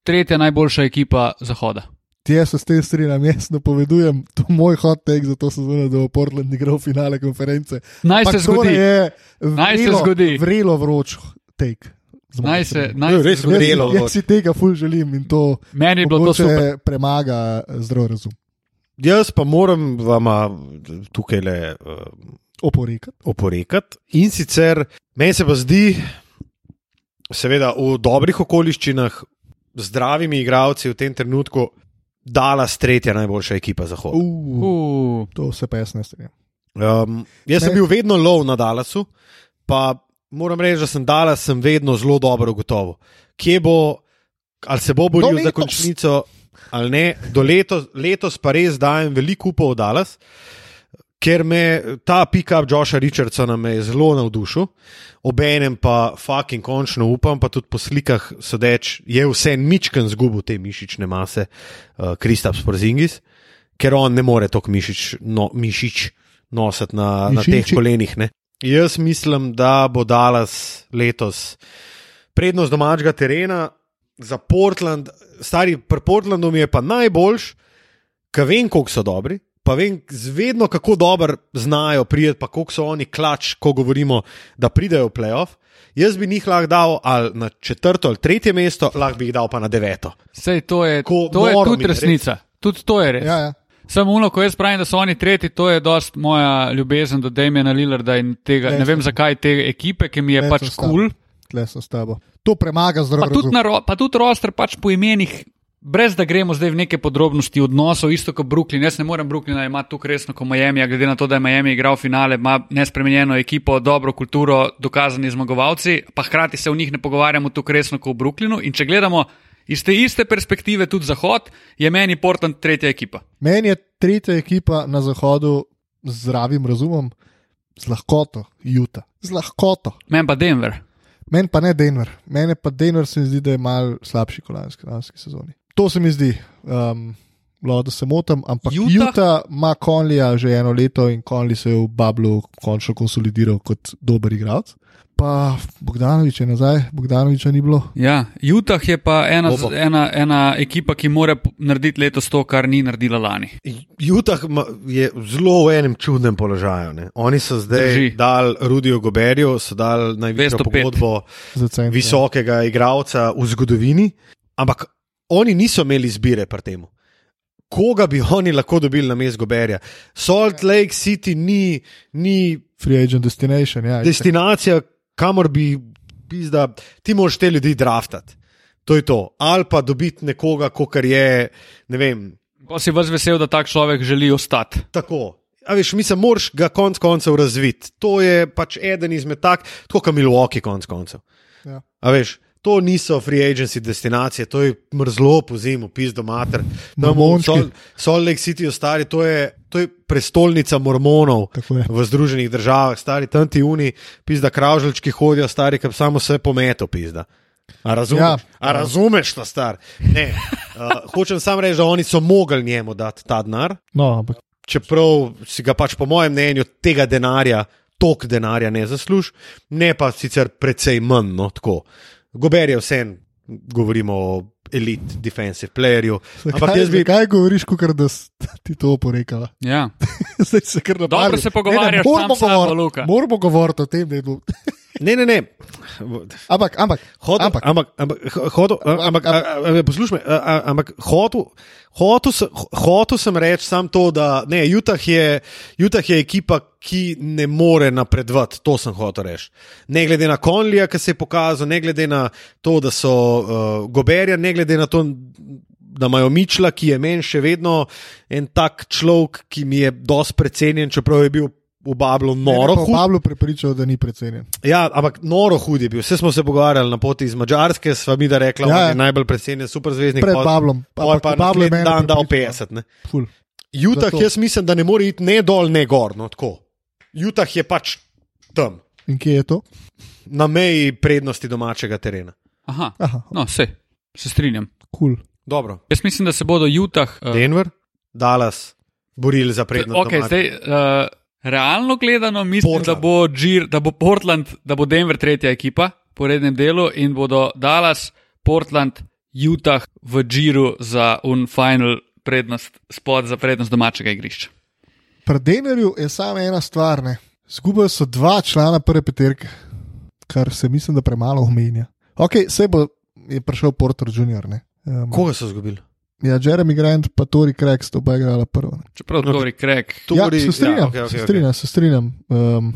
[SPEAKER 3] tretja najboljša ekipa Zahoda.
[SPEAKER 2] Jaz se s tem strinjam, jaz napovedujem, to je moj hot take za to sezono, da bo Portland igral finale konference.
[SPEAKER 3] Naj
[SPEAKER 2] Ampak
[SPEAKER 3] se zgodi.
[SPEAKER 2] Je
[SPEAKER 3] Naj se
[SPEAKER 2] vrelo-
[SPEAKER 3] zgodi.
[SPEAKER 2] Vrelo vroč take.
[SPEAKER 3] Naj se, naj se
[SPEAKER 1] res vrelo.
[SPEAKER 2] Jaz, jaz si tega ful želim in to
[SPEAKER 3] Meni je bilo to super.
[SPEAKER 2] premaga zdrav razum.
[SPEAKER 1] Jaz pa moram vama tukaj le uh,
[SPEAKER 2] Oporekati.
[SPEAKER 1] oporekati. In sicer meni se pa zdi, seveda v dobrih okoliščinah, z zdravimi igravci v tem trenutku, Dallas tretja najboljša ekipa Zahoda.
[SPEAKER 2] Uh,
[SPEAKER 3] Uh,
[SPEAKER 2] to se pa jaz ne strinjam.
[SPEAKER 1] Um, jaz sem
[SPEAKER 2] Ne.
[SPEAKER 1] bil vedno lov na Dallasu, pa moram reči, da sem Dallas sem vedno zelo dobro ugotovil. Kje bo, ali se bo boril za končnico, ali ne. Do letos, letos pa res dajem veliko upov v Dallas, ker me ta pick-up Josha Richardsona me je zelo navdušil. Obenem pa fucking končno upam, pa tudi po slikah sodeč, je vse ničken zgubil te mišične mase, Kristaps uh, Porzingis, ker on ne more toliko mišič, no, mišič nositi na, na teh
[SPEAKER 2] Mišiči.
[SPEAKER 1] kolenih. Ne. Jaz mislim, da bo Dallas letos prednost domačega terena za Portland, stari pri Portlandu mi je pa najboljš, ker vem, koliko so dobri. Pa vem, zvedno kako dobro znajo prijeti, pa koliko so oni klač, ko govorimo, da pridejo v playoff. Jaz bi njih lahko dal ali na četrto ali tretje mesto, lahko bi jih dal pa na deveto.
[SPEAKER 3] Sej to je,
[SPEAKER 1] Ko
[SPEAKER 3] to je tudi resnica. Tudi to je res.
[SPEAKER 2] Ja, ja.
[SPEAKER 3] Samo uno, ko jaz pravim, da so oni tretji, to je dost moja ljubezen do Damiena Lillarda in tega.
[SPEAKER 2] Ne,
[SPEAKER 3] Ne vem zakaj te ekipe, ki mi je
[SPEAKER 2] Ne,
[SPEAKER 3] pač kul. Cool.
[SPEAKER 2] Tle sem s tabo. To premaga zdrav
[SPEAKER 3] Pa tudi, ro- pa tudi roster pač po imenih. Brez da gremo zdaj v neke podrobnosti odnosov, isto kot Brooklyn. Jaz ne morem Brooklyna imati tukaj resno kot Miami, glede na to, da je Miami igral finale, ima nespremenjeno ekipo, dobro kulturo, dokazani zmagovalci, pa hkrati se v njih ne pogovarjamo tukaj resno kot v Brooklynu. In če gledamo iz te iste perspektive tudi Zahod, je meni Portland tretja ekipa.
[SPEAKER 2] Meni je tretja ekipa na zahodu z zdravim razumom, z lahkoto, Juta. Z lahkoto.
[SPEAKER 3] Meni pa Denver.
[SPEAKER 2] Meni pa ne Denver. Meni pa Denver se mi zdi, da je mal slabši kot lanski, lanski sezoni. To se mi zdi. Um, Lo, da se motim, ampak
[SPEAKER 3] Utah?
[SPEAKER 2] Juta ima Konlija že eno leto in Konli se je v Bablu končno konsolidiral kot dober igralec. Pa Bogdanovič je nazaj, Bogdanoviča ni bilo.
[SPEAKER 3] Ja, Utah je pa ena,
[SPEAKER 1] Opa.
[SPEAKER 3] ena, ena ekipa, ki mora narediti letos to, kar ni naredila lani.
[SPEAKER 1] Jutah je zelo v enem čudnem položaju. Ne. Oni so zdaj dali Rudijo Goberju, so dali največjo
[SPEAKER 3] 205.
[SPEAKER 1] pogodbo
[SPEAKER 2] Za center.
[SPEAKER 1] visokega igralca v zgodovini, ampak oni niso imeli izbire pri tem. Koga bi oni lahko dobili na mestu Goberja? Salt Lake City ni, ni
[SPEAKER 2] Free agent destination. Ja,
[SPEAKER 1] destinacija, kamor bi, pizda, ti moraš te ljudi draftati. To je to. Ali pa dobiti nekoga, kar je, ne vem,
[SPEAKER 3] Pa si vas vesel, da tak človek želi ostati.
[SPEAKER 1] tako. A veš, mislim, moraš ga konec koncev razviti. To je pač eden izmed tak, tako kot Milwaukee, konec koncev.
[SPEAKER 2] Ja.
[SPEAKER 1] A veš, to niso free agency destinacije, to je mrzlo po zimu, pizdo mater.
[SPEAKER 2] Mormončki.
[SPEAKER 1] Sol, Salt Lake City, stari, to je, to je prestolnica mormonov
[SPEAKER 2] je.
[SPEAKER 1] v Združenih državah, stari tam ti uni, pizda kravžljčki hodijo, stari, ki samo se pometo, pizda. A razumeš,
[SPEAKER 2] Ja.
[SPEAKER 1] A razumeš to, star? Ne. Uh, hočem samo reči, da oni so mogli njemu dati ta denar,
[SPEAKER 2] No, ampak
[SPEAKER 1] čeprav si ga pač po mojem mnenju tega denarja, tok denarja ne zasluži, ne pa sicer precej manj. No, tako. Gober je vse, govorimo o elite defensive playerju. Ampak
[SPEAKER 2] Ampak
[SPEAKER 1] jaz bi.
[SPEAKER 2] Kaj govoriš, ko da ti to oporekala?
[SPEAKER 3] Ja.
[SPEAKER 2] Zdaj se kar
[SPEAKER 3] Dobro
[SPEAKER 2] napadli.
[SPEAKER 3] se pogovarjaš
[SPEAKER 2] Ne, ne, moramo govoriti-
[SPEAKER 3] Luka.
[SPEAKER 2] Moramo govoriti o tem, da je bil.
[SPEAKER 1] Ne, ne, ne.
[SPEAKER 2] Ampak, ampak,
[SPEAKER 1] Hodil,
[SPEAKER 2] ampak,
[SPEAKER 1] ampak, ampak, hodil, ampak, ampak, poslušaj, me, a- a- ampak hotel, hotel, sem, hotel sem reči samo to, da ne, Utah, je, Utah je ekipa, ki ne more napredovati, to sem hotel reči. Ne glede na Konlija, ki se je pokazal, ne glede na to, da so uh, Goberja, ne glede na to, da imajo Mičla, ki je meni še vedno en tak človek, ki mi je dosti precenjen, čeprav je bil v Bablu noro hud.
[SPEAKER 2] Pavlo prepričal, da ni precenjen.
[SPEAKER 1] Ja, ampak noro hud je bil. Vse smo se pogovarjali na poti iz Mačarske, sva mi da rekla, da
[SPEAKER 2] Ja,
[SPEAKER 1] ja,
[SPEAKER 2] ja.
[SPEAKER 1] je najbolj precenjen superzvezdnik.
[SPEAKER 2] Pred Pavlom.
[SPEAKER 1] pol
[SPEAKER 2] Ampak
[SPEAKER 1] pa
[SPEAKER 2] Pablo je
[SPEAKER 1] dan dal
[SPEAKER 2] prepričal.
[SPEAKER 1] 50. Ne?
[SPEAKER 2] Ful.
[SPEAKER 1] Jutah,
[SPEAKER 2] Zato.
[SPEAKER 1] jaz mislim, da ne more iti ne dol, ne gor. No, tako. Jutah je pač tam,
[SPEAKER 2] In kje je to?
[SPEAKER 1] na meji prednosti domačega terena.
[SPEAKER 3] Aha.
[SPEAKER 2] Aha,
[SPEAKER 3] No, se, se strinjam.
[SPEAKER 2] kul.
[SPEAKER 1] Dobro.
[SPEAKER 3] Jaz mislim, da se bodo Utah. Uh,
[SPEAKER 1] Denver, Dallas, borili za prednost.
[SPEAKER 3] okay, zdaj, uh, realno gledano, mislim, da
[SPEAKER 1] Portland.
[SPEAKER 3] bo, Gir, da bo Portland, da bo Denver tretja ekipa po rednem delu in bodo Dallas, Portland, Utah v Giru za un final prednost, spod za prednost domačega igrišča.
[SPEAKER 2] Pri Denerju je samo ena stvar. ne. Zgubili so dva člana prve peterke, kar se mislim, da premalo omenja. Ok, se bo je prišel Porter Junior. ne. Um,
[SPEAKER 1] Koga so izgubili?
[SPEAKER 2] Ja, Jeremy Grant pa Tori Craig sta oba igrala prvo. ne.
[SPEAKER 3] Čeprav. Tori Craig.
[SPEAKER 2] Ja,
[SPEAKER 1] Tori-
[SPEAKER 2] se strinjam,
[SPEAKER 1] ja, okej, okej,
[SPEAKER 2] se strinjam, se strinjam. Um,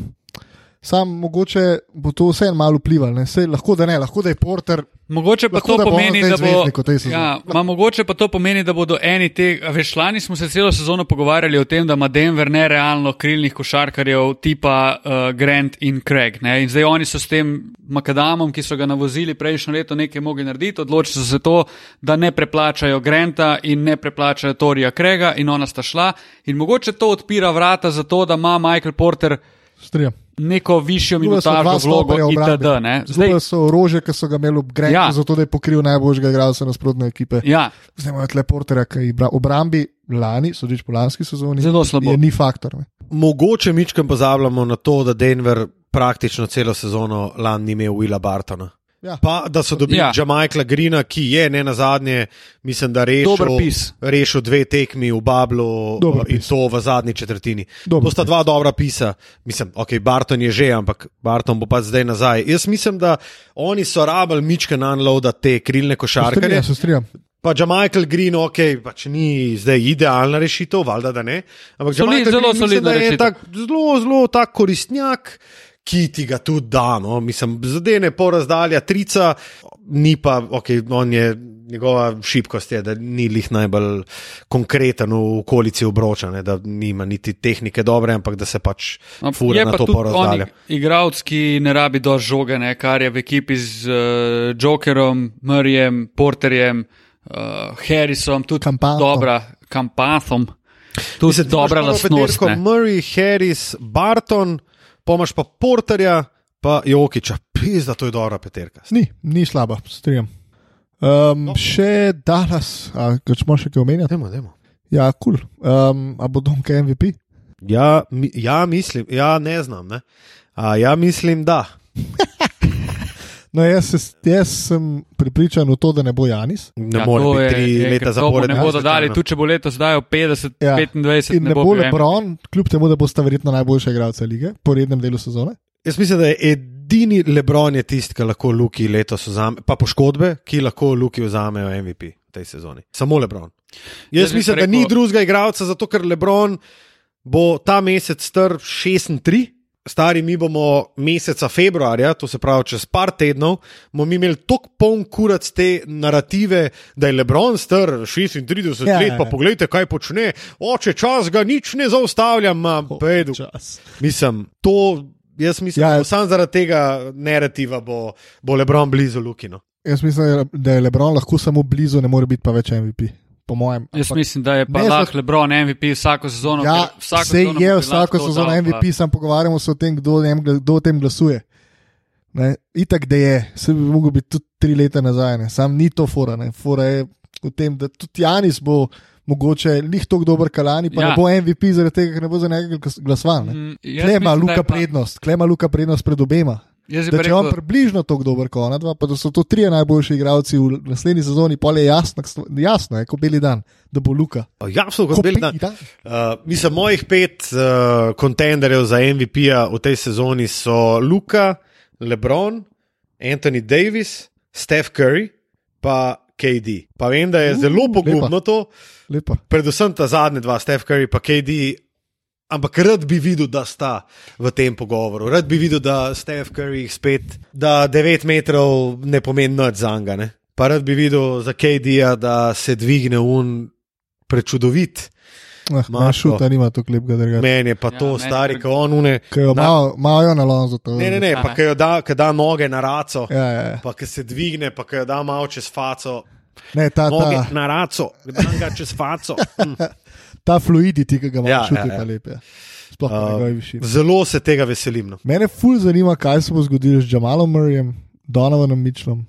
[SPEAKER 2] sam mogoče bo to vseeno malo vplivalo. ne. Saj Lahko da ne, lahko da je Porter.
[SPEAKER 3] Mogoče pa
[SPEAKER 2] Lahko,
[SPEAKER 3] to
[SPEAKER 2] da
[SPEAKER 3] pomeni, da bo. Ja, ma, mogoče pa to pomeni, da bodo eni te. Veš, lani smo se celo sezono pogovarjali o tem, da ima Denver nerealno krilnih košarkarjev tipa uh, Grant in Craig. Ne? In zdaj oni so s tem makadamom, ki so ga navozili prejšnjo leto, nekaj mogli narediti. Odločili so se to, da ne preplačajo Granta in ne preplačajo Torija Craiga, in ona sta šla. In mogoče to odpira vrata za to, da ima Michael Porter
[SPEAKER 2] Strinjam.
[SPEAKER 3] neko višjo minutažno vlogo itd. ne. Zdaj,
[SPEAKER 2] so orožje, ki so ga imeli ob Grenku,
[SPEAKER 3] Ja.
[SPEAKER 2] zato da je pokril najboljšega igralca nasprotne ekipe.
[SPEAKER 3] ja,
[SPEAKER 2] Zdaj imajo tle Porterja, ki je obrambi lani, sodeč po lanski sezoni,
[SPEAKER 3] Zelo slabo.
[SPEAKER 2] je ni faktor. Ne.
[SPEAKER 1] Mogoče mičkam pozabljamo na to, da Denver praktično celo sezono lani ni imel Willa Bartona.
[SPEAKER 2] Ja.
[SPEAKER 1] Pa da so dobili
[SPEAKER 3] Ja.
[SPEAKER 1] ja. Jamaikla Grina, ki je ne na zadnje, mislim, da rešil,
[SPEAKER 3] pis.
[SPEAKER 1] rešil dve tekmi v Bablu
[SPEAKER 2] Dober
[SPEAKER 1] in
[SPEAKER 2] pis.
[SPEAKER 1] to v zadnji četrtini.
[SPEAKER 2] Dober
[SPEAKER 1] to sta dva dobra pisa. Mislim, ok, Barton je že, ampak Barton bo pa zdaj nazaj. Jaz mislim, da oni so rabili mičke na unload te krilne košarkarje.
[SPEAKER 2] Strinjam se, strinjam.
[SPEAKER 1] Pa Jamaikal Green, ok, pač ni zdaj idealna rešitev, valjda da ne. Ampak
[SPEAKER 3] Soli-
[SPEAKER 1] Jamaikal
[SPEAKER 3] zelo
[SPEAKER 1] Green
[SPEAKER 3] solidna
[SPEAKER 1] je
[SPEAKER 3] rešitev.
[SPEAKER 1] tak, zelo, zelo tak koristnjak, ki ti ga tudi da. No? Mislim, zadene po razdalja trica, ni pa, ok, on je. Njegova šibkost je, da ni lih najbolj konkreten v okolici obroča, ne, da nima niti tehnike dobre, ampak da se pač
[SPEAKER 3] No,
[SPEAKER 1] fura na
[SPEAKER 3] pa
[SPEAKER 1] to
[SPEAKER 3] tudi
[SPEAKER 1] porazdalje.
[SPEAKER 3] on Igralec, ki ne rabi dož žoge, ne, kar je v ekipi z uh, Jokerjem, Murrayjem, Porterjem, uh, Harrisom, tudi
[SPEAKER 2] Campathom.
[SPEAKER 3] dobra, Kampathom. Tudi
[SPEAKER 1] Mislim,
[SPEAKER 3] dobra lastnost.
[SPEAKER 1] Murray, Harris, Barton, pomaž pa Porterja, pa Jokiča. Pizda, to je dobra peterka.
[SPEAKER 2] Ni, ni slaba, strinjam. Um,
[SPEAKER 1] No.
[SPEAKER 2] še Dallas, a če smo še kaj omenjati?
[SPEAKER 1] Dajmo, dajmo.
[SPEAKER 2] Ja, kul. Cool. Um, a bo Donka MVP?
[SPEAKER 1] Ja, mi, ja, mislim, ja, ne znam. Ne? A, ja, mislim, da.
[SPEAKER 2] No, jaz, se, jaz sem pripričan v to, da ne bo Janis.
[SPEAKER 1] Ne
[SPEAKER 3] Ja,
[SPEAKER 1] more
[SPEAKER 3] to
[SPEAKER 1] biti tri
[SPEAKER 3] je,
[SPEAKER 1] leta
[SPEAKER 3] bo
[SPEAKER 1] zaporedno.
[SPEAKER 3] Ne bodo dali, tudi če bo letos dajal 50,
[SPEAKER 2] Ja.
[SPEAKER 3] 25,
[SPEAKER 2] In ne bo
[SPEAKER 3] bil
[SPEAKER 2] Lebron, kljub temu, da bosta verjetno najboljša igralca lige po rednem delu sezone.
[SPEAKER 1] Jaz mislim, da je edini Lebron je tisti, ki lahko Luki letos vzame, pa poškodbe, ki lahko Luki vzamejo MVP v tej sezoni. Samo Lebron. Jaz,
[SPEAKER 3] Jaz
[SPEAKER 1] mislim,
[SPEAKER 3] rekel-
[SPEAKER 1] da ni drugega igralca, zato ker Lebron bo ta mesec star 6-3. Stari mi bomo meseca februarja, to se pravi čez par tednov, bomo imeli tako poln kurac te narative, da je Lebron star 36
[SPEAKER 2] Ja,
[SPEAKER 1] let,
[SPEAKER 2] ja,
[SPEAKER 1] pa
[SPEAKER 2] ja.
[SPEAKER 1] pogledajte, kaj počne, oče čas ga nič ne zaustavljam, pedu. Mislim, to jaz mislim,
[SPEAKER 2] Ja,
[SPEAKER 1] da samo zaradi tega narativa bo, bo Lebron blizu Lukino.
[SPEAKER 2] Jaz mislim, da je Lebron lahko samo blizu, ne more biti pa več MVP. Po mojem.
[SPEAKER 3] Jaz
[SPEAKER 2] Ampak-
[SPEAKER 3] mislim, da je pa
[SPEAKER 2] Ne,
[SPEAKER 3] lahko Lebron MVP vsako sezono.
[SPEAKER 2] Ja,
[SPEAKER 3] vsako
[SPEAKER 2] vse
[SPEAKER 3] sezono
[SPEAKER 2] je vsako sezono
[SPEAKER 3] dal,
[SPEAKER 2] MVP, sam pogovarjamo se o tem, kdo, gla- kdo o tem glasuje. Ne, itak, da je, se bi mogel biti tudi tri leta nazaj, ne. sam ni to fora. Ne. Fora je v tem, da tudi Janis bo mogoče njih tako dober kalani, pa
[SPEAKER 3] Ja.
[SPEAKER 2] ne bo MVP, zaradi tega, ker ne bo za njega glas- glasoval. ne.
[SPEAKER 3] Mm,
[SPEAKER 2] Klema Luka
[SPEAKER 3] pa-
[SPEAKER 2] prednost, klema Luka prednost pred obema.
[SPEAKER 3] Pa
[SPEAKER 2] je on
[SPEAKER 3] rekel,
[SPEAKER 2] približno tako dober kot ona dva, pa da so to trije najboljši igralci v naslednji sezoni, pol je jasno, jasno je, kot beli dan, da bo Luka.
[SPEAKER 1] Jasno, kot
[SPEAKER 2] Ko
[SPEAKER 1] bel dan.
[SPEAKER 2] beli dan.
[SPEAKER 1] Uh, mislim, mojih pet uh, kontenderjev za MVP-ja v tej sezoni so Luka, LeBron, Anthony Davis, Steph Curry, pa KD. Pa vem, da je
[SPEAKER 2] Uh,
[SPEAKER 1] zelo
[SPEAKER 2] lepa.
[SPEAKER 1] pogubno to,
[SPEAKER 2] Lepa.
[SPEAKER 1] predvsem ta zadnja dva, Steph Curry in KD. Ampak rad bi videl, da sta v tem pogovoru. Rad bi videl, da Steph Curry spet, da 9 metrov ne pomeni nič za njega. Pa rad bi videl za KD-ja, da se dvigne un prečudovit.
[SPEAKER 2] Ah,
[SPEAKER 1] Marko.
[SPEAKER 2] Mašuta nima tako lepega drga.
[SPEAKER 1] Meni je pa
[SPEAKER 3] Ja,
[SPEAKER 1] to
[SPEAKER 3] meni
[SPEAKER 1] stari, ko on une.
[SPEAKER 2] Ki jo
[SPEAKER 1] na-
[SPEAKER 2] imajo na lonzu. to.
[SPEAKER 1] Ne, ne, ne, pa
[SPEAKER 3] Aha.
[SPEAKER 1] ki jo da, ki da noge na raco,
[SPEAKER 2] Ja, ja, ja.
[SPEAKER 1] pa ki se dvigne, pa ki jo da malo čez faco.
[SPEAKER 2] Ne, ta,
[SPEAKER 1] Noge
[SPEAKER 2] ta,
[SPEAKER 1] na raco, da ga čez faco. Hm.
[SPEAKER 2] Ta fluidity, ki ga ima
[SPEAKER 1] Ja,
[SPEAKER 2] ja, šuti,
[SPEAKER 1] ja,
[SPEAKER 2] ja,
[SPEAKER 1] ja.
[SPEAKER 2] ja. pa lep je. Sploh na
[SPEAKER 1] Uh,
[SPEAKER 2] njegovi višini.
[SPEAKER 1] Zelo se tega veselim. No.
[SPEAKER 2] Mene ful zanima, kaj se bo zgodilo z Jamalom Murrayem, Donovanom Mitchellom.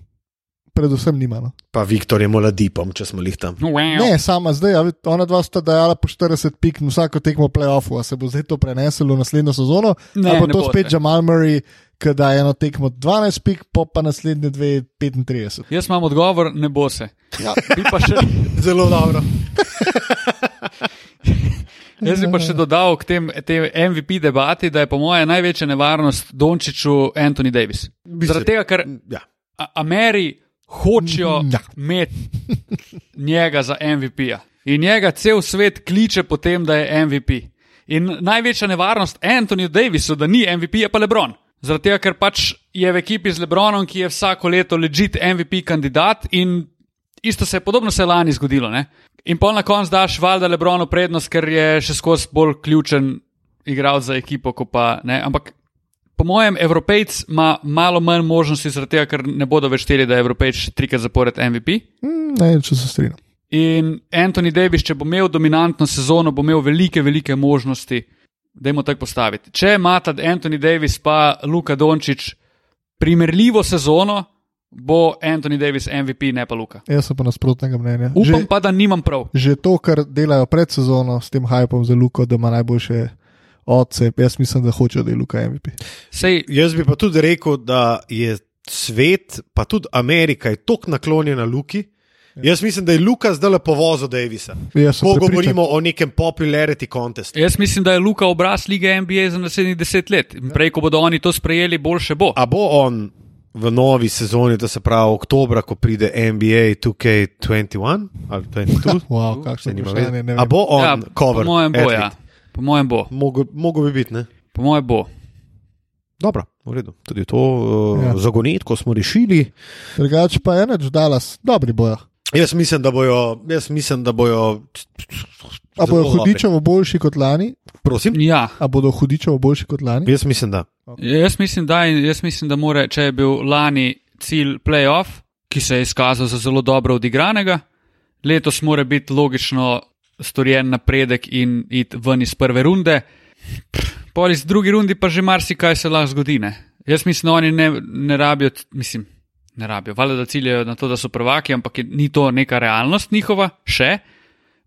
[SPEAKER 2] Predvsem nima. No.
[SPEAKER 1] Pa Viktorjem Oladipom, če smo jih tam.
[SPEAKER 2] Ne, sama zdaj, a vid- ona dva sta dajala po 40 pik na vsako tekmo playoffu, a se bo zdaj to preneslo v naslednjo sezono,
[SPEAKER 3] Ne,
[SPEAKER 2] ali pa
[SPEAKER 3] ne
[SPEAKER 2] to
[SPEAKER 3] bo
[SPEAKER 2] spet
[SPEAKER 3] se.
[SPEAKER 2] Jamal Murray, ki da eno tekmo 12 pik, pa pa naslednje dve 35.
[SPEAKER 3] Jaz imam odgovor, ne bo se.
[SPEAKER 2] Ja.
[SPEAKER 3] Bi pa še,
[SPEAKER 1] Zelo dobro.
[SPEAKER 3] jaz bi pa še dodal k tem, tem MVP debati, da je po mojem največja nevarnost Dončiću Anthony Davis. Zaradi tega, ker
[SPEAKER 1] Ja.
[SPEAKER 3] Ameri hočejo
[SPEAKER 2] Ja.
[SPEAKER 3] imeti njega za MVP-ja. In njega cel svet kliče po tem, da je MVP. In največja nevarnost Antoniju Davisu, da ni MVP, je pa Lebron. Zaradi tega, ker pač je v ekipi z Lebronom, ki je vsako leto legit MVP kandidat in isto se je podobno se je lani zgodilo. Ne? In pol na koncu daš valjda Lebronu prednost, ker je še skozi bolj ključen igralec za ekipo, kot pa ne. Ampak po mojem, Evropejc ima malo manj možnosti, zaradi tega, ker ne bodo več šteli, da je Evropejc trikrat zapored MVP.
[SPEAKER 2] Mm, Ne, če se strinjam.
[SPEAKER 3] In Anthony Davis, če bo imel dominantno sezono, bo imel velike, velike možnosti, da jim tako postaviti. Če ima ta Anthony Davis pa Luka Dončić primerljivo sezono, bo Anthony Davis MVP, ne pa Luka.
[SPEAKER 2] Jaz sem pa nasprotnega mnenja.
[SPEAKER 3] Upam
[SPEAKER 2] Že,
[SPEAKER 3] pa, da nimam prav.
[SPEAKER 2] že to, kar delajo pred sezono s tem hypom za Luko, da ima najboljše odce, jaz mislim, da hočejo, da je Luka MVP.
[SPEAKER 3] Sej,
[SPEAKER 1] Jaz bi pa tudi rekel, da je svet, pa tudi Amerika, je tako naklonjena Luki. Jaz mislim, da je Luka zdaj lepo vozil Davisa.
[SPEAKER 2] Sem
[SPEAKER 1] Ko govorimo o nekem popularity contestu.
[SPEAKER 3] jaz mislim, da je Luka obraz lige NBA za naslednjih deset let. In prej, ko bodo oni to sprejeli, boljše bo.
[SPEAKER 1] A bo on v novi sezoni, to se pravi oktobra, ko pride NBA 2K21 ali 22?
[SPEAKER 2] Wow, kakšno vprašanje, ne
[SPEAKER 1] A
[SPEAKER 2] vem.
[SPEAKER 1] bo on
[SPEAKER 3] ja,
[SPEAKER 1] cover?
[SPEAKER 3] po mojem bo,
[SPEAKER 1] athlete?
[SPEAKER 3] ja. Po mojem bo.
[SPEAKER 1] Mogo, mogo bi biti, ne?
[SPEAKER 3] Po mojem bo.
[SPEAKER 1] Dobro, v redu. Tudi to uh,
[SPEAKER 2] Ja.
[SPEAKER 1] ja. zagonetko smo rešili.
[SPEAKER 2] Drugače pa je neč Dallas, dobri bojo.
[SPEAKER 1] Jaz mislim, da bojo. Jaz mislim, da bojo
[SPEAKER 2] A
[SPEAKER 1] zelo
[SPEAKER 2] hudičevo boljši kot lani?
[SPEAKER 1] Prosim?
[SPEAKER 3] Ja,
[SPEAKER 2] A bodo hudičevo boljši kot lani?
[SPEAKER 1] Jaz mislim, da.
[SPEAKER 3] Jaz mislim, da, jaz mislim, da more, če je bil lani cilj playoff, ki se je izkazal za zelo dobro odigranega, letos mora biti logično storjen napredek in iti ven iz prve runde. Pol iz druge rundi pa že marsikaj se lahko zgodi. Ne? Jaz mislim, da oni ne, ne rabijo, mislim, ne rabijo, valjda da ciljajo na to, da so prvaki, ampak je, ni to neka realnost njihova, še.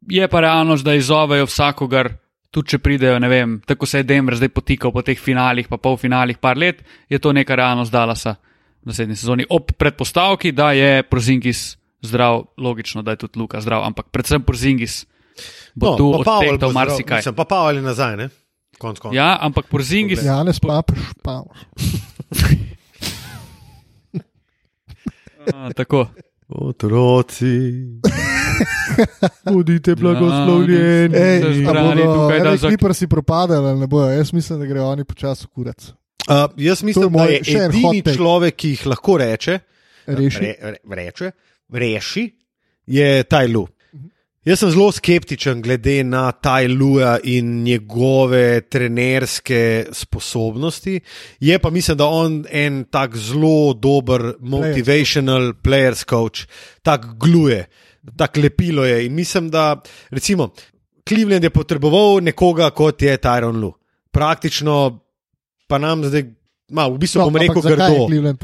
[SPEAKER 3] Je pa realnost, da izzovejo vsakogar, tudi če pridejo, ne vem, tako se je Denver zdaj potikal po teh finalih, pa polfinalih par let, je to neka realnost Dalasa v naslednji sezoni. Ob predpostavki, da je Prozingis zdrav, logično, da je tudi Luka zdrav, ampak predvsem Prozingis bo no, tu
[SPEAKER 1] Pavel
[SPEAKER 3] odtekel
[SPEAKER 1] zdrav,
[SPEAKER 3] marsikaj.
[SPEAKER 1] Mislim, pa Pavel je nazaj, ne? Konc, konc.
[SPEAKER 3] Ja, ampak Porzingis,
[SPEAKER 2] Ja, ne spapaš, spavaš.
[SPEAKER 3] a, tako.
[SPEAKER 1] Otroci.
[SPEAKER 2] Budite
[SPEAKER 3] blagoslovljeni.
[SPEAKER 2] Ej,
[SPEAKER 3] Se
[SPEAKER 2] a bodo
[SPEAKER 3] da
[SPEAKER 2] ene
[SPEAKER 3] za-
[SPEAKER 2] propadali ali ne bojo? Jaz mislim, da grejo oni počasi kurac.
[SPEAKER 1] Uh, jaz mislim,
[SPEAKER 2] je
[SPEAKER 1] da
[SPEAKER 2] moj
[SPEAKER 1] je
[SPEAKER 2] še en
[SPEAKER 1] edini človek, ki jih lahko reče,
[SPEAKER 2] Reši.
[SPEAKER 1] re, re, reče, reši, je Tajlu. Jaz sem zelo skeptičen glede na Tajluja in njegove trenerske sposobnosti. Je pa mislim, da on en tak zelo dober motivational players coach, tak gluje, tak lepilo je. In mislim, da recimo Cleveland je potreboval nekoga kot je Tyron Lu. Praktično pa nam zdaj, ma, v bistvu
[SPEAKER 2] No,
[SPEAKER 1] bom rekel,
[SPEAKER 2] zakaj je
[SPEAKER 1] grdo.
[SPEAKER 2] Cleveland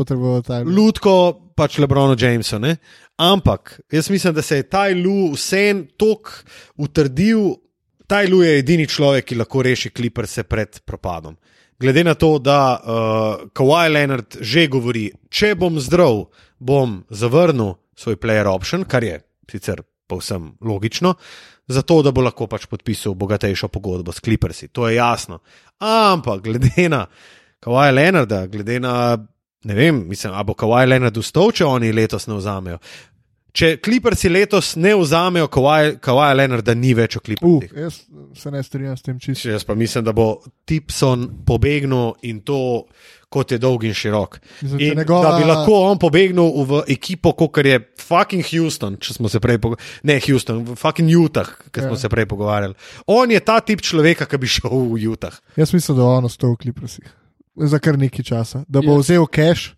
[SPEAKER 1] pač Lebrono Jamesa. Ne? Ampak jaz mislim, da se je Taj Lu vsem tok utrdil. Taj Lu je edini človek, ki lahko reši kliprse pred propadom. glede na to, da uh, Kawhi Leonard že govori, če bom zdrav, bom zavrnil svoj player option, kar je sicer povsem logično, zato da bo lahko pač podpisal bogatejšo pogodbo s Clippersi. To je jasno. Ampak glede na Kawhi Leonarda, glede na ne vem, mislim, ali bo Kawhi Leonard ustal, če oni letos ne vzamejo. Če Clippersi letos ne vzamejo Kawhi Leonarda, ni več o
[SPEAKER 2] Uh,
[SPEAKER 1] Clippersih.
[SPEAKER 2] jaz se ne strinjam s tem čisto.
[SPEAKER 1] Jaz pa mislim, da bo Tipson pobegnil in to, kot je dolg in širok.
[SPEAKER 2] Mislim,
[SPEAKER 1] In
[SPEAKER 2] njegova-
[SPEAKER 1] Da bi lahko on pobegnil v ekipo, kot je fucking Houston, če smo se prej pogovarjali. Ne Houston, fucking Utah, ki smo
[SPEAKER 2] Ja.
[SPEAKER 1] se prej pogovarjali. On je ta tip človeka, ki bi šel v Utah.
[SPEAKER 2] Jaz mislim, da bo on ostal v Kliprasih za kar nekaj časa. Da bo
[SPEAKER 3] Ja.
[SPEAKER 2] vzel cash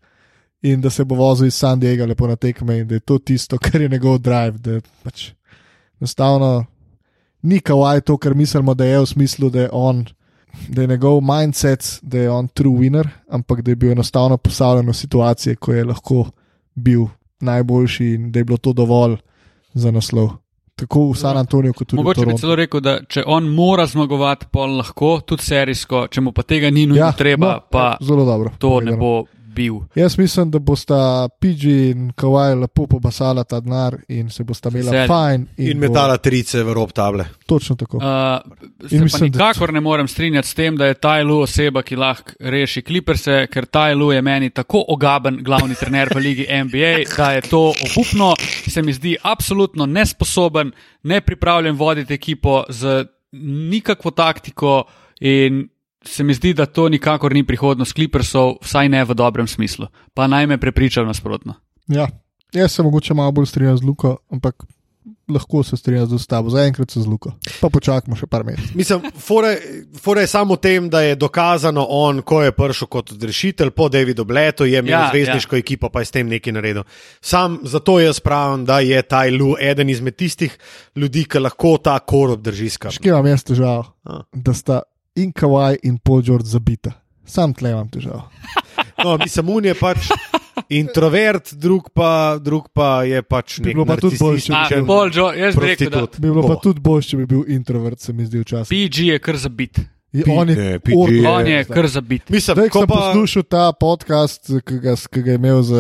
[SPEAKER 2] in da se bo vozil iz San Diega lepo na tekme in da je to tisto, kar je njegov drive. Da pač enostavno ni kawaii to, kar mislimo, da je v smislu, da je on. Da je njegov mindset, da je on true winner, ampak da je bil enostavno postavljen v situacije, ko je lahko bil najboljši in da je bilo to dovolj za naslov. Tako v San Antoniju, kot tudi v
[SPEAKER 3] Mogoče bi
[SPEAKER 2] Torontu.
[SPEAKER 3] celo rekel, da če on mora zmagovati, pol lahko, tudi serijsko, če mu pa tega ni nujno treba,
[SPEAKER 2] no,
[SPEAKER 3] pa
[SPEAKER 2] zelo dobro.
[SPEAKER 3] to ne
[SPEAKER 2] povedano.
[SPEAKER 3] bo bil.
[SPEAKER 2] Jaz mislim, da bosta PG in Kawhi lepo pobasala ta denar in se bosta imela
[SPEAKER 3] Veselje.
[SPEAKER 2] fajn.
[SPEAKER 1] In
[SPEAKER 2] bo-
[SPEAKER 1] metala trice v rob table.
[SPEAKER 2] Točno tako.
[SPEAKER 3] Uh, se
[SPEAKER 2] In
[SPEAKER 3] pa
[SPEAKER 2] mislim, da-
[SPEAKER 3] nikakor ne morem strinjati s tem, da je Tajlu oseba, ki lahko reši kliperse, ker Tajlu je meni tako ogaben glavni trener v ligi NBA, da je to obupno, se mi zdi absolutno nesposoben, nepripravljen voditi ekipo z nikakvo taktiko in se mi zdi, da to nikakor ni prihodnost klipersov, vsaj ne v dobrem smislu. Pa naj me prepričal nasprotno.
[SPEAKER 2] Ja. Jaz se mogoče malo bolj strinjam z Luko, ampak lahko se strinjam z tabo. Zaenkrat se z Luko. Pa počakamo še par mesecev.
[SPEAKER 1] Mislim, fore, fore je samo tem, da je dokazano on, ko je prišel kot odrešitelj po Davidu Bletu, je imel
[SPEAKER 3] Ja,
[SPEAKER 1] zvezdniško ja. ekipo, pa je s tem nekaj naredil. Sam zato jaz pravim, da je Taj Lu eden izmed tistih ljudi, ki lahko ta kor obdrži skrbno.
[SPEAKER 2] Škje imam jaz težavo, da sta in Kawhi in Paul George zabita. Sam tle imam težavo.
[SPEAKER 1] No, mislim, un je pač introvert, drug pa, drug pa je pač
[SPEAKER 2] Bi
[SPEAKER 1] nek
[SPEAKER 2] bilo pa tudi boljše,
[SPEAKER 3] A,
[SPEAKER 2] če bi-
[SPEAKER 3] Paul Joe, jaz bi rekel, da
[SPEAKER 1] prostitut.
[SPEAKER 2] Bi bilo pa
[SPEAKER 1] Bo.
[SPEAKER 2] tudi bolje, če bi bil introvert, se mi zdi včasih.
[SPEAKER 3] PG je kar zabit.
[SPEAKER 2] Je-
[SPEAKER 1] Pi-
[SPEAKER 2] On je,
[SPEAKER 1] ne, PG
[SPEAKER 2] ordo.
[SPEAKER 1] je-
[SPEAKER 3] On je kar zabit.
[SPEAKER 1] Mislim,
[SPEAKER 2] Zdaj, ko
[SPEAKER 1] ko
[SPEAKER 2] sem
[SPEAKER 1] pa,
[SPEAKER 2] poslušal ta podcast, ki ga, ki ga je imel z,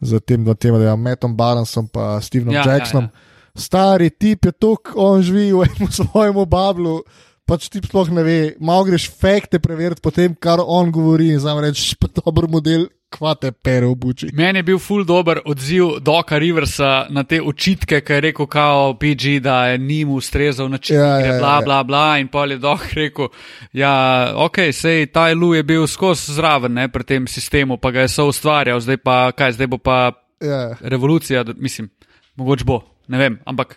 [SPEAKER 2] z tem, da tema, da je Mattom Balansom in Stevenom
[SPEAKER 3] Ja,
[SPEAKER 2] ja,
[SPEAKER 3] ja,
[SPEAKER 2] Jacksonom.
[SPEAKER 3] ja.
[SPEAKER 2] Ja, ja. Stari tip je tok, on živi v enem svojem bablu. Pač ti sploh ne ve, malo greš fakte preveriti po tem, kar on govori, in znam reči, pa dober model, kvate pere v buči.
[SPEAKER 3] Meni je bil ful dober odziv Doka Riversa na te očitke, ki je rekel, kao PG, da je njim ustrezal način,
[SPEAKER 2] Ja,
[SPEAKER 3] ja,
[SPEAKER 2] ja,
[SPEAKER 3] bla,
[SPEAKER 2] ja.
[SPEAKER 3] bla, bla. In pa je Dok rekel, ja, ok, sej ta Lu je bil skozi zraven ne, pri tem sistemu, pa ga je so ustvarjal, zdaj pa kaj, zdaj bo pa
[SPEAKER 2] Ja.
[SPEAKER 3] revolucija, mislim, mogoče bo, ne vem, ampak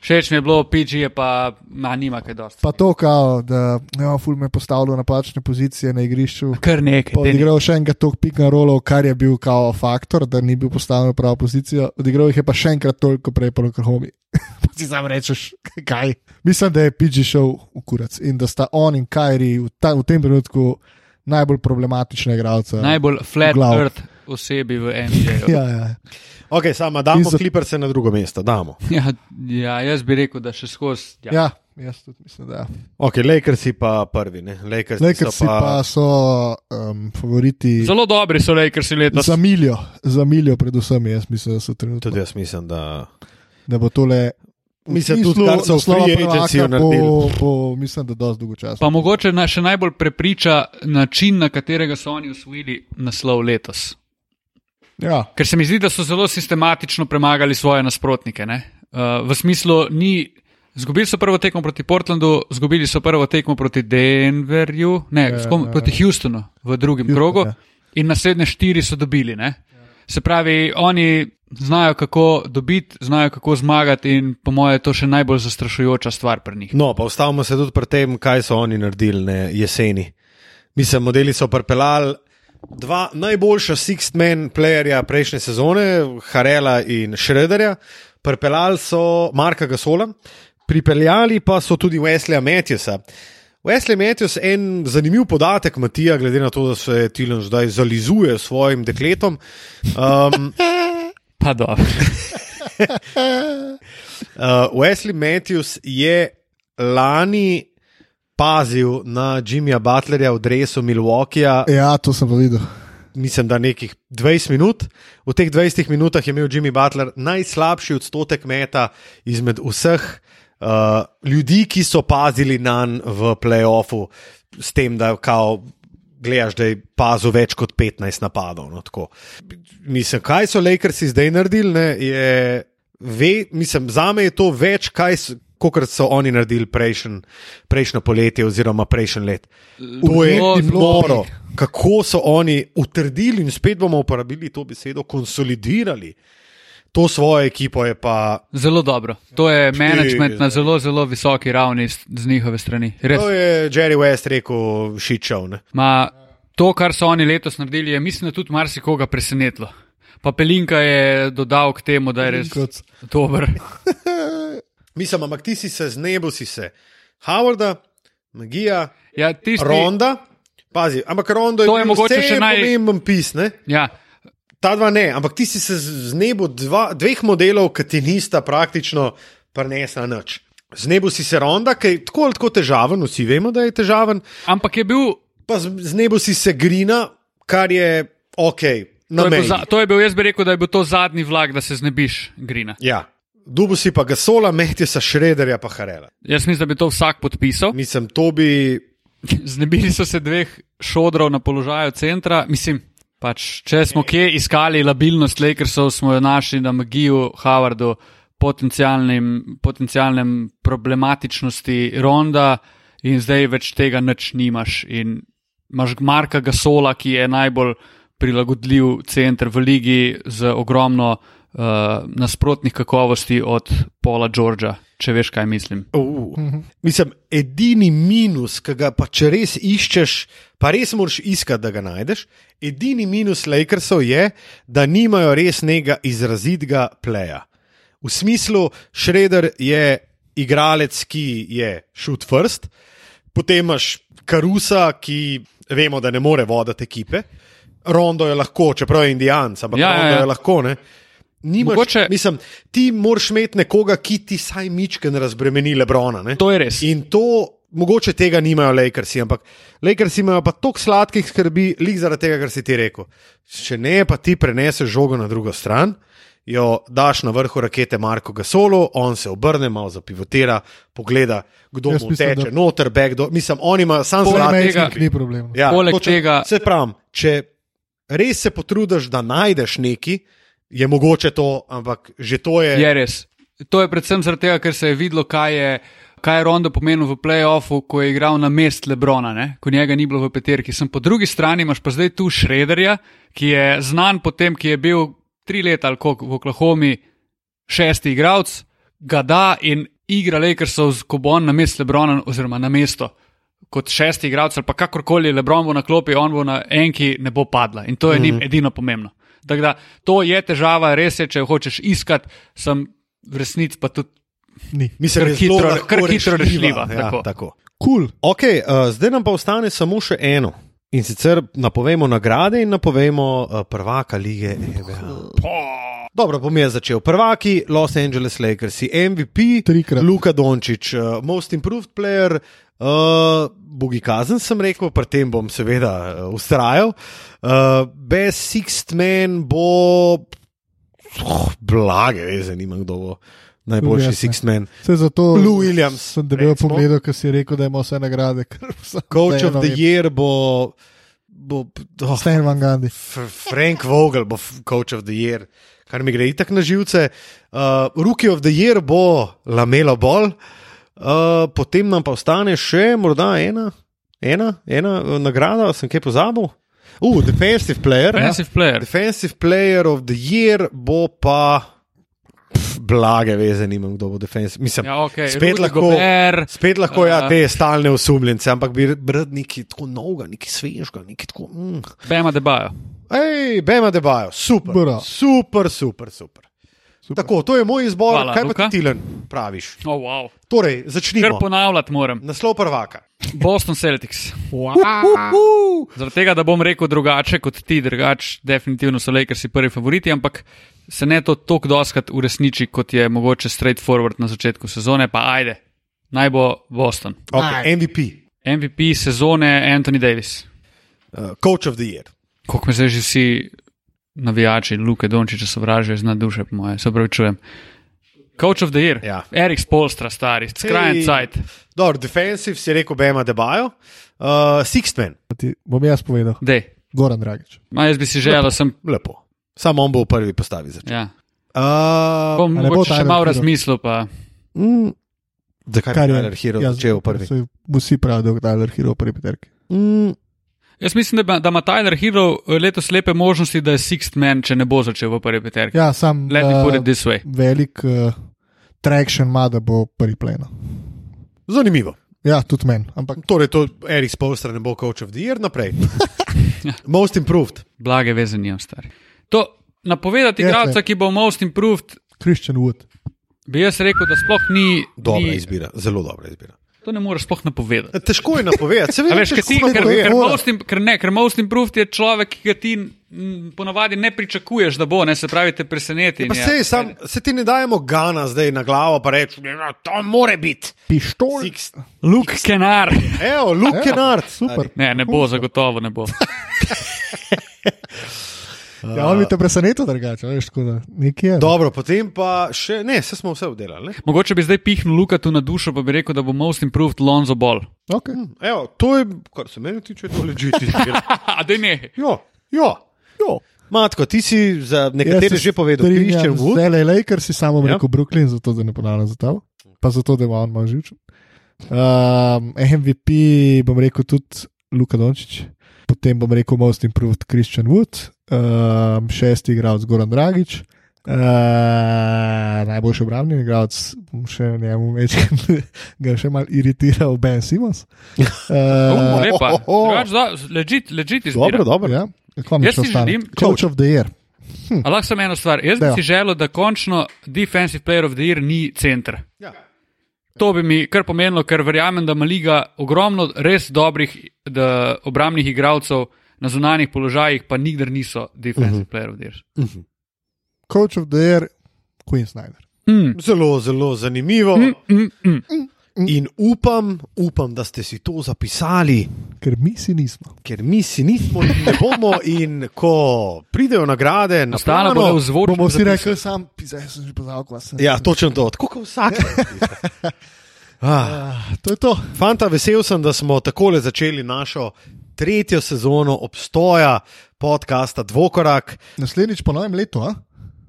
[SPEAKER 3] všeč mi je bilo, PG je pa, na, nima kaj dosti.
[SPEAKER 2] Pa to, kao, da ja, ful me je postavil v napačne pozicije na igrišču.
[SPEAKER 3] Kar nekaj.
[SPEAKER 2] Pa odigral še enkrat toliko pik na rolo, kar je bil kao faktor, da ni bil postavljen v pravo pozicijo. Odigral jih je pa še enkrat toliko prej po Oklahomi. pa si sam rečeš, kaj. Mislim, da je PG šel v kurac in da sta on in Kairi v, ta, v tem trenutku najbolj problematična igralca.
[SPEAKER 3] Najbolj flat
[SPEAKER 2] glav.
[SPEAKER 3] earth osebi v NBA.
[SPEAKER 2] Ja, ja.
[SPEAKER 1] Ok, sama damo
[SPEAKER 2] In za-
[SPEAKER 1] kliperse na drugo mesto, damo.
[SPEAKER 3] Ja, ja, jaz bi rekel, da še skozi. Ja.
[SPEAKER 2] ja, jaz tudi mislim, da ja.
[SPEAKER 1] Ok, Lakersi pa prvi, ne? Lakersi,
[SPEAKER 2] Lakersi
[SPEAKER 1] so
[SPEAKER 2] pa, pa so um, favoriti
[SPEAKER 3] Zelo dobri so Lakersi letos.
[SPEAKER 2] za miljo, za miljo predvsem, jaz mislim, da so trenutno.
[SPEAKER 1] Tudi jaz mislim, da.
[SPEAKER 2] da bo tole.
[SPEAKER 1] Mislim, tudi kar so free
[SPEAKER 2] bo,
[SPEAKER 1] naredili.
[SPEAKER 2] bo, mislim, da dosti dolgo časa.
[SPEAKER 3] Pa mogoče na, še najbolj prepriča način, na katerega so oni usvojili naslov letos.
[SPEAKER 2] Ja,
[SPEAKER 3] Ker se mi zdi, da so zelo sistematično premagali svoje nasprotnike. ne. Uh, v smislu, ni. Zgubili so prvo tekmo proti Portlandu, zgubili so prvo tekmo proti Denverju, ne,
[SPEAKER 2] Ja,
[SPEAKER 3] ja, kom,
[SPEAKER 2] ja.
[SPEAKER 3] proti Houstonu v drugem
[SPEAKER 2] Houston,
[SPEAKER 3] krogu,
[SPEAKER 2] ja.
[SPEAKER 3] in naslednje štiri so dobili. Ne? Se pravi, oni znajo, kako dobiti, znajo, kako zmagati, in po mojem je to še najbolj zastrašujoča stvar pri njih.
[SPEAKER 1] No, pa ustavimo se tudi pri tem, kaj so oni naredili ne, jeseni. Mislim, modeli so pripeljali dva najboljša sixth-man playerja prejšnje sezone, Harela in Šrederja, pripeljali so Marka Gasola, pripeljali pa so tudi Wesleya Matthewsa. Wesley Matthews, en zanimiv podatek, Matija, glede na to, da se Tilan zdaj zalizuje s svojim dekletom. Um,
[SPEAKER 3] Pa dobro.
[SPEAKER 1] Uh, Wesley Matthews je lani pazil na Jimmyja Butlerja v drevesu Milwaukeeja,
[SPEAKER 2] Ja, to sem videl.
[SPEAKER 1] mislim, da nekih 20 minut. V teh 20 minutah je imel Jimmy Butler najslabši odstotek meta izmed vseh uh, ljudi, ki so pazili na njega v playoffu, s tem, da kao. Gledaš, da je pazil več kot 15 napadov. No, tako. mislim, kaj so Lakersi zdaj naredili? Ne, je, ve, mislim, za me je to več, kot so oni naredili prejšen, prejšnjo poletje oziroma prejšnji let. To je noro, kako so oni utrdili in spet bomo uporabili to besedo, konsolidirali to svojo ekipo. Je pa,
[SPEAKER 3] Zelo dobro. To je management na zelo, zelo visoki ravni z, njihove strani. Res.
[SPEAKER 1] to je Jerry West rekel. Ne?
[SPEAKER 3] Ma, to, kar so oni letos naredili, je mislim, da tudi marsikoga presenetilo. Pa Pelinka je dodal k temu, da je res
[SPEAKER 2] Kot-
[SPEAKER 3] dober.
[SPEAKER 1] Mislim, ampak ti si se znebil, si se Howarda, Magija,
[SPEAKER 3] Ja, tisti,
[SPEAKER 1] Ronda. Pazi, ampak Rondo je,
[SPEAKER 3] je mogoče še naj-
[SPEAKER 1] pomemben pis. Ne?
[SPEAKER 3] ja,
[SPEAKER 1] Ta dva ne, ampak ti si se znebil dva, dveh modelov, ki ti nista praktično prenesla nič. Znebil si se Ronda, ki je tako ali tako težaven, vsi vemo, da je težaven,
[SPEAKER 3] ampak je bil.
[SPEAKER 1] pa z- znebil si se Grina, kar je ok.
[SPEAKER 3] To je, bil za, to je bil, jaz bi rekel, da je bil to zadnji vlak, da se znebiš Grina.
[SPEAKER 1] Ja. Dubu si pa Gasola, Metjesa, Šrederja pa Harela.
[SPEAKER 3] Jaz mislim, da bi to vsak podpisal.
[SPEAKER 1] Mislim, to bi.
[SPEAKER 3] Znebili so se dveh šodrov na položaju centra. Mislim, pač, če smo kje iskali labilnost Lakersov, smo jo našli na Magiju, potencialnem, potencialnem problematičnosti Ronda in zdaj več tega nič nimaš. In imaš Marka Gasola, ki je najbolj prilagodljiv center v ligi z ogromno uh, nasprotnih kakovosti od Paula Georgea, če veš, kaj mislim.
[SPEAKER 1] Uh, mislim, edini minus, ki ga pa če res iščeš, pa res moraš iskati, da ga najdeš. Edini minus Lakersov je, da nimajo res nekega izrazitega pleja. V smislu, Šreder je igralec, ki je shoot first, potem imaš Karusa, ki vemo, da ne more voditi ekipe. Rondo je lahko, čeprav je Indijanc, ampak
[SPEAKER 3] Ja,
[SPEAKER 1] ja,
[SPEAKER 3] ja,
[SPEAKER 1] Rondo
[SPEAKER 3] ja.
[SPEAKER 1] je lahko. Ne? Nimaš,
[SPEAKER 3] Mogoče-
[SPEAKER 1] mislim, ti moraš imeti nekoga, ki ti saj mičken razbremeni Lebrona. Ne?
[SPEAKER 3] To je res.
[SPEAKER 1] In to, mogoče tega nimajo Lakersi, ampak Lakersi imajo pa toliko sladkih skrbi, lik zaradi tega, kar si ti rekel. Če ne, pa ti preneseš žogo na drugo stran, jo daš na vrhu rakete Marko Gasolu, on se obrne, malo zapivotira, pogleda, kdo
[SPEAKER 2] Jaz
[SPEAKER 1] mu
[SPEAKER 2] mislim,
[SPEAKER 1] teče,
[SPEAKER 2] da-
[SPEAKER 1] noter, back, do, mislim, on ima sam
[SPEAKER 3] Poleg
[SPEAKER 1] sladke.
[SPEAKER 3] tega-
[SPEAKER 2] Ni problem.
[SPEAKER 1] Ja,
[SPEAKER 3] Poleg
[SPEAKER 1] točno-
[SPEAKER 3] tega-
[SPEAKER 1] Se pravi, če res se potrudiš, da najdeš neki, je mogoče to, ampak že to je.
[SPEAKER 3] Je res. To je predvsem zaradi tega, ker se je videlo, kaj je, kaj je Rondo pomenil v playoffu, ko je igral na mest Lebrona, ne? ko njega ni bilo v peterki. Sem po drugi strani imaš pa zdaj tu Šrederja, ki je znan po tem, ki je bil tri leta ali koliko v Oklahomi šesti igralec, ga da in igra Lakersov z Kobon na mest Lebrona oziroma na mesto. Kot šesti igralec ali pa kakorkoli Lebron bo na klopi, on bo na enki, ne bo padla. In to je njim edino pomembno. Tako da to je težava, res je, če jo hočeš iskati, sem v resnici pa tudi
[SPEAKER 2] Ni.
[SPEAKER 1] Mislim, da je zelo
[SPEAKER 3] hitro- kar hitro rešljiva,
[SPEAKER 1] Ja,
[SPEAKER 3] tako.
[SPEAKER 1] tako.
[SPEAKER 2] Cool.
[SPEAKER 1] Okay, uh, zdaj nam pa ostane samo še eno. In sicer napovemo nagrade in napovemo uh, prvaka lige NBA. Dobro, bom jaz začel. Prvaki Los Angeles Lakers, MVP,
[SPEAKER 2] Trikrat.
[SPEAKER 1] Luka Dončić, uh, Most Improved Player, uh, Bogi Kazen sem rekel, pri tem bom seveda uh, ustrajal. Uh, Best Sixth Man bo. Oh, blage, veze, nimam kdo bo najboljši. Sixth Man.
[SPEAKER 2] Se zato
[SPEAKER 1] Lou Williams,
[SPEAKER 2] sem debel pogledal, ker si rekel, da ima vse nagrade.
[SPEAKER 1] Coach of the. Year bo. bo oh,
[SPEAKER 2] Stan Van Gandhi.
[SPEAKER 1] Frank Vogel bo Coach of the Year, kar mi gre itak na živce. Uh, Rookie of the Year bo Lamelo Ball, uh, potem nam pa ostane še morda ena, ena, ena uh, nagrada, sem kaj pozabil. Uh, defensive player.
[SPEAKER 3] defensive player.
[SPEAKER 1] Defensive player of the Year bo pa. Blage veze, nimam kdo bo defensive. Mislim,
[SPEAKER 3] Ja, okay.
[SPEAKER 1] spet
[SPEAKER 3] Rudy
[SPEAKER 1] lahko.
[SPEAKER 3] Gobert,
[SPEAKER 1] Spet lahko ja,
[SPEAKER 3] Uh,
[SPEAKER 1] te stalne osumljence, ampak bi rad nekaj tako novega, nekaj svežega, nekaj tako. Mm.
[SPEAKER 3] Bema debajo.
[SPEAKER 1] Ej, Bema debajo, super.
[SPEAKER 2] Bra.
[SPEAKER 1] Super, super, super.
[SPEAKER 2] Super.
[SPEAKER 1] Tako, to je moj izbor.
[SPEAKER 3] Hvala,
[SPEAKER 1] Kaj pa
[SPEAKER 3] Luka.
[SPEAKER 1] ti, Tilen, praviš?
[SPEAKER 3] Oh, wow.
[SPEAKER 1] Torej, začnimo.
[SPEAKER 3] ponavljati moram.
[SPEAKER 1] Naslov prvaka.
[SPEAKER 3] Boston Celtics.
[SPEAKER 2] Wow.
[SPEAKER 3] Zaradi tega, da bom rekel drugače kot ti, drugače, definitivno so Lakersi prvi favoriti, ampak se ne to tako doskrat uresniči, kot je mogoče straightforward na začetku sezone, pa ajde, naj bo Boston.
[SPEAKER 1] Okay, MVP.
[SPEAKER 3] MVP sezone Anthony Davis.
[SPEAKER 1] Uh, coach of the year.
[SPEAKER 3] Kako me zdaj že vsi navijači, Luke Dončiča sovražijo, zna duše, po moje, se pravi, čujem. Coach of the year.
[SPEAKER 1] Ja.
[SPEAKER 3] Erik Spolstra, stari, skrajen cajt.
[SPEAKER 1] Dobro, defensive si rekel Bema Debajo. Uh, Sixth man,
[SPEAKER 2] Ti bom jaz povedal,
[SPEAKER 3] Dej.
[SPEAKER 2] Goran Dragič.
[SPEAKER 3] Ma jaz bi si želel, da sem.
[SPEAKER 1] lepo. Samo on bo v prvi postavi začel.
[SPEAKER 3] Ja.
[SPEAKER 1] Uh,
[SPEAKER 3] Bom
[SPEAKER 2] bo
[SPEAKER 3] še malo
[SPEAKER 2] Hero?
[SPEAKER 3] razmislil. Pa.
[SPEAKER 1] mm, zakaj
[SPEAKER 2] Kar
[SPEAKER 1] je Tyler Hero začel v prvi?
[SPEAKER 2] Vsi pravijo, da je Tyler Hero v prvi peterki.
[SPEAKER 1] Mm,
[SPEAKER 3] Jaz mislim, da ima, da ima Tyler Hero eh, letos lepe možnosti, da je Sixth Man, če ne bo začel v prvi peterki.
[SPEAKER 2] Ja, sam
[SPEAKER 3] Let me put
[SPEAKER 2] uh,
[SPEAKER 3] it this way.
[SPEAKER 2] velik uh, traction ima, da bo prvi pleno.
[SPEAKER 1] zanimivo.
[SPEAKER 2] Ja, tudi meni. Ampak
[SPEAKER 1] Torej, to Erik Spolstra ne bo coach of the year, naprej. Most improved.
[SPEAKER 3] Blage veze nimam, stari. To napovedati
[SPEAKER 2] Ja,
[SPEAKER 3] igralca, ki bo most improved,
[SPEAKER 2] Christian Wood.
[SPEAKER 3] bi jaz rekel, da sploh ni.
[SPEAKER 1] Dobra
[SPEAKER 3] ni
[SPEAKER 1] izbira, zelo dobra izbira.
[SPEAKER 3] To ne moreš sploh napovedati.
[SPEAKER 1] Težko je napovedati, se veš, težko je
[SPEAKER 3] ker, ker, most im, ker, ne, ker most improved je človek, ki ga ti m, ponavadi ne pričakuješ, da bo, ne, se pravi, te preseneti.
[SPEAKER 1] Pa
[SPEAKER 3] in je-
[SPEAKER 1] sej, sam, se ti ne dajemo gana zdaj na glavo, pa reči, da to more biti.
[SPEAKER 2] Pištol.
[SPEAKER 3] Luke Kenar.
[SPEAKER 1] Evo, Luke
[SPEAKER 2] Evo,
[SPEAKER 1] Kennard.
[SPEAKER 2] super.
[SPEAKER 3] Ne, ne bo, zagotovo ne bo.
[SPEAKER 2] Ja, on bi te presenetil drugače, veš, tako da nekje je.
[SPEAKER 1] Dobro, potem pa še, ne, se smo vse obdelali. Ne?
[SPEAKER 3] Mogoče bi zdaj pihnil Luka tu na dušo, pa bi rekel, da bo most improved Lonzo Ball.
[SPEAKER 2] Okay.
[SPEAKER 1] Evo, to je, kar se meni tiče, to ležiti.
[SPEAKER 3] A da ne.
[SPEAKER 1] Jo, jo.
[SPEAKER 2] Jo.
[SPEAKER 1] Matko, ti si za nekatere
[SPEAKER 2] se
[SPEAKER 1] že povedal, Christian Wood.
[SPEAKER 2] Zdaj le Lakers, si samo
[SPEAKER 1] Ja.
[SPEAKER 2] rekel Brooklyn, zato da ne ponavljam za to, pa zato da ima on malo živčen. Um, MVP bom rekel tudi Luka Dončić, potem bom rekel Most Improved Christian Wood, um, šesti igralec Goran Dragič. Uh, najboljši obrambni igralec, bom še njemu večkrat ga še malo iritiral, Ben Simons.
[SPEAKER 3] Uh,
[SPEAKER 2] Uh,
[SPEAKER 3] lepa.
[SPEAKER 1] oh, oh.
[SPEAKER 3] Da, Legit, legit izbira.
[SPEAKER 1] Dobro, dobro.
[SPEAKER 2] ja, mi
[SPEAKER 3] Jaz si želim-
[SPEAKER 2] Coach of the Year.
[SPEAKER 3] A lahko samo eno stvar. Jaz bi
[SPEAKER 2] Dajva.
[SPEAKER 3] si želel, da končno Defensive Player of the Year ni center.
[SPEAKER 1] Ja.
[SPEAKER 3] To bi mi kar pomenilo, ker verjamem, da ima liga ogromno res dobrih da, obrambnih igralcev na zunanjih položajih, pa nikdar niso Defensive uh -huh. Player of the Year.
[SPEAKER 2] Coach of the Year, Queen Snyder.
[SPEAKER 3] Mm.
[SPEAKER 1] Zelo, zelo zanimivo.
[SPEAKER 3] Mm, mm, mm.
[SPEAKER 1] In upam, upam, da ste si to zapisali,
[SPEAKER 2] Ker mi si nismo.
[SPEAKER 1] ker mi si nismo in ne bomo. In ko pridejo nagrade, na
[SPEAKER 3] Ostala bo le v zvočnem
[SPEAKER 2] Bomo
[SPEAKER 3] zapisu.
[SPEAKER 2] rekli, sam, pizaj, sem že poznal, kva sem.
[SPEAKER 1] Ja, točno to, tako kot vsak. ah,
[SPEAKER 2] To je to.
[SPEAKER 1] fanta, vesel sem, da smo takole začeli našo tretjo sezono obstoja podcasta Dvokorak.
[SPEAKER 2] Naslednjič po novem letu, a?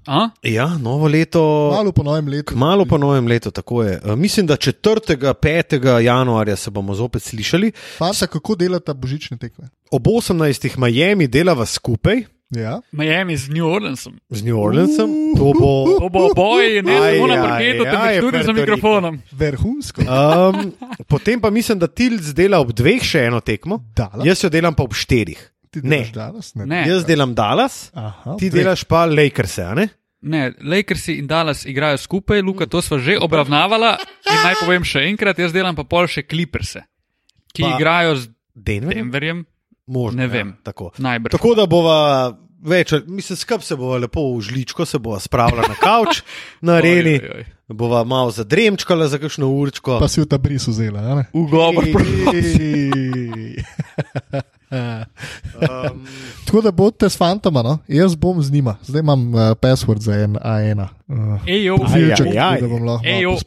[SPEAKER 3] A?
[SPEAKER 1] Ja, novo leto.
[SPEAKER 2] Malo po novem letu.
[SPEAKER 1] Malo po novem letu, tako je. E, Mislim, da 4. 5. januarja se bomo zopet slišali.
[SPEAKER 2] Fanta, kako delata božične tekme?
[SPEAKER 1] Ob 18. Miami delava skupaj
[SPEAKER 2] Ja.
[SPEAKER 3] Miami z New Orleansom.
[SPEAKER 1] z New Orleansom. To bo.
[SPEAKER 3] To bo boj, ne
[SPEAKER 1] Aj,
[SPEAKER 3] samo na
[SPEAKER 1] aj,
[SPEAKER 3] parketu,
[SPEAKER 1] aj,
[SPEAKER 3] temveč tudi za mikrofonom.
[SPEAKER 2] Vrhunsko.
[SPEAKER 1] Um, potem pa mislim, da Tilc dela ob dveh še eno tekmo.
[SPEAKER 2] Dallas?
[SPEAKER 1] Jaz jo delam pa ob štirih.
[SPEAKER 2] Ti
[SPEAKER 1] ne.
[SPEAKER 2] delaš Dallas? Ne.
[SPEAKER 3] Ne.
[SPEAKER 1] Jaz delam Dallas,
[SPEAKER 2] Aha,
[SPEAKER 1] ti
[SPEAKER 2] dveh.
[SPEAKER 1] delaš pa Lakers, a ne?
[SPEAKER 3] Ne, Lakersi in Dallas igrajo skupaj, Luka, to smo že obravnavala. In naj povem še enkrat, jaz delam pa pol še Clipperse, ki
[SPEAKER 1] Pa-
[SPEAKER 3] igrajo z
[SPEAKER 1] Denver.
[SPEAKER 3] Denverjem,
[SPEAKER 1] Možno,
[SPEAKER 3] Ne
[SPEAKER 1] ja,
[SPEAKER 3] vem.
[SPEAKER 1] tako.
[SPEAKER 3] najbrž.
[SPEAKER 1] tako da bova več, mislim, skup se bova lepo v žličko, se bova spravila na kavč na areni,
[SPEAKER 3] Oj, oj, oj.
[SPEAKER 1] bova malo zadremčkala za kakšno určko.
[SPEAKER 2] Pa si v ta bris vzela, a ne?
[SPEAKER 3] Ugovor.
[SPEAKER 1] Um,
[SPEAKER 2] Tako da bodite s fantoma, no? jaz bom z njima, zdaj imam uh, password za en A1. Uh,
[SPEAKER 3] Ejo,
[SPEAKER 2] Filček,
[SPEAKER 1] aj, aj.
[SPEAKER 2] da bom lahko malo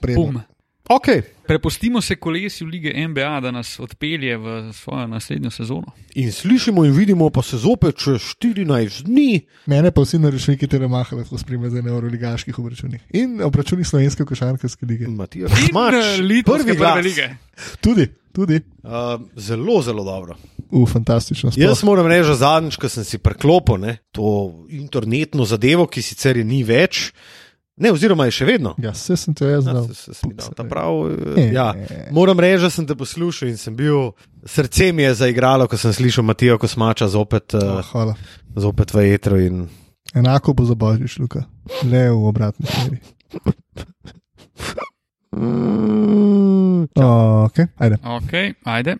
[SPEAKER 3] ejo,
[SPEAKER 2] pospremil.
[SPEAKER 3] bum.
[SPEAKER 1] ok,
[SPEAKER 3] Prepustimo se kolesju lige NBA, da nas odpelje v svojo naslednjo sezono.
[SPEAKER 1] in slišimo in vidimo pa se zopet čez 14 dni.
[SPEAKER 2] Mene pa vsi naročniki te remaha lahko spremljajo na euroligaških obračunih in obračunih slovenske košarkarske lige.
[SPEAKER 1] Matija, Šmač,
[SPEAKER 3] eh,
[SPEAKER 1] prvi
[SPEAKER 3] prve lige.
[SPEAKER 2] Tudi, tudi.
[SPEAKER 1] Uh, zelo, zelo dobro.
[SPEAKER 2] U, fantastično. sploh.
[SPEAKER 1] Jaz moram reči, da zadnjič, ko sem si preklopil ne, to internetno zadevo, ki sicer je ni več, ne, oziroma je še vedno.
[SPEAKER 2] Ja, vse sem te jaz
[SPEAKER 1] Ja,
[SPEAKER 2] znal.
[SPEAKER 1] se, se, se dal ta prav,
[SPEAKER 2] E,
[SPEAKER 1] ja. Moram reči, da sem te poslušal in sem bil, srce mi je zaigralo, ko sem slišal Matijo Kosmača zopet,
[SPEAKER 2] Oh, hvala.
[SPEAKER 1] zopet v etru. In...
[SPEAKER 2] Enako bo za božič, Luka. Le v obratni smeri.
[SPEAKER 1] Mm,
[SPEAKER 2] okay, ajde.
[SPEAKER 3] Ok, ajde.